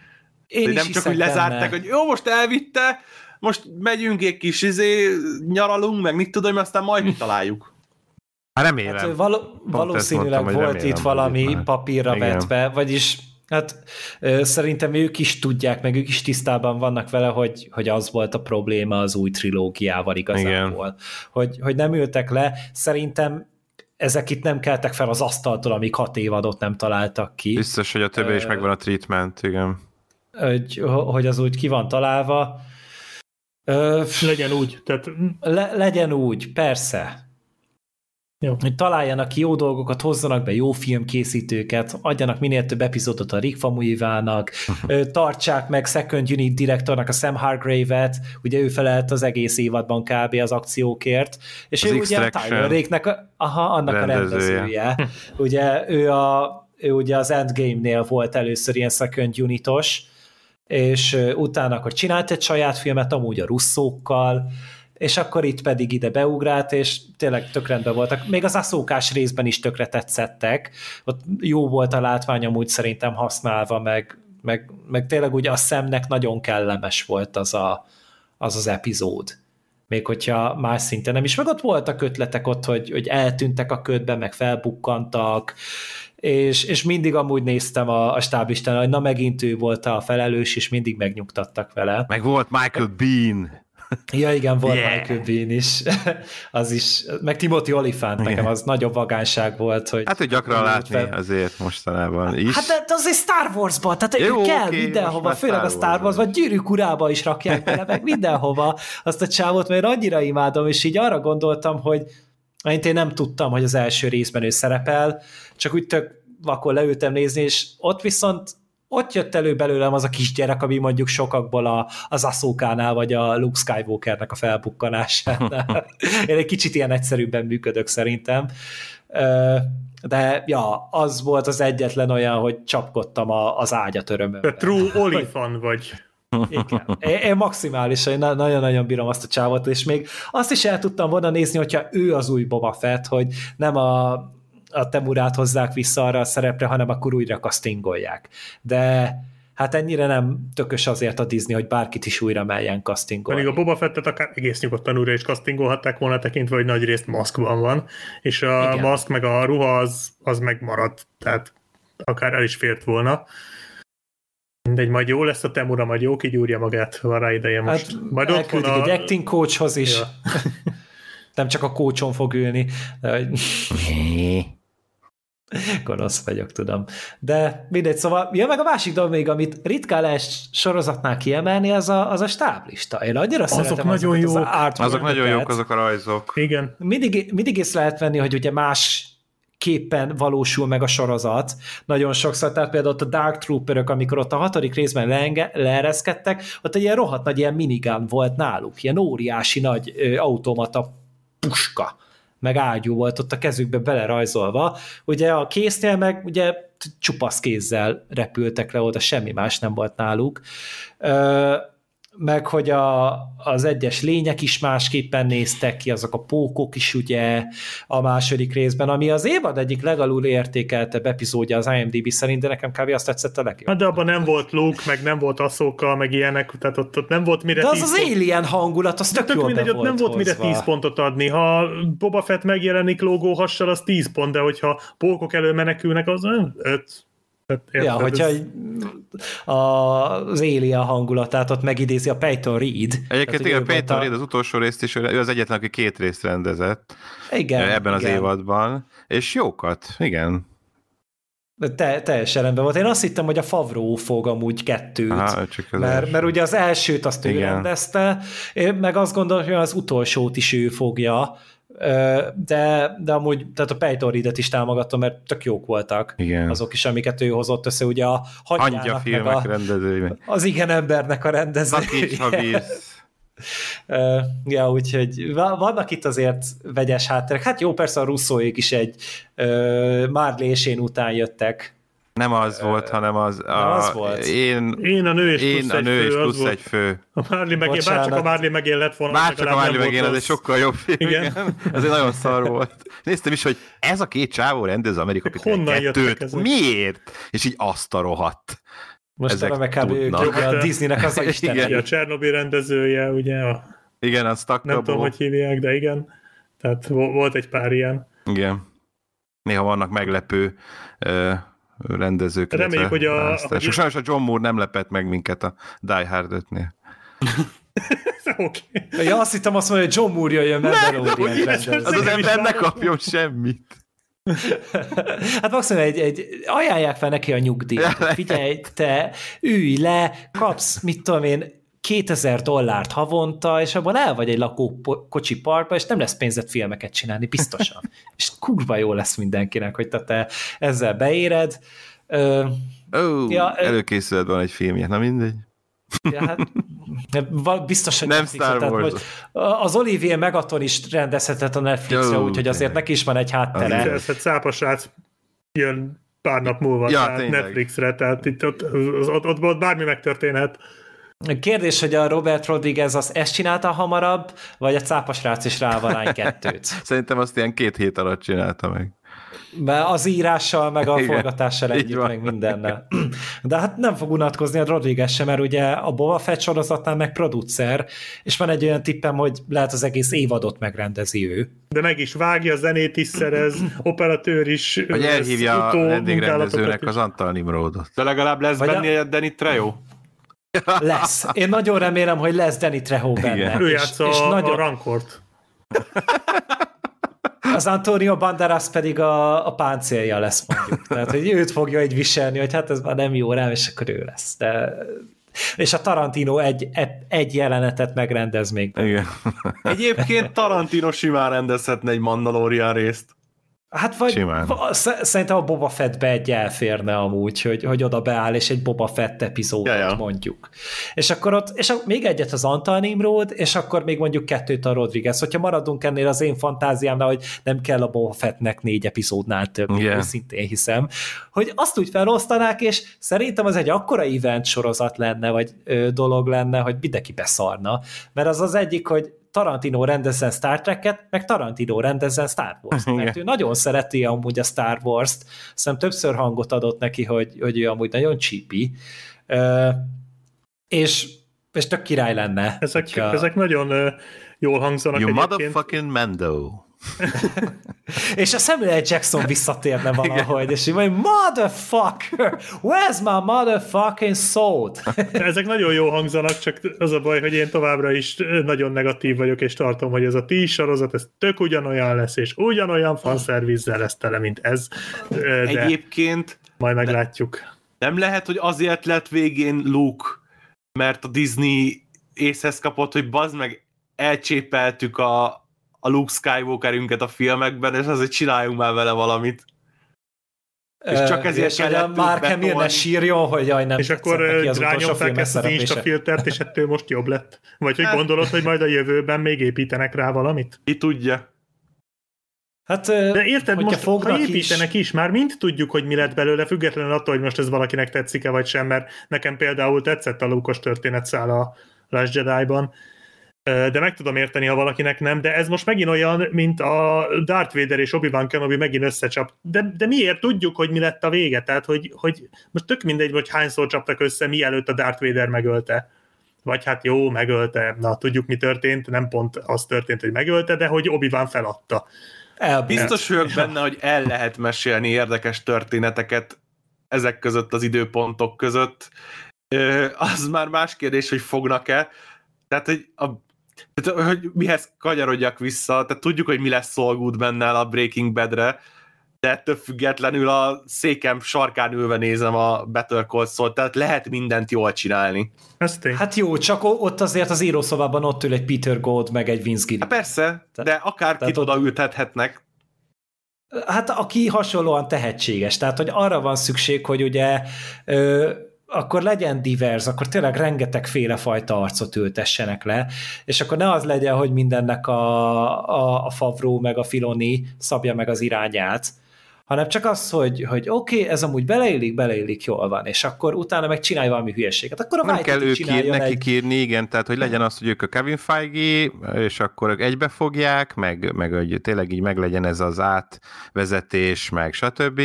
Én nem csak úgy lezárták, benne. hogy jó, most elvitte, most megyünk egy kis izé, nyaralunk, meg mit tudom, aztán majd mi találjuk. Hát remélem. Hát val- valószínűleg mondtam, volt remélem, itt valami papírra Igen. vetve, vagyis hát szerintem ők is tudják, meg ők is tisztában vannak vele, hogy, hogy az volt a probléma az új trilógiával igazából. Hogy, hogy nem ültek le, szerintem ezek itt nem keltek fel az asztaltól, amíg hat évadot nem találtak ki, Biztos, hogy a többi is megvan a treatment, igen. hogy, hogy az úgy ki van találva. Ö, Legyen úgy, tehát Le, legyen úgy, persze. Jó. Hogy találjanak ki jó dolgokat, hozzanak be jó filmkészítőket, adjanak minél több epizódot a Rick Famuyivának, tartsák meg Second Unit direktornak a Sam Hargrave-et, ugye ő felelt az egész évadban kb. az akciókért, és Az ő ugye a Tyler Rake-nek a, aha, annak rendezője. a rendezője. ugye ő, a, ő ugye az Endgame-nél volt először ilyen Second Unitos, és utána akkor csinált egy saját filmet, amúgy a russzókkal, és akkor itt pedig ide beugrált, és tényleg tök rendben voltak. Még az aszókás részben is tökre tetszettek, ott jó volt a látvány amúgy szerintem használva, meg, meg, meg tényleg ugye a szemnek nagyon kellemes volt az a, az, az epizód. Még hogyha más szinten nem is. Meg ott voltak ötletek ott, hogy, hogy eltűntek a ködben, meg felbukkantak, és, és mindig amúgy néztem a, a stáblistán, hogy na megint ő volt a felelős, és mindig megnyugtattak vele. Meg volt Michael Bean. Ja, igen, volt Yeah. yeah. Michael Bean is. az is, meg Timothy Olyphant nekem Igen. az nagyobb vagánság volt, hogy... Hát, hogy gyakran látni fel- azért mostanában is. Hát de azért Star Wars-ban, tehát Jó, kell oké, mindenhova, főleg a Star. Wars-ban, gyűrűk urába is rakják bele, meg mindenhova azt a csávot, mert annyira imádom, és így arra gondoltam, hogy én nem tudtam, hogy az első részben ő szerepel, csak úgy tök vakon leültem nézni, és ott viszont ott jött elő belőlem az a kisgyerek, ami mondjuk sokakból a, az Aszókánál, vagy a Luke Skywalkernek a felbukkanásánál. Én egy kicsit ilyen egyszerűbben működök szerintem. De ja, az volt az egyetlen olyan, hogy csapkodtam a, az ágyat örömömben. true olifan vagy. Igen. Én, én maximálisan, nagyon-nagyon bírom azt a csávot, és még azt is el tudtam volna nézni, hogyha ő az új Boba Fett, hogy nem a, a Temurát hozzák vissza arra a szerepre, hanem akkor újra castingolják. De hát ennyire nem tökös azért a Disney, hogy bárkit is újra melyen castingolni. Pedig a Boba Fettet akár egész nyugodtan újra is castingolhatták volna, tekintve, hogy nagy részt maszkban van, és a Igen. Maszk meg a ruha az, az megmaradt, tehát akár el is fért volna. Mindegy, majd jó lesz a Temura, majd jó kigyúrja magát, van rá ideje most. Hát majd ott van a... egy acting coachhoz is. Ja. nem csak a coachon fog ülni. Gonosz vagyok, tudom. De mindegy, szóval ja, meg a másik dolog még, amit ritkán lehet sorozatnál kiemelni, az a, az a stáblista. Én annyira Azok szeretem nagyon azokat jók. az. Azok nagyon jók, azok a rajzok. Igen. Mindig, mindig észre lehet venni, hogy ugye más képpen valósul meg a sorozat. Nagyon sokszor, tehát például ott a Dark Trooperök, amikor ott a hatodik részben leenge, leereszkedtek, ott egy ilyen rohadt nagy ilyen minigun volt náluk, ilyen óriási nagy ö, automata puska meg ágyú volt ott a kezükbe belerajzolva. Ugye a késznél meg ugye csupasz kézzel repültek le oda, semmi más nem volt náluk. Ö, meg hogy a, az egyes lények is másképpen néztek ki, azok a pókok is ugye a második részben, ami az évad egyik legalul értékeltebb epizódja az IMDb szerint, de nekem kb. azt tetszett a legjobb. Hát de abban nem volt Luke, meg nem volt Asoka, meg ilyenek, tehát ott, ott nem volt mire De az az pont... Alien hangulat, az tök, tök jól mindegy, ott nem volt mire 10 pontot adni. Ha Boba Fett megjelenik logóhassal, az 10 pont, de hogyha pókok elő menekülnek, az 5 ja, hogyha ez... az Alien hangulatát ott megidézi a Peyton Reed. Egyébként igen, Peyton a... Reed az utolsó részt is, ő az egyetlen, aki két részt rendezett igen, ebben az igen. évadban, és jókat, igen. Te, teljesen rendben volt. Én azt hittem, hogy a Favró fog amúgy kettőt, Aha, csak az mert, mert ugye az elsőt azt Igen. ő rendezte, én meg azt gondolom, hogy az utolsót is ő fogja, de, de amúgy, tehát a Pejtoridet is támogattam, mert tök jók voltak igen. azok is, amiket ő hozott össze, ugye a hangyának, meg a, rendezője. az igen embernek a rendezője. Uh, ja, úgyhogy vannak itt azért vegyes hátterek. Hát jó, persze a russzóék is egy uh, után jöttek nem az volt, hanem az... A, nem az volt. Én, én a nő és én plusz a nő és plusz egy fő. A Marley megél, bárcsak a Marley megél lett volna. Bárcsak a Marley megél, ez egy sokkal jobb film. Igen. igen. Ez egy nagyon szar volt. Néztem is, hogy ez a két csávó rendez Amerika Honnan kettőt. Ezek? Miért? És így azt a rohadt. Most Ezek a kb. Ők, a Disneynek az a igen. a Csernobyl rendezője, ugye? A, igen, az Nem tudom, hogy hívják, de igen. Tehát volt egy pár ilyen. Igen. Néha vannak meglepő uh, rendezők. Reméljük, hogy a... Hogy... Sajnos a John Moore nem lepett meg minket a Die Hard 5-nél. okay. Ja, azt hittem azt mondja, hogy John Moore jöjjön Mandalorian Az az ember ne kapjon semmit. hát maximum egy, egy, ajánlják fel neki a nyugdíjat. Figyelj, te ülj le, kapsz, mit tudom én, 2000 dollárt havonta, és abban el vagy egy lakókocsi parkba, és nem lesz pénzed filmeket csinálni, biztosan. és kurva jó lesz mindenkinek, hogy te, ezzel beéred. Ö, oh, ja, előkészüled van egy filmje, na mindegy. Ja, hát, biztos, hogy nem Star Wars. Hogy az Olivier Megaton is rendezhetett a Netflixre, úgyhogy azért neki is van egy háttere. Ez egy szápasrác jön pár nap múlva ja, tehát Netflixre, tehát itt ott, ott, ott, ott bármi megtörténhet. Kérdés, hogy a Robert Rodriguez az ezt csinálta hamarabb, vagy a cápasrác és rávarány kettőt? Szerintem azt ilyen két hét alatt csinálta meg. Mert az írással, meg a Igen, forgatással együtt, meg mindennel. De hát nem fog unatkozni a Rodriguez sem, mert ugye a Boba Fett sorozatnál meg producer, és van egy olyan tippem, hogy lehet az egész évadot megrendezi ő. De meg is vágja, zenét is szerez, operatőr is. Vagy elhívja a vendégrendezőnek az Antal Nimrodot. De legalább lesz Vagy benne a... Danny Trejo? Lesz. Én nagyon remélem, hogy lesz Danny Trejo benne. Igen. Ő és, és a, nagyon... a rankort. Az Antonio Banderas pedig a, a páncélja lesz mondjuk. Tehát, hogy őt fogja egy viselni, hogy hát ez már nem jó rám, és akkor ő lesz. De és a Tarantino egy, egy jelenetet megrendez még. Igen. Egyébként Tarantino simán rendezhetne egy Mandalorian részt. Hát vagy Simán. szerintem a Boba Fettbe egy elférne amúgy, hogy, hogy oda beáll, és egy Boba Fett epizódot ja, ja. mondjuk. És akkor ott, és még egyet az Antal Nimrod, és akkor még mondjuk kettőt a Rodriguez. Hogyha maradunk ennél az én fantáziámnál, hogy nem kell a Boba Fettnek négy epizódnál több, yeah. szintén hiszem, hogy azt úgy felosztanák, és szerintem az egy akkora event sorozat lenne, vagy ö, dolog lenne, hogy mindenki beszarna. Mert az az egyik, hogy Tarantino rendezzen Star Trek-et, meg Tarantino rendezzen Star Wars-t, mert ő nagyon szereti amúgy a Star Wars-t, hiszem többször hangot adott neki, hogy, hogy ő amúgy nagyon csípi, uh, és, és tök király lenne. Ezek, hogyha... ezek nagyon uh, jól hangzanak You egyébként. motherfucking Mando. és a Samuel Jackson visszatérne valahogy, és így mondja, motherfucker, where's my motherfucking sword? Ezek nagyon jó hangzanak, csak az a baj, hogy én továbbra is nagyon negatív vagyok, és tartom, hogy ez a ti sorozat, ez tök ugyanolyan lesz, és ugyanolyan fanszervizzel lesz tele, mint ez. De Egyébként majd meglátjuk. Nem lehet, hogy azért lett végén Luke, mert a Disney észhez kapott, hogy bazd meg, elcsépeltük a, a Luke Skywalkerünket a filmekben, és azért csináljunk már vele valamit. És csak ezért és kellett Mark Hamill ne sírjon, hogy jaj, nem És akkor rányomták ezt az Insta filtert, és ettől most jobb lett? Vagy hogy gondolod, hogy majd a jövőben még építenek rá valamit? Ki tudja. Hát, De érted, most ha építenek is. is, már mind tudjuk, hogy mi lett belőle, függetlenül attól, hogy most ez valakinek tetszik-e vagy sem, mert nekem például tetszett a Lukos történetszál a, Last Jedi-ban, de meg tudom érteni, ha valakinek nem, de ez most megint olyan, mint a Darth Vader és Obi-Wan Kenobi megint összecsap. De, de miért tudjuk, hogy mi lett a vége? Tehát, hogy, hogy most tök mindegy, hogy hányszor csaptak össze, mielőtt a Darth Vader megölte. Vagy hát jó, megölte. Na, tudjuk, mi történt. Nem pont az történt, hogy megölte, de hogy Obi-Wan feladta. El, biztos vagyok benne, hogy el lehet mesélni érdekes történeteket ezek között az időpontok között. Az már más kérdés, hogy fognak-e. Tehát, hogy a tehát, hogy mihez kanyarodjak vissza, tehát tudjuk, hogy mi lesz szolgút benne a Breaking Badre, de ettől függetlenül a székem sarkán ülve nézem a Better Call Saul, tehát lehet mindent jól csinálni. Ez Hát jó, csak ott azért az írószobában ott ül egy Peter Gold, meg egy Vince Gilligan. Hát persze, de akárkit oda ültethetnek. Hát aki hasonlóan tehetséges, tehát hogy arra van szükség, hogy ugye ö, akkor legyen divers, akkor tényleg rengeteg fajta arcot ültessenek le, és akkor ne az legyen, hogy mindennek a, a, a Favró meg a Filoni szabja meg az irányát, hanem csak az, hogy, hogy oké, okay, ez amúgy beleillik, beleillik, jól van, és akkor utána meg csinálj valami hülyeséget. Akkor a Nem kell ők ír, nekik egy... írni, igen, tehát hogy legyen az, hogy ők a Kevin Feige, és akkor ők egybefogják, meg, meg hogy tényleg így meglegyen ez az átvezetés, meg stb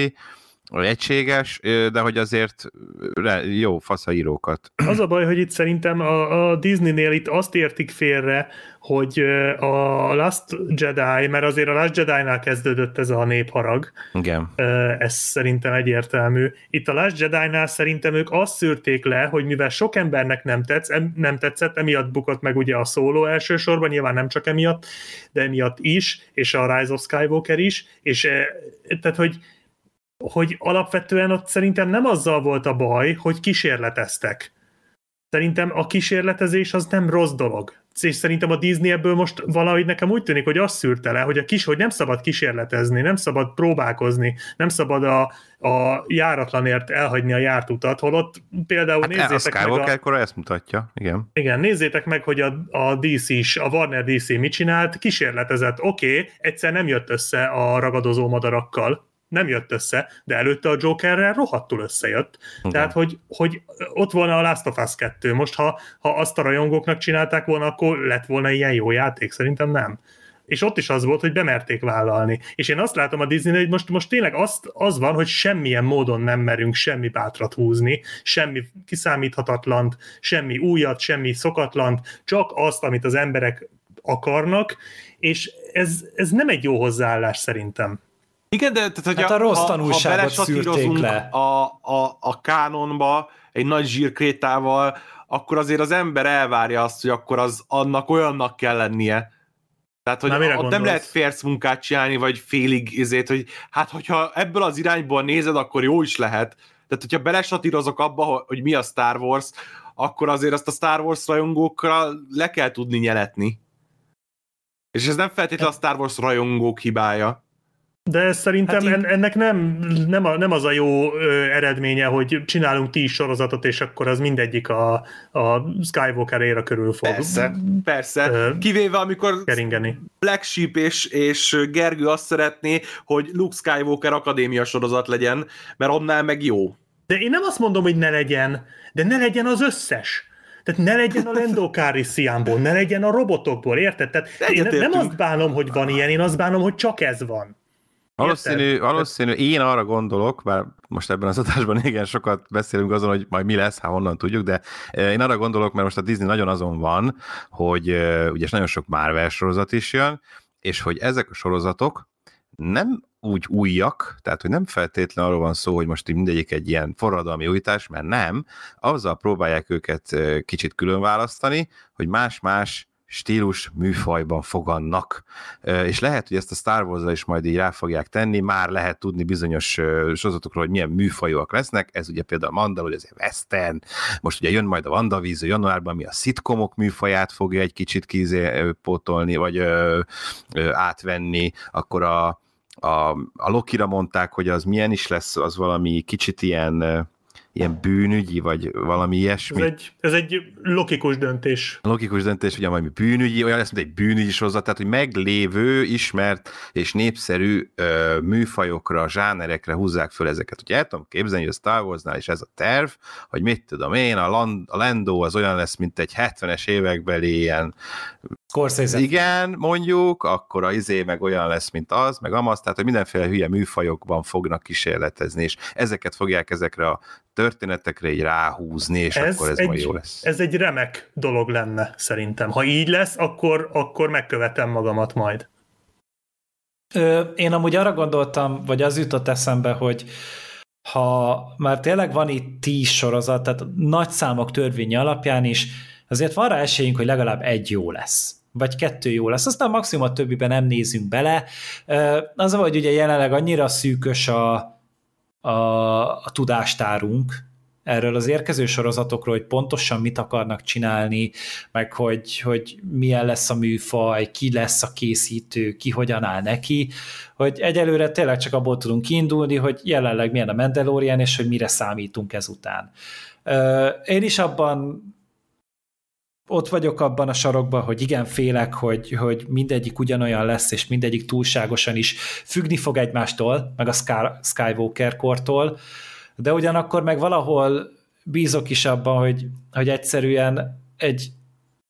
egységes, de hogy azért jó faszaírókat. Az a baj, hogy itt szerintem a, a Disney-nél itt azt értik félre, hogy a Last Jedi, mert azért a Last Jedi-nál kezdődött ez a népharag. Igen. Ez szerintem egyértelmű. Itt a Last Jedi-nál szerintem ők azt szűrték le, hogy mivel sok embernek nem, tetsz, nem tetszett, emiatt bukott meg ugye a szóló elsősorban, nyilván nem csak emiatt, de emiatt is, és a Rise of Skywalker is, és tehát, hogy hogy alapvetően ott szerintem nem azzal volt a baj, hogy kísérleteztek. Szerintem a kísérletezés az nem rossz dolog. És szerintem a Disney ebből most valahogy nekem úgy tűnik, hogy azt szűrte le, hogy, a kis, hogy nem szabad kísérletezni, nem szabad próbálkozni, nem szabad a, a járatlanért elhagyni a járt utat, holott például hát nézzétek a meg a... ezt mutatja, igen. Igen, nézzétek meg, hogy a, a DC is, a Warner DC mit csinált, kísérletezett, oké, okay, egyszer nem jött össze a ragadozó madarakkal, nem jött össze, de előtte a Jokerrel rohadtul összejött. Okay. Tehát, hogy, hogy ott volna a Last of Us 2. Most, ha, ha azt a rajongóknak csinálták volna, akkor lett volna ilyen jó játék. Szerintem nem. És ott is az volt, hogy bemerték vállalni. És én azt látom a disney hogy most, most tényleg azt, az van, hogy semmilyen módon nem merünk semmi bátrat húzni, semmi kiszámíthatatlant, semmi újat, semmi szokatlant, csak azt, amit az emberek akarnak, és ez, ez nem egy jó hozzáállás szerintem. Igen, de tehát, hogy hát a, a rossz tanulságot ha, ha le. A, a, a kánonba egy nagy zsírkrétával, akkor azért az ember elvárja azt, hogy akkor az annak olyannak kell lennie. Tehát, hogy Na, ott nem lehet férsz munkát csinálni, vagy félig izét, hogy hát, hogyha ebből az irányból nézed, akkor jó is lehet. Tehát, hogyha belesatírozok abba, hogy mi a Star Wars, akkor azért azt a Star Wars rajongókra le kell tudni nyeletni. És ez nem feltétlenül a Star Wars rajongók hibája. De szerintem hát ennek nem, nem, a, nem az a jó ö, eredménye, hogy csinálunk tíz sorozatot, és akkor az mindegyik a, a Skywalker éra körül fog. Persze, persze. Ö, Kivéve amikor keringeni. Black Sheep és, és Gergő azt szeretné, hogy Luke Skywalker akadémia sorozat legyen, mert annál meg jó. De én nem azt mondom, hogy ne legyen, de ne legyen az összes. Tehát ne legyen a Lando Calrissianból, ne legyen a robotokból, érted? Tehát én nem azt bánom, hogy van ilyen, én azt bánom, hogy csak ez van. Valószínű, valószínű, én arra gondolok, bár most ebben az adásban igen sokat beszélünk azon, hogy majd mi lesz, hát honnan tudjuk, de én arra gondolok, mert most a Disney nagyon azon van, hogy ugye nagyon sok Marvel sorozat is jön, és hogy ezek a sorozatok nem úgy újak, tehát hogy nem feltétlenül arról van szó, hogy most mindegyik egy ilyen forradalmi újítás, mert nem, azzal próbálják őket kicsit külön választani, hogy más-más stílus műfajban fogannak. És lehet, hogy ezt a Star wars is majd így rá fogják tenni, már lehet tudni bizonyos sorozatokról, hogy milyen műfajúak lesznek, ez ugye például Mandal, hogy egy western, most ugye jön majd a WandaVision januárban, mi a szitkomok műfaját fogja egy kicsit kizé pótolni, vagy ö, ö, átvenni, akkor a, a, a Lokira mondták, hogy az milyen is lesz, az valami kicsit ilyen ilyen bűnügyi, vagy valami ilyesmi. Ez egy, ez egy logikus döntés. Logikus döntés, hogy valami bűnügyi, olyan lesz, mint egy bűnügyi sorozat, tehát hogy meglévő, ismert és népszerű ö, műfajokra, zsánerekre húzzák föl ezeket. Ugye el tudom képzelni, hogy a Star Warsnál is ez a terv, hogy mit tudom én, a, Land, a Lando az olyan lesz, mint egy 70-es évekbeli ilyen Scorsese. igen, mondjuk, akkor a izé meg olyan lesz, mint az, meg amaz, tehát hogy mindenféle hülye műfajokban fognak kísérletezni, és ezeket fogják ezekre a történetekre így ráhúzni, és ez akkor ez egy, majd jó lesz. Ez egy remek dolog lenne, szerintem. Ha így lesz, akkor, akkor megkövetem magamat majd. Ö, én amúgy arra gondoltam, vagy az jutott eszembe, hogy ha már tényleg van itt tíz sorozat, tehát nagy számok törvényi alapján is, azért van rá esélyünk, hogy legalább egy jó lesz vagy kettő jó lesz, aztán maximum a többiben nem nézünk bele. Az, hogy ugye jelenleg annyira szűkös a, a, a tudástárunk erről az érkező sorozatokról, hogy pontosan mit akarnak csinálni, meg hogy, hogy milyen lesz a műfaj, ki lesz a készítő, ki hogyan áll neki, hogy egyelőre tényleg csak abból tudunk kiindulni, hogy jelenleg milyen a Mandalorian, és hogy mire számítunk ezután. Én is abban ott vagyok abban a sarokban, hogy igen, félek, hogy, hogy mindegyik ugyanolyan lesz, és mindegyik túlságosan is függni fog egymástól, meg a Skywalker kortól, de ugyanakkor meg valahol bízok is abban, hogy, hogy egyszerűen egy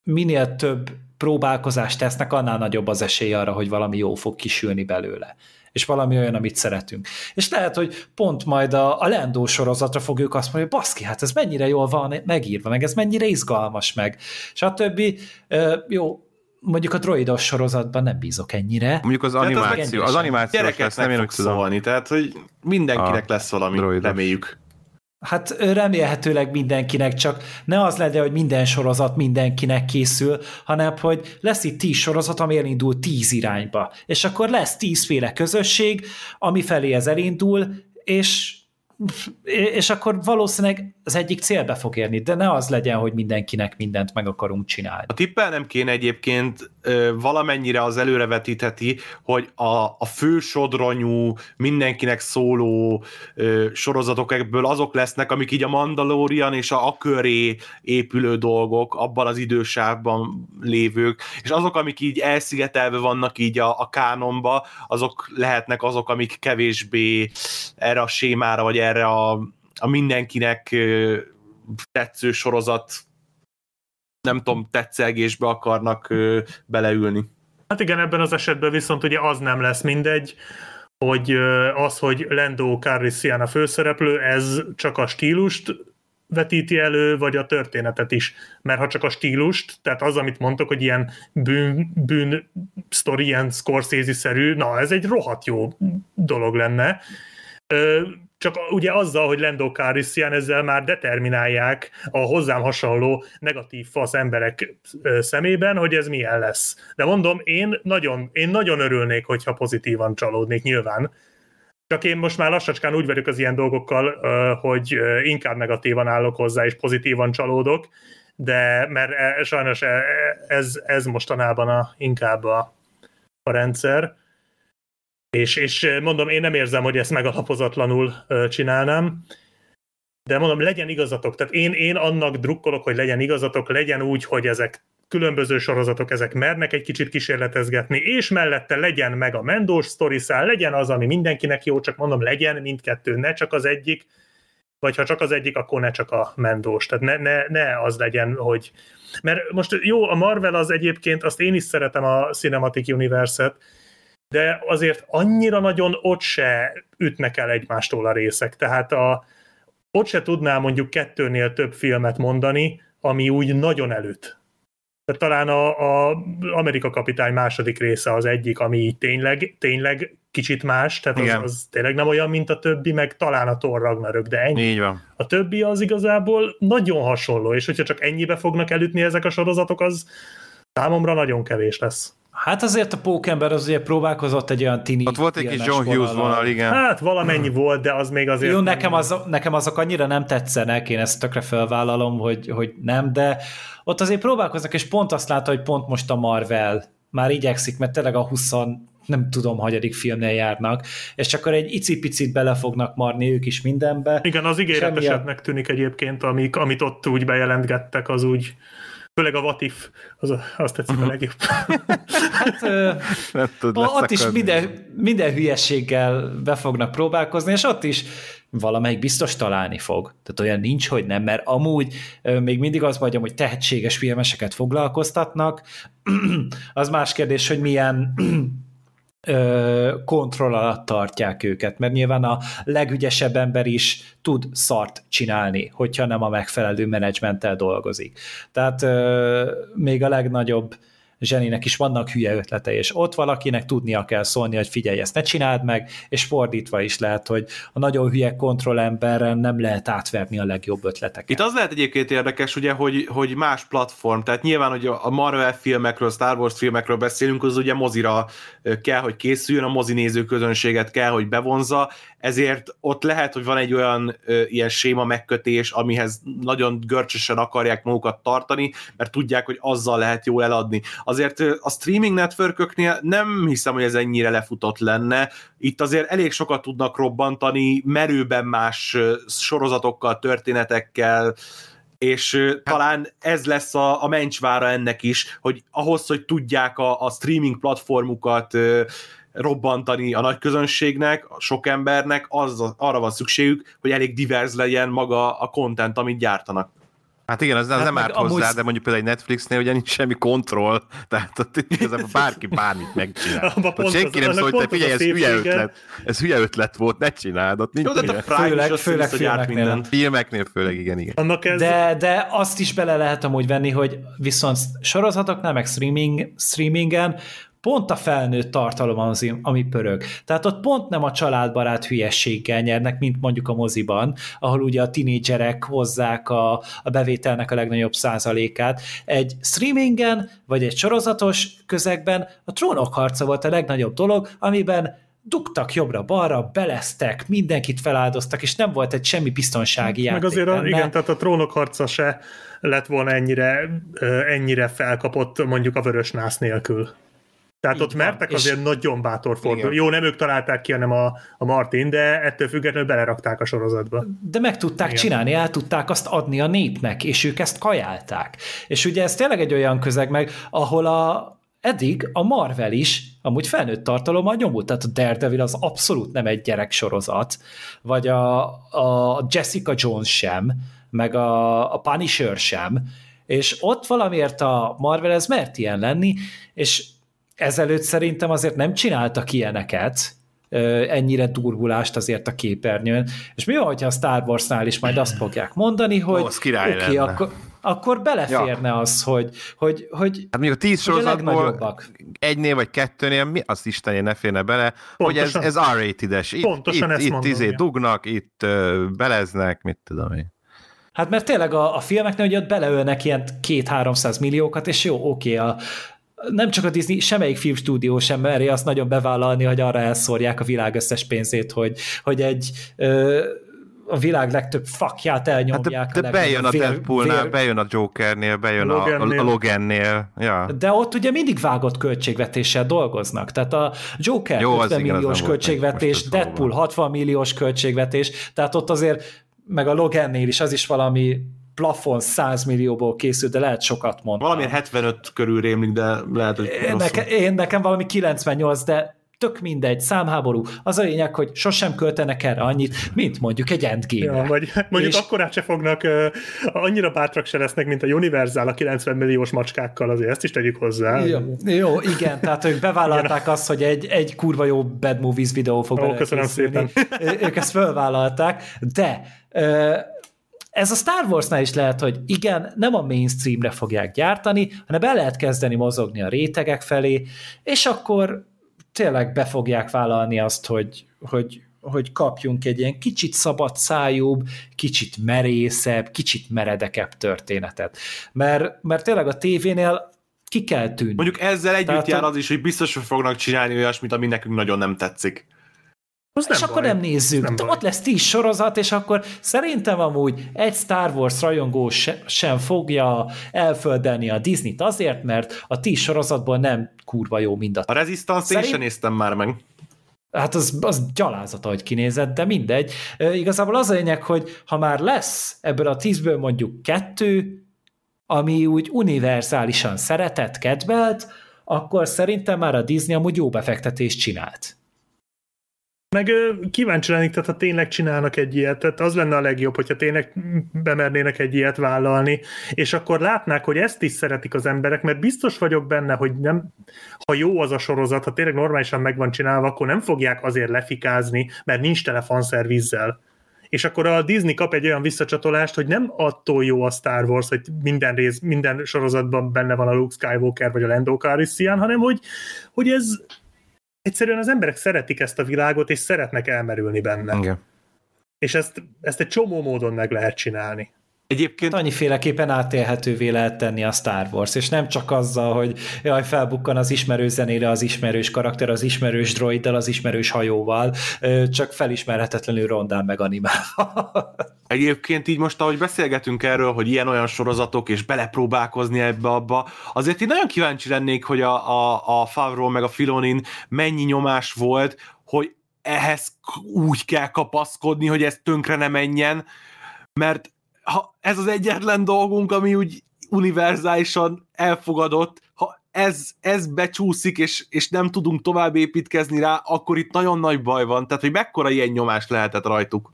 minél több próbálkozást tesznek, annál nagyobb az esély arra, hogy valami jó fog kisülni belőle és valami olyan, amit szeretünk. És lehet, hogy pont majd a, a Lendó sorozatra fogjuk azt mondani, hogy baszki, hát ez mennyire jól van megírva, meg ez mennyire izgalmas, meg stb. Jó, mondjuk a droidos sorozatban nem bízok ennyire. Mondjuk az animáció, az, az animáció lesz, nem én úgy szólni, tehát hogy mindenkinek lesz valami, droidos. reméljük. Hát remélhetőleg mindenkinek, csak ne az legyen, hogy minden sorozat mindenkinek készül, hanem hogy lesz itt tíz sorozat, ami elindul tíz irányba. És akkor lesz tízféle közösség, ami felé ez elindul, és és akkor valószínűleg az egyik célbe fog érni, de ne az legyen, hogy mindenkinek mindent meg akarunk csinálni. A tippel nem kéne egyébként valamennyire az előrevetítheti, hogy a, a fő sodronyú, mindenkinek szóló sorozatok ebből azok lesznek, amik így a Mandalorian és a, a köré épülő dolgok, abban az idősávban lévők, és azok, amik így elszigetelve vannak így a, a kánonba, azok lehetnek azok, amik kevésbé erre a sémára, vagy erre a, a mindenkinek tetsző sorozat nem tudom, tetszelgésbe akarnak beleülni. Hát igen, ebben az esetben viszont ugye az nem lesz mindegy, hogy az, hogy Lando Calrissian a főszereplő, ez csak a stílust vetíti elő, vagy a történetet is. Mert ha csak a stílust, tehát az, amit mondtok, hogy ilyen bűn, bűn sztori, ilyen Scorsese-szerű, na, ez egy rohadt jó dolog lenne. Csak ugye azzal, hogy Lando Calrissian ezzel már determinálják a hozzám hasonló negatív fasz emberek szemében, hogy ez milyen lesz. De mondom, én nagyon, én nagyon örülnék, hogyha pozitívan csalódnék nyilván. Csak én most már lassacskán úgy vagyok az ilyen dolgokkal, hogy inkább negatívan állok hozzá, és pozitívan csalódok, de mert e, sajnos e, ez, ez mostanában a, inkább a, a rendszer. És, és mondom, én nem érzem, hogy ezt megalapozatlanul csinálnám, de mondom, legyen igazatok. Tehát én, én annak drukkolok, hogy legyen igazatok, legyen úgy, hogy ezek különböző sorozatok, ezek mernek egy kicsit kísérletezgetni, és mellette legyen meg a Mendós sztoriszál, legyen az, ami mindenkinek jó, csak mondom, legyen mindkettő, ne csak az egyik, vagy ha csak az egyik, akkor ne csak a Mendós. Tehát ne, ne, ne az legyen, hogy... Mert most jó, a Marvel az egyébként, azt én is szeretem a Cinematic Universe-et, de azért annyira nagyon ott se ütnek el egymástól a részek. Tehát a, ott se tudnál mondjuk kettőnél több filmet mondani, ami úgy nagyon előtt. Tehát talán a, a Amerika kapitány második része az egyik, ami így tényleg, tényleg kicsit más, tehát az, az tényleg nem olyan, mint a többi, meg talán a Thor Ragnarök, de ennyi. Így van. A többi az igazából nagyon hasonló, és hogyha csak ennyibe fognak elütni ezek a sorozatok, az számomra nagyon kevés lesz. Hát azért a Pókember az ugye próbálkozott egy olyan tini Ott volt egy kis John Hughes vonal, igen. Hát valamennyi volt, de az még azért... Jó, nekem, az, nekem azok annyira nem tetszenek, én ezt tökre felvállalom, hogy, hogy nem, de ott azért próbálkoznak, és pont azt látta, hogy pont most a Marvel már igyekszik, mert tényleg a 20 nem tudom, hanyadik filmnél járnak, és csak akkor egy icipicit bele fognak marni ők is mindenbe. Igen, az ígéretesebbnek tűnik egyébként, amik, amit ott úgy bejelentgettek, az úgy Főleg a What If, az, azt tetszik uh-huh. a legjobb. hát, nem tud ott is minden, minden hülyeséggel be fognak próbálkozni, és ott is valamelyik biztos találni fog. Tehát olyan nincs, hogy nem, mert amúgy még mindig az vagyom, hogy tehetséges filmeseket foglalkoztatnak. az más kérdés, hogy milyen kontroll alatt tartják őket, mert nyilván a legügyesebb ember is tud szart csinálni, hogyha nem a megfelelő menedzsmenttel dolgozik. Tehát még a legnagyobb zseninek is vannak hülye ötletei, és ott valakinek tudnia kell szólni, hogy figyelj, ezt ne csináld meg, és fordítva is lehet, hogy a nagyon hülye kontrollemberrel nem lehet átverni a legjobb ötleteket. Itt az lehet egyébként érdekes, ugye, hogy, hogy más platform, tehát nyilván, hogy a Marvel filmekről, Star Wars filmekről beszélünk, az ugye mozira kell, hogy készüljön, a mozinéző közönséget kell, hogy bevonza, ezért ott lehet, hogy van egy olyan ö, ilyen séma megkötés, amihez nagyon görcsösen akarják magukat tartani, mert tudják, hogy azzal lehet jól eladni. Azért a streaming networköknél nem hiszem, hogy ez ennyire lefutott lenne. Itt azért elég sokat tudnak robbantani, merőben más sorozatokkal, történetekkel, és hát. talán ez lesz a, a mencsvára ennek is, hogy ahhoz, hogy tudják a, a streaming platformukat robbantani a nagy közönségnek, a sok embernek, az, arra van szükségük, hogy elég divers legyen maga a content, amit gyártanak. Hát igen, az, az hát nem árt hozzá, amúgy... de mondjuk például egy Netflixnél ugye nincs semmi kontroll, tehát ott igazából bárki bármit megcsinál. Ott senki nem szól, hogy te figyelj, ez hülye ötlet, ez hülye ötlet volt, ne csináld, ott nincs Jó, de a Prime főleg, főleg filmeknél. Filmeknél főleg, igen, igen. Annak ez... de, de azt is bele lehet amúgy venni, hogy viszont sorozatoknál, meg streaming, streamingen pont a felnőtt tartalom az, ami pörög. Tehát ott pont nem a családbarát hülyességgel nyernek, mint mondjuk a moziban, ahol ugye a tinédzserek hozzák a, a bevételnek a legnagyobb százalékát. Egy streamingen, vagy egy sorozatos közegben a trónok harca volt a legnagyobb dolog, amiben dugtak jobbra-balra, beleztek, mindenkit feláldoztak, és nem volt egy semmi biztonsági játék. Meg azért, a, igen, tehát a trónok harca se lett volna ennyire, ennyire felkapott mondjuk a vörös nász nélkül. Tehát Így ott van. mertek azért és... nagyon bátor fordulni. Jó, nem ők találták ki, hanem a, a Martin, de ettől függetlenül belerakták a sorozatba. De meg tudták Igen. csinálni, el tudták azt adni a népnek, és ők ezt kajálták. És ugye ez tényleg egy olyan közeg meg, ahol a, eddig a Marvel is amúgy felnőtt tartalommal nyomult, tehát a Daredevil az abszolút nem egy gyereksorozat, vagy a, a Jessica Jones sem, meg a, a Punisher sem, és ott valamiért a Marvel ez mert ilyen lenni, és ezelőtt szerintem azért nem csináltak ilyeneket, ennyire durgulást azért a képernyőn. És mi van, hogyha a Star Warsnál is majd azt fogják mondani, hogy oké, okay, akkor, akkor beleférne ja. az, hogy, hogy, hogy Hát mondjuk a tíz sorozatból egynél vagy kettőnél, mi az Istenje ne férne bele, pontosan, hogy ez, ez R-rated-es. Itt, pontosan itt, ezt itt izé dugnak, itt uh, beleznek, mit tudom én. Hát mert tényleg a, a filmeknél, hogy ott beleölnek ilyen két-háromszáz milliókat, és jó, oké, okay, a, nem csak a Disney, semmelyik filmstúdió sem meri azt nagyon bevállalni, hogy arra elszórják a világ összes pénzét, hogy, hogy egy ö, a világ legtöbb fakját elnyomják. Hát de, de bejön a Deadpoolnál, bejön a Jokernél, bejön Logannél. a, a Logannél. Ja. De ott ugye mindig vágott költségvetéssel dolgoznak. Tehát a Joker Jó, 50 milliós költségvetés, Deadpool 60 milliós költségvetés, tehát ott azért meg a Logannél is az is valami plafon 100 millióból készült, de lehet sokat mondani. Valami 75 körül rémlik, de lehet, hogy én, neke, én nekem valami 98, de tök mindegy, számháború. Az a lényeg, hogy sosem költenek erre annyit, mint mondjuk egy endgame ja, vagy mondjuk és... akkorát se fognak, uh, annyira bátrak se lesznek, mint a Universal a 90 milliós macskákkal, azért ezt is tegyük hozzá. Jó, jó igen, tehát ők bevállalták azt, hogy egy, egy kurva jó Bad Movies videó fog Ó, köszönöm szépen. Ők ezt felvállalták, de uh, ez a Star Warsnál is lehet, hogy igen, nem a mainstreamre fogják gyártani, hanem el lehet kezdeni mozogni a rétegek felé, és akkor tényleg be fogják vállalni azt, hogy, hogy, hogy kapjunk egy ilyen kicsit szabad szájúbb, kicsit merészebb, kicsit meredekebb történetet. Mert, mert tényleg a tévénél ki kell tűnni. Mondjuk ezzel együtt Tehát, jár az is, hogy biztos, hogy fognak csinálni olyasmit, ami nekünk nagyon nem tetszik. Az és nem akkor baj. nem nézzük. Nem Ott lesz tíz sorozat, és akkor szerintem amúgy egy Star Wars rajongó se, sem fogja elföldelni a Disney-t azért, mert a tíz sorozatból nem kurva jó mind a... A Resistance Szerint... én sem néztem már meg. Hát az, az gyalázat, ahogy kinézett, de mindegy. E, igazából az a lényeg, hogy ha már lesz ebből a tízből mondjuk kettő, ami úgy univerzálisan szeretett, kedvelt, akkor szerintem már a Disney amúgy jó befektetést csinált. Meg kíváncsi lennék, tehát ha tényleg csinálnak egy ilyet, tehát az lenne a legjobb, hogyha tényleg bemernének egy ilyet vállalni, és akkor látnák, hogy ezt is szeretik az emberek, mert biztos vagyok benne, hogy nem, ha jó az a sorozat, ha tényleg normálisan meg van csinálva, akkor nem fogják azért lefikázni, mert nincs telefonszervizzel. És akkor a Disney kap egy olyan visszacsatolást, hogy nem attól jó a Star Wars, hogy minden rész, minden sorozatban benne van a Luke Skywalker vagy a Lando Calrissian, hanem hogy, hogy ez egyszerűen az emberek szeretik ezt a világot, és szeretnek elmerülni benne. Igen. És ezt, ezt egy csomó módon meg lehet csinálni. Egyébként... Annyiféleképpen átélhetővé lehet tenni a Star Wars, és nem csak azzal, hogy jaj, felbukkan az ismerős zenére az ismerős karakter, az ismerős droiddal, az ismerős hajóval, csak felismerhetetlenül rondán meg animálva. Egyébként így most, ahogy beszélgetünk erről, hogy ilyen-olyan sorozatok, és belepróbálkozni ebbe-abba, azért én nagyon kíváncsi lennék, hogy a, a, a Favreau meg a Filonin mennyi nyomás volt, hogy ehhez úgy kell kapaszkodni, hogy ez tönkre ne menjen, mert ha ez az egyetlen dolgunk, ami úgy univerzálisan elfogadott, ha ez, ez becsúszik, és, és nem tudunk tovább építkezni rá, akkor itt nagyon nagy baj van. Tehát, hogy mekkora ilyen nyomás lehetett rajtuk.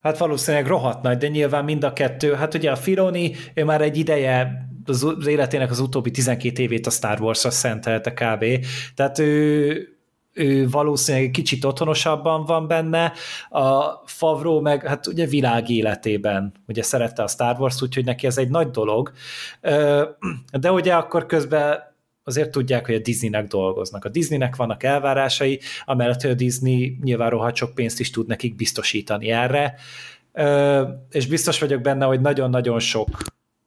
Hát valószínűleg rohadt nagy, de nyilván mind a kettő. Hát ugye a Filoni, ő már egy ideje az életének az utóbbi 12 évét a Star Wars-ra szentelte kb. Tehát ő ő valószínűleg kicsit otthonosabban van benne, a Favro meg hát ugye világ életében ugye szerette a Star Wars, úgyhogy neki ez egy nagy dolog, de ugye akkor közben azért tudják, hogy a Disneynek dolgoznak. A Disneynek vannak elvárásai, amellett, hogy a Disney nyilván rohadt sok pénzt is tud nekik biztosítani erre, és biztos vagyok benne, hogy nagyon-nagyon sok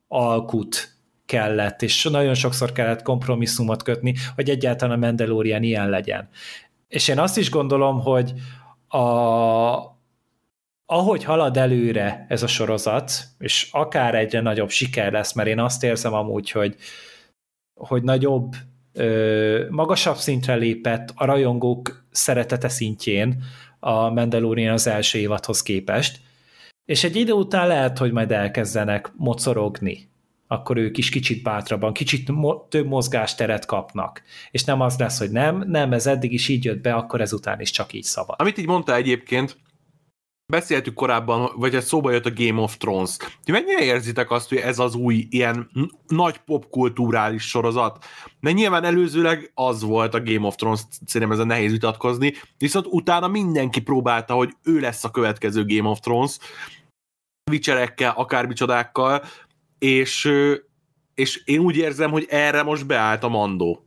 alkut kellett, és nagyon sokszor kellett kompromisszumot kötni, hogy egyáltalán a Mandalorian ilyen legyen. És én azt is gondolom, hogy a, ahogy halad előre ez a sorozat, és akár egyre nagyobb siker lesz, mert én azt érzem amúgy, hogy, hogy nagyobb, ö, magasabb szintre lépett a rajongók szeretete szintjén a Mandalorian az első évadhoz képest, és egy idő után lehet, hogy majd elkezdenek mocorogni akkor ők is kicsit bátrabban, kicsit mo- több mozgásteret kapnak. És nem az lesz, hogy nem, nem, ez eddig is így jött be, akkor ezután is csak így szabad. Amit így mondta egyébként, beszéltük korábban, vagy ez szóba jött a Game of Thrones. Ti mennyire érzitek azt, hogy ez az új ilyen nagy popkulturális sorozat? De nyilván előzőleg az volt a Game of Thrones, szerintem a nehéz vitatkozni, viszont utána mindenki próbálta, hogy ő lesz a következő Game of Thrones, vicserekkel, akármicsodákkal, és, és én úgy érzem, hogy erre most beállt a Mandó.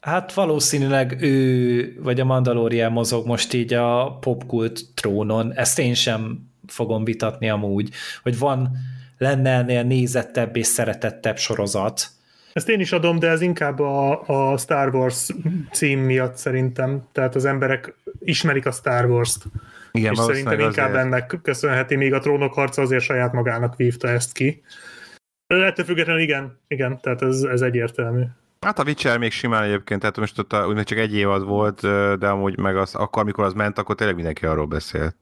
Hát valószínűleg ő, vagy a Mandalorian mozog most így a popkult trónon, ezt én sem fogom vitatni amúgy, hogy van, lenne ennél nézettebb és szeretettebb sorozat. Ezt én is adom, de ez inkább a, a Star Wars cím miatt szerintem. Tehát az emberek ismerik a Star Wars-t. Igen, és szerintem inkább azért. ennek köszönheti, még a trónok harca azért saját magának vívta ezt ki. Ettől függetlenül igen, igen, tehát ez, ez egyértelmű. Hát a Witcher még simán egyébként, tehát most ott a, csak egy évad volt, de amúgy meg az, akkor, amikor az ment, akkor tényleg mindenki arról beszélt.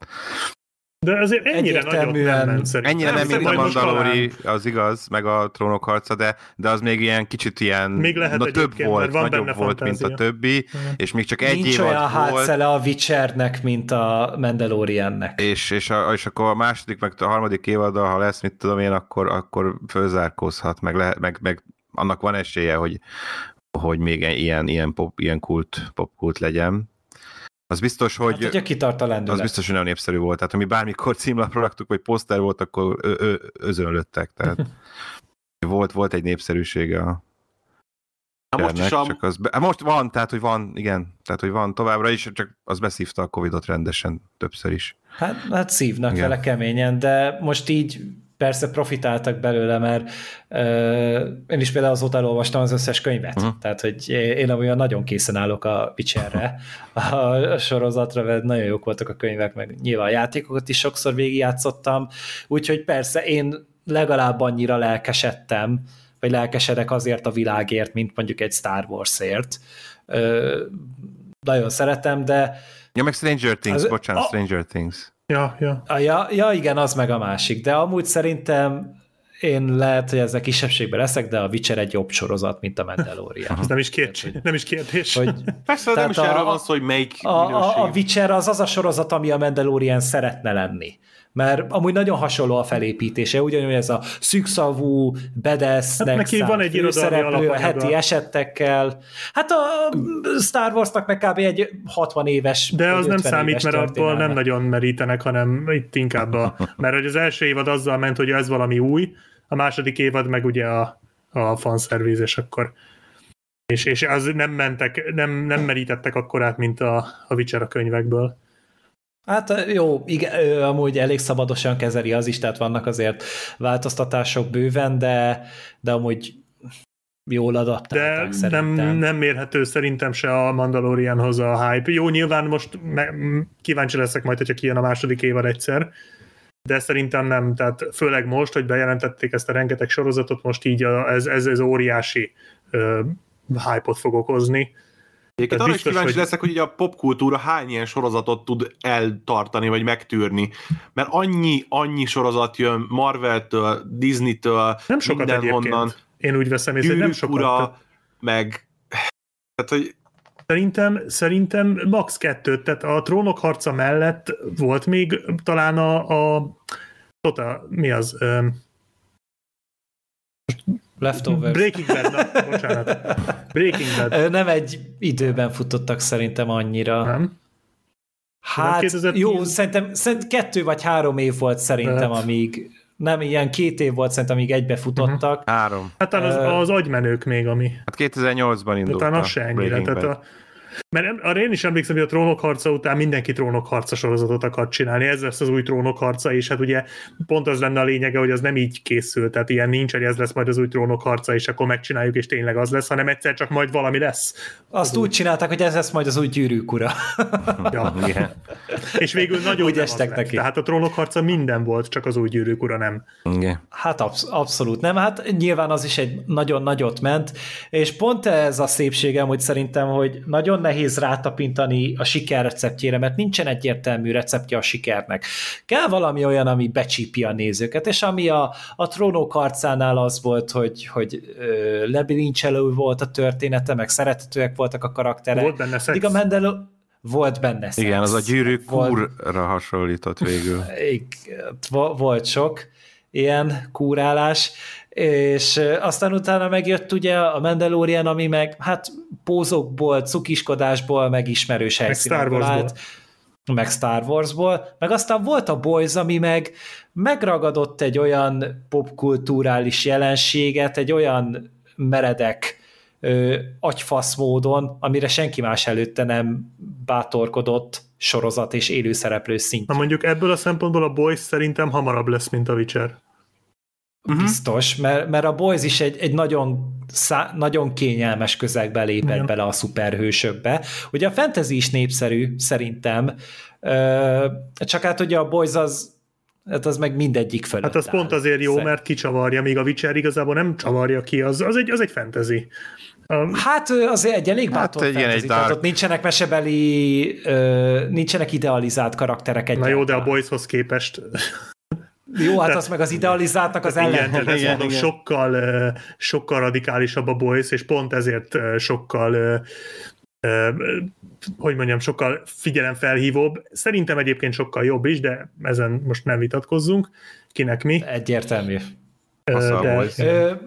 De azért ennyire nagyon nem ment. Ennyire nem, mint a Mandalori, az igaz, meg a trónok harca, de, de az még ilyen kicsit ilyen, még lehet na, több volt, van nagyobb volt, fantázia. mint a többi, mm. és még csak egy Nincs évad olyan volt. hátszele a Witchernek, mint a Mandaloriannek. És, és, a, és akkor a második, meg a harmadik évad, ha lesz, mit tudom én, akkor, akkor fölzárkózhat, meg, lehet, meg, meg annak van esélye, hogy, hogy még ilyen, ilyen, pop, ilyen kult, popkult legyen. Az biztos, hogy... Hát, hogyha kitart a lendület. Az biztos, hogy nagyon népszerű volt. Tehát, ami bármikor címlapra raktuk, vagy poszter volt, akkor ö- ö- özönlöttek. Tehát volt, volt egy népszerűsége a Na most is a... csak az be... Hát most van, tehát, hogy van, igen, tehát, hogy van továbbra is, csak az beszívta a Covid-ot rendesen többször is. Hát, hát szívnak igen. vele keményen, de most így persze profitáltak belőle, mert uh, én is például azóta elolvastam az összes könyvet, uh-huh. tehát hogy én olyan nagyon készen állok a Witcherre, a, a sorozatra, mert nagyon jók voltak a könyvek, meg nyilván a játékokat is sokszor végigjátszottam, úgyhogy persze én legalább annyira lelkesedtem, vagy lelkesedek azért a világért, mint mondjuk egy Star Warsért. Uh, nagyon szeretem, de Ja, meg Stranger Things, az, bocsánat, a, Stranger Things. Ja, ja. A, ja, ja, igen, az meg a másik, de amúgy szerintem én lehet, hogy ezzel kisebbségben leszek, de a Witcher egy jobb sorozat, mint a Mandalorian. Ez nem is, kérdés, hogy, nem is kérdés. Hogy, Persze, nem is a, erről van szó, hogy melyik a, a, a Witcher az az a sorozat, ami a Mandalorian szeretne lenni mert amúgy nagyon hasonló a felépítése, ugyanúgy ez a szűkszavú, bedesznek, hát neki van egy szereplő, a heti esetekkel. Hát a Star Warsnak meg kb. egy 60 éves De az nem számít, mert abból nem nagyon merítenek, hanem itt inkább a... Mert hogy az első évad azzal ment, hogy ez valami új, a második évad meg ugye a, a fanszerviz, és akkor és, és az nem mentek, nem, nem merítettek akkorát, mint a, a Witcher a könyvekből. Hát jó, igen, amúgy elég szabadosan kezeli az is, tehát vannak azért változtatások bőven, de, de amúgy jól adaptálták De szerintem. nem, nem mérhető szerintem se a Mandalorianhoz a hype. Jó, nyilván most me- kíváncsi leszek majd, hogyha kijön a második évad egyszer, de szerintem nem, tehát főleg most, hogy bejelentették ezt a rengeteg sorozatot, most így a, ez, ez, ez óriási uh, hype-ot fog okozni Egyébként arra is kíváncsi hogy... leszek, hogy ugye a popkultúra hány ilyen sorozatot tud eltartani, vagy megtűrni. Mert annyi, annyi sorozat jön Marvel-től, Disney-től, nem sokat mindenhonnan. Én úgy veszem észre, nem sokat. Ura, meg... Tehát, hogy Szerintem, szerintem max. kettőt, tehát a trónok harca mellett volt még talán a, a tota, mi az? Um, Leftovers. Breaking Bad, na, bocsánat. Breaking Bad. Nem egy időben futottak szerintem annyira. Nem? Hát 2010... jó, szerintem, szerintem kettő vagy három év volt szerintem, hát. amíg nem, ilyen két év volt szerintem, amíg egybe futottak. Uh-huh. Három. Hát az, az agymenők még, ami. Hát 2008-ban indult. Talán az se ennyire. Tehát a, mert arra én is emlékszem, hogy a trónok harca után mindenki trónok harca sorozatot akart csinálni. Ez lesz az új trónok harca, és hát ugye pont az lenne a lényege, hogy az nem így készül. Tehát ilyen nincs, hogy ez lesz majd az új trónok harca, és akkor megcsináljuk, és tényleg az lesz, hanem egyszer csak majd valami lesz. Azt úgy csinálták, hogy ez lesz majd az új gyűrűk ura. ja. Igen. És végül nagyon úgy estek neki. Tehát a trónok harca minden volt, csak az új gyűrűk ura nem. Igen. Hát absz- abszolút nem. Hát nyilván az is egy nagyon nagyot ment, és pont ez a szépségem, hogy szerintem, hogy nagyon nehéz rátapintani a siker receptjére, mert nincsen egyértelmű receptje a sikernek. Kell valami olyan, ami becsípi a nézőket, és ami a, a trónok arcánál az volt, hogy, hogy lebilincselő volt a története, meg szeretetőek voltak a karakterek. Volt benne szex. a Mendel volt benne szex. Igen, az a gyűrű kúrra hasonlított végül. Volt sok ilyen kúrálás, és aztán utána megjött ugye a Mandalorian, ami meg hát pózokból, cukiskodásból, meg ismerős helyszínekből állt, meg Star Warsból, meg aztán volt a Boys, ami meg megragadott egy olyan popkulturális jelenséget, egy olyan meredek ö, agyfasz módon, amire senki más előtte nem bátorkodott sorozat és élőszereplő szintjén. Na mondjuk ebből a szempontból a Boys szerintem hamarabb lesz, mint a Witcher uh-huh. biztos, mert, mert a Boys is egy, egy nagyon, szá, nagyon kényelmes közegbe lépett Igen. bele a szuperhősökbe. Ugye a fantasy is népszerű, szerintem, csak hát ugye a Boys az Hát az meg mindegyik fölött Hát az áll. pont azért jó, mert kicsavarja, míg a Witcher igazából nem csavarja ki, az, az, egy, az egy fantasy. Um, hát azért egy elég hát bátor hát, fantasy, egy tehát ott nincsenek mesebeli, nincsenek idealizált karakterek egy. Na jó, de a Boyshoz képest jó, hát az meg az idealizáltnak az ellen. Igen, igen, mondom, igen. sokkal, sokkal radikálisabb a Boys, és pont ezért sokkal hogy mondjam, sokkal figyelemfelhívóbb. Szerintem egyébként sokkal jobb is, de ezen most nem vitatkozzunk. Kinek mi? Egyértelmű. De,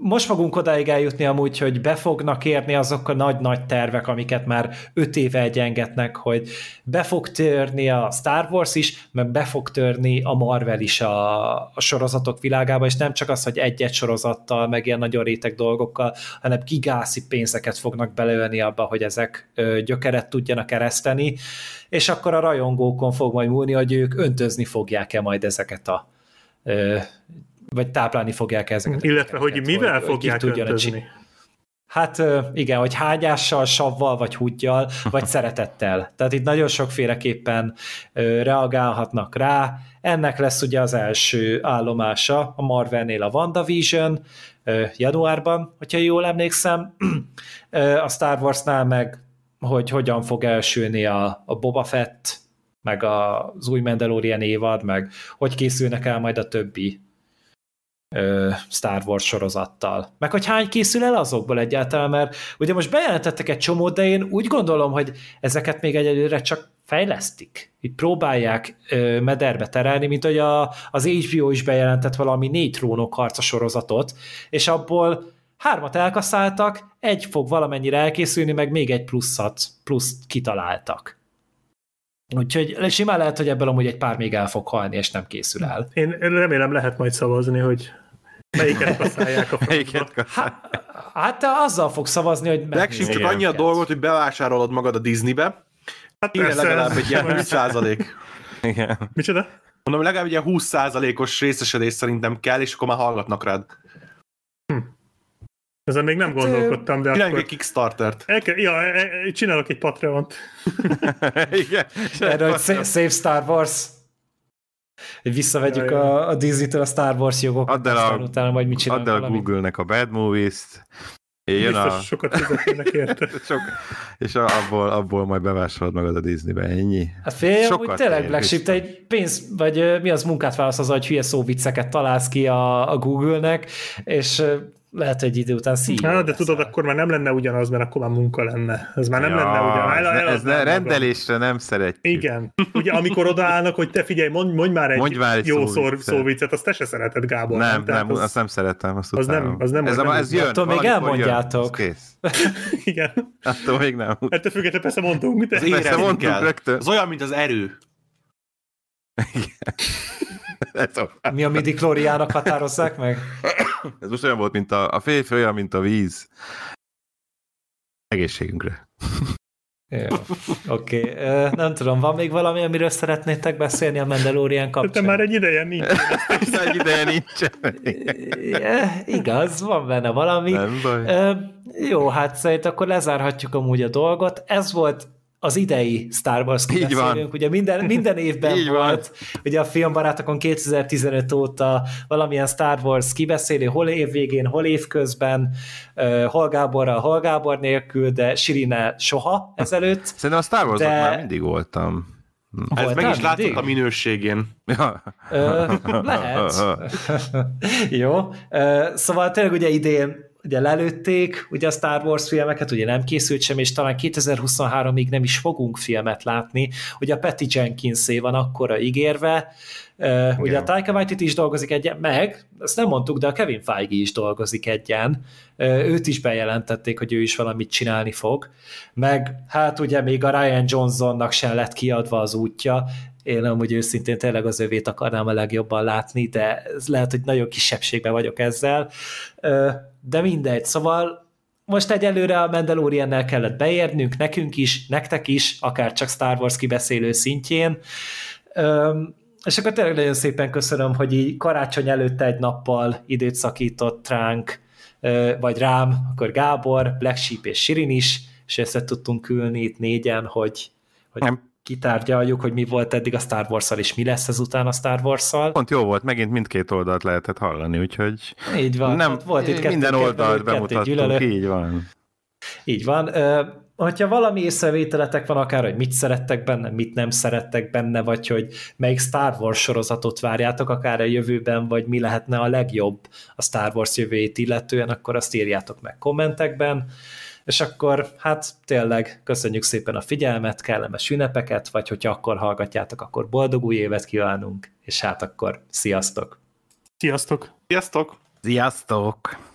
most fogunk odáig eljutni amúgy, hogy be fognak érni azok a nagy-nagy tervek, amiket már öt éve egyengetnek, hogy be fog törni a Star Wars is, meg be fog törni a Marvel is a, a sorozatok világába, és nem csak az, hogy egy-egy sorozattal, meg ilyen nagyon réteg dolgokkal, hanem gigászi pénzeket fognak belőlni abba, hogy ezek gyökeret tudjanak ereszteni, és akkor a rajongókon fog majd múlni, hogy ők öntözni fogják-e majd ezeket a vagy táplálni fogják ezeket. Illetve, hogy mivel hogy, fogják hogy öntözni. Hát igen, hogy hágyással, savval, vagy húgyjal, vagy szeretettel. Tehát itt nagyon sokféleképpen reagálhatnak rá. Ennek lesz ugye az első állomása a Marvelnél a WandaVision januárban, hogyha jól emlékszem. A Star Warsnál meg, hogy hogyan fog elsülni a, a Boba Fett, meg az új Mandalorian évad, meg hogy készülnek el majd a többi Star Wars sorozattal. Meg hogy hány készül el azokból egyáltalán, mert ugye most bejelentettek egy csomót, de én úgy gondolom, hogy ezeket még egyelőre csak fejlesztik. Itt próbálják ö, mederbe terelni, mint hogy a, az HBO is bejelentett valami négy trónok harca sorozatot, és abból hármat elkaszáltak, egy fog valamennyire elkészülni, meg még egy pluszat, pluszt kitaláltak. Úgyhogy simán lehet, hogy ebből amúgy egy pár még el fog halni, és nem készül el. Én remélem lehet majd szavazni, hogy melyiket kaszálják a melyiket hát, hát te azzal fog szavazni, hogy Legsim csak annyi a dolgot, hogy bevásárolod magad a Disneybe, Hát Kéne legalább egy ilyen 20 százalék. Igen. Micsoda? Mondom, legalább egy ilyen 20 százalékos részesedés szerintem kell, és akkor már hallgatnak rád. Ezen még nem gondolkodtam, de akkor... egy Kickstartert. El kell, ja, e- e- csinálok egy Patreon-t. Igen. Erre, hogy Save Star Wars. Visszavegyük a, a Disney-től a Star Wars jogokat, add el a, utána majd mit Add el a Google-nek a Bad Movies-t, Jön Biztos a... sokat fizetnének érte. Sok... És abból, abból majd bevásárolod magad a Disneybe, ennyi. Hát fél, hogy tényleg Black Sheep, te egy pénz, vagy mi az munkát válasz az, hogy hülye szóvicceket találsz ki a, a Google-nek, és lehet, hogy idő után szív. Hát, de tudod, akkor már nem lenne ugyanaz, mert akkor már munka lenne. Ez már nem ja, lenne ugyanaz. Ez, el, ez ne, rendelésre nem szeretjük. Igen. Ugye amikor odaállnak, hogy te figyelj, mondj, mondj már egy, mondj már egy jó szóviccet. szóviccet, azt te se szereted, Gábor. Nem, nem, nem az, azt nem szeretem. Azt az, nem, az nem, ez, nem, ez jön. Attól még elmondjátok. Jön, kész. Igen. Attól még nem. Ettől függetlenül persze mondtunk. Az persze mondtunk rögtön. Az olyan, mint az erő. Igen. Mi a midi klóriának határozzák meg? Ez most olyan volt, mint a, a férfi olyan, mint a víz. Egészségünkre. Oké, okay. nem tudom, van még valami, amiről szeretnétek beszélni a Mandalorian kapcsán? Te már egy ideje nincs. egy ideje nincs. igaz, van benne valami. Nem baj. jó, hát szerintem akkor lezárhatjuk amúgy a dolgot. Ez volt az idei Star Wars Így van. ugye minden, minden évben Így volt, van. ugye a filmbarátokon 2015 óta valamilyen Star Wars kibeszélő, hol év végén, hol év közben, uh, hol Gáborra, hol Gábor nélkül, de Sirine soha ezelőtt. Szerintem a Star wars de... már mindig voltam. Ez meg is látszott a minőségén. Ja. Ö, lehet. Jó. Ö, szóval tényleg ugye idén ugye lelőtték ugye a Star Wars filmeket, ugye nem készült sem, és talán 2023-ig nem is fogunk filmet látni. Ugye a Patty jenkins van akkora ígérve, uh, ugye a Taika Waititi is dolgozik egyen, meg, ezt nem mondtuk, de a Kevin Feige is dolgozik egyen, uh, őt is bejelentették, hogy ő is valamit csinálni fog, meg hát ugye még a Ryan Johnsonnak sem lett kiadva az útja, én amúgy őszintén tényleg az övét akarnám a legjobban látni, de ez lehet, hogy nagyon kisebbségben vagyok ezzel, de mindegy, szóval most egyelőre a Mandaloriannel kellett beérnünk, nekünk is, nektek is, akár csak Star Wars kibeszélő szintjén, és akkor tényleg nagyon szépen köszönöm, hogy így karácsony előtt egy nappal időt szakított ránk, vagy rám, akkor Gábor, Black Sheep és Sirin is, és össze tudtunk ülni itt négyen, hogy, hogy nem kitárgyaljuk, hogy mi volt eddig a Star Wars-szal, és mi lesz ezután a Star Wars-szal. Pont jó volt, megint mindkét oldalt lehetett hallani, úgyhogy így van, nem, volt itt kettő, minden oldalt bemutattunk, így van. Így van. Hogyha valami észrevételetek van, akár, hogy mit szerettek benne, mit nem szerettek benne, vagy hogy melyik Star Wars sorozatot várjátok, akár a jövőben, vagy mi lehetne a legjobb a Star Wars jövőjét illetően, akkor azt írjátok meg kommentekben és akkor hát tényleg köszönjük szépen a figyelmet, kellemes ünnepeket, vagy hogyha akkor hallgatjátok, akkor boldog új évet kívánunk, és hát akkor sziasztok! Sziasztok! Sziasztok! Sziasztok!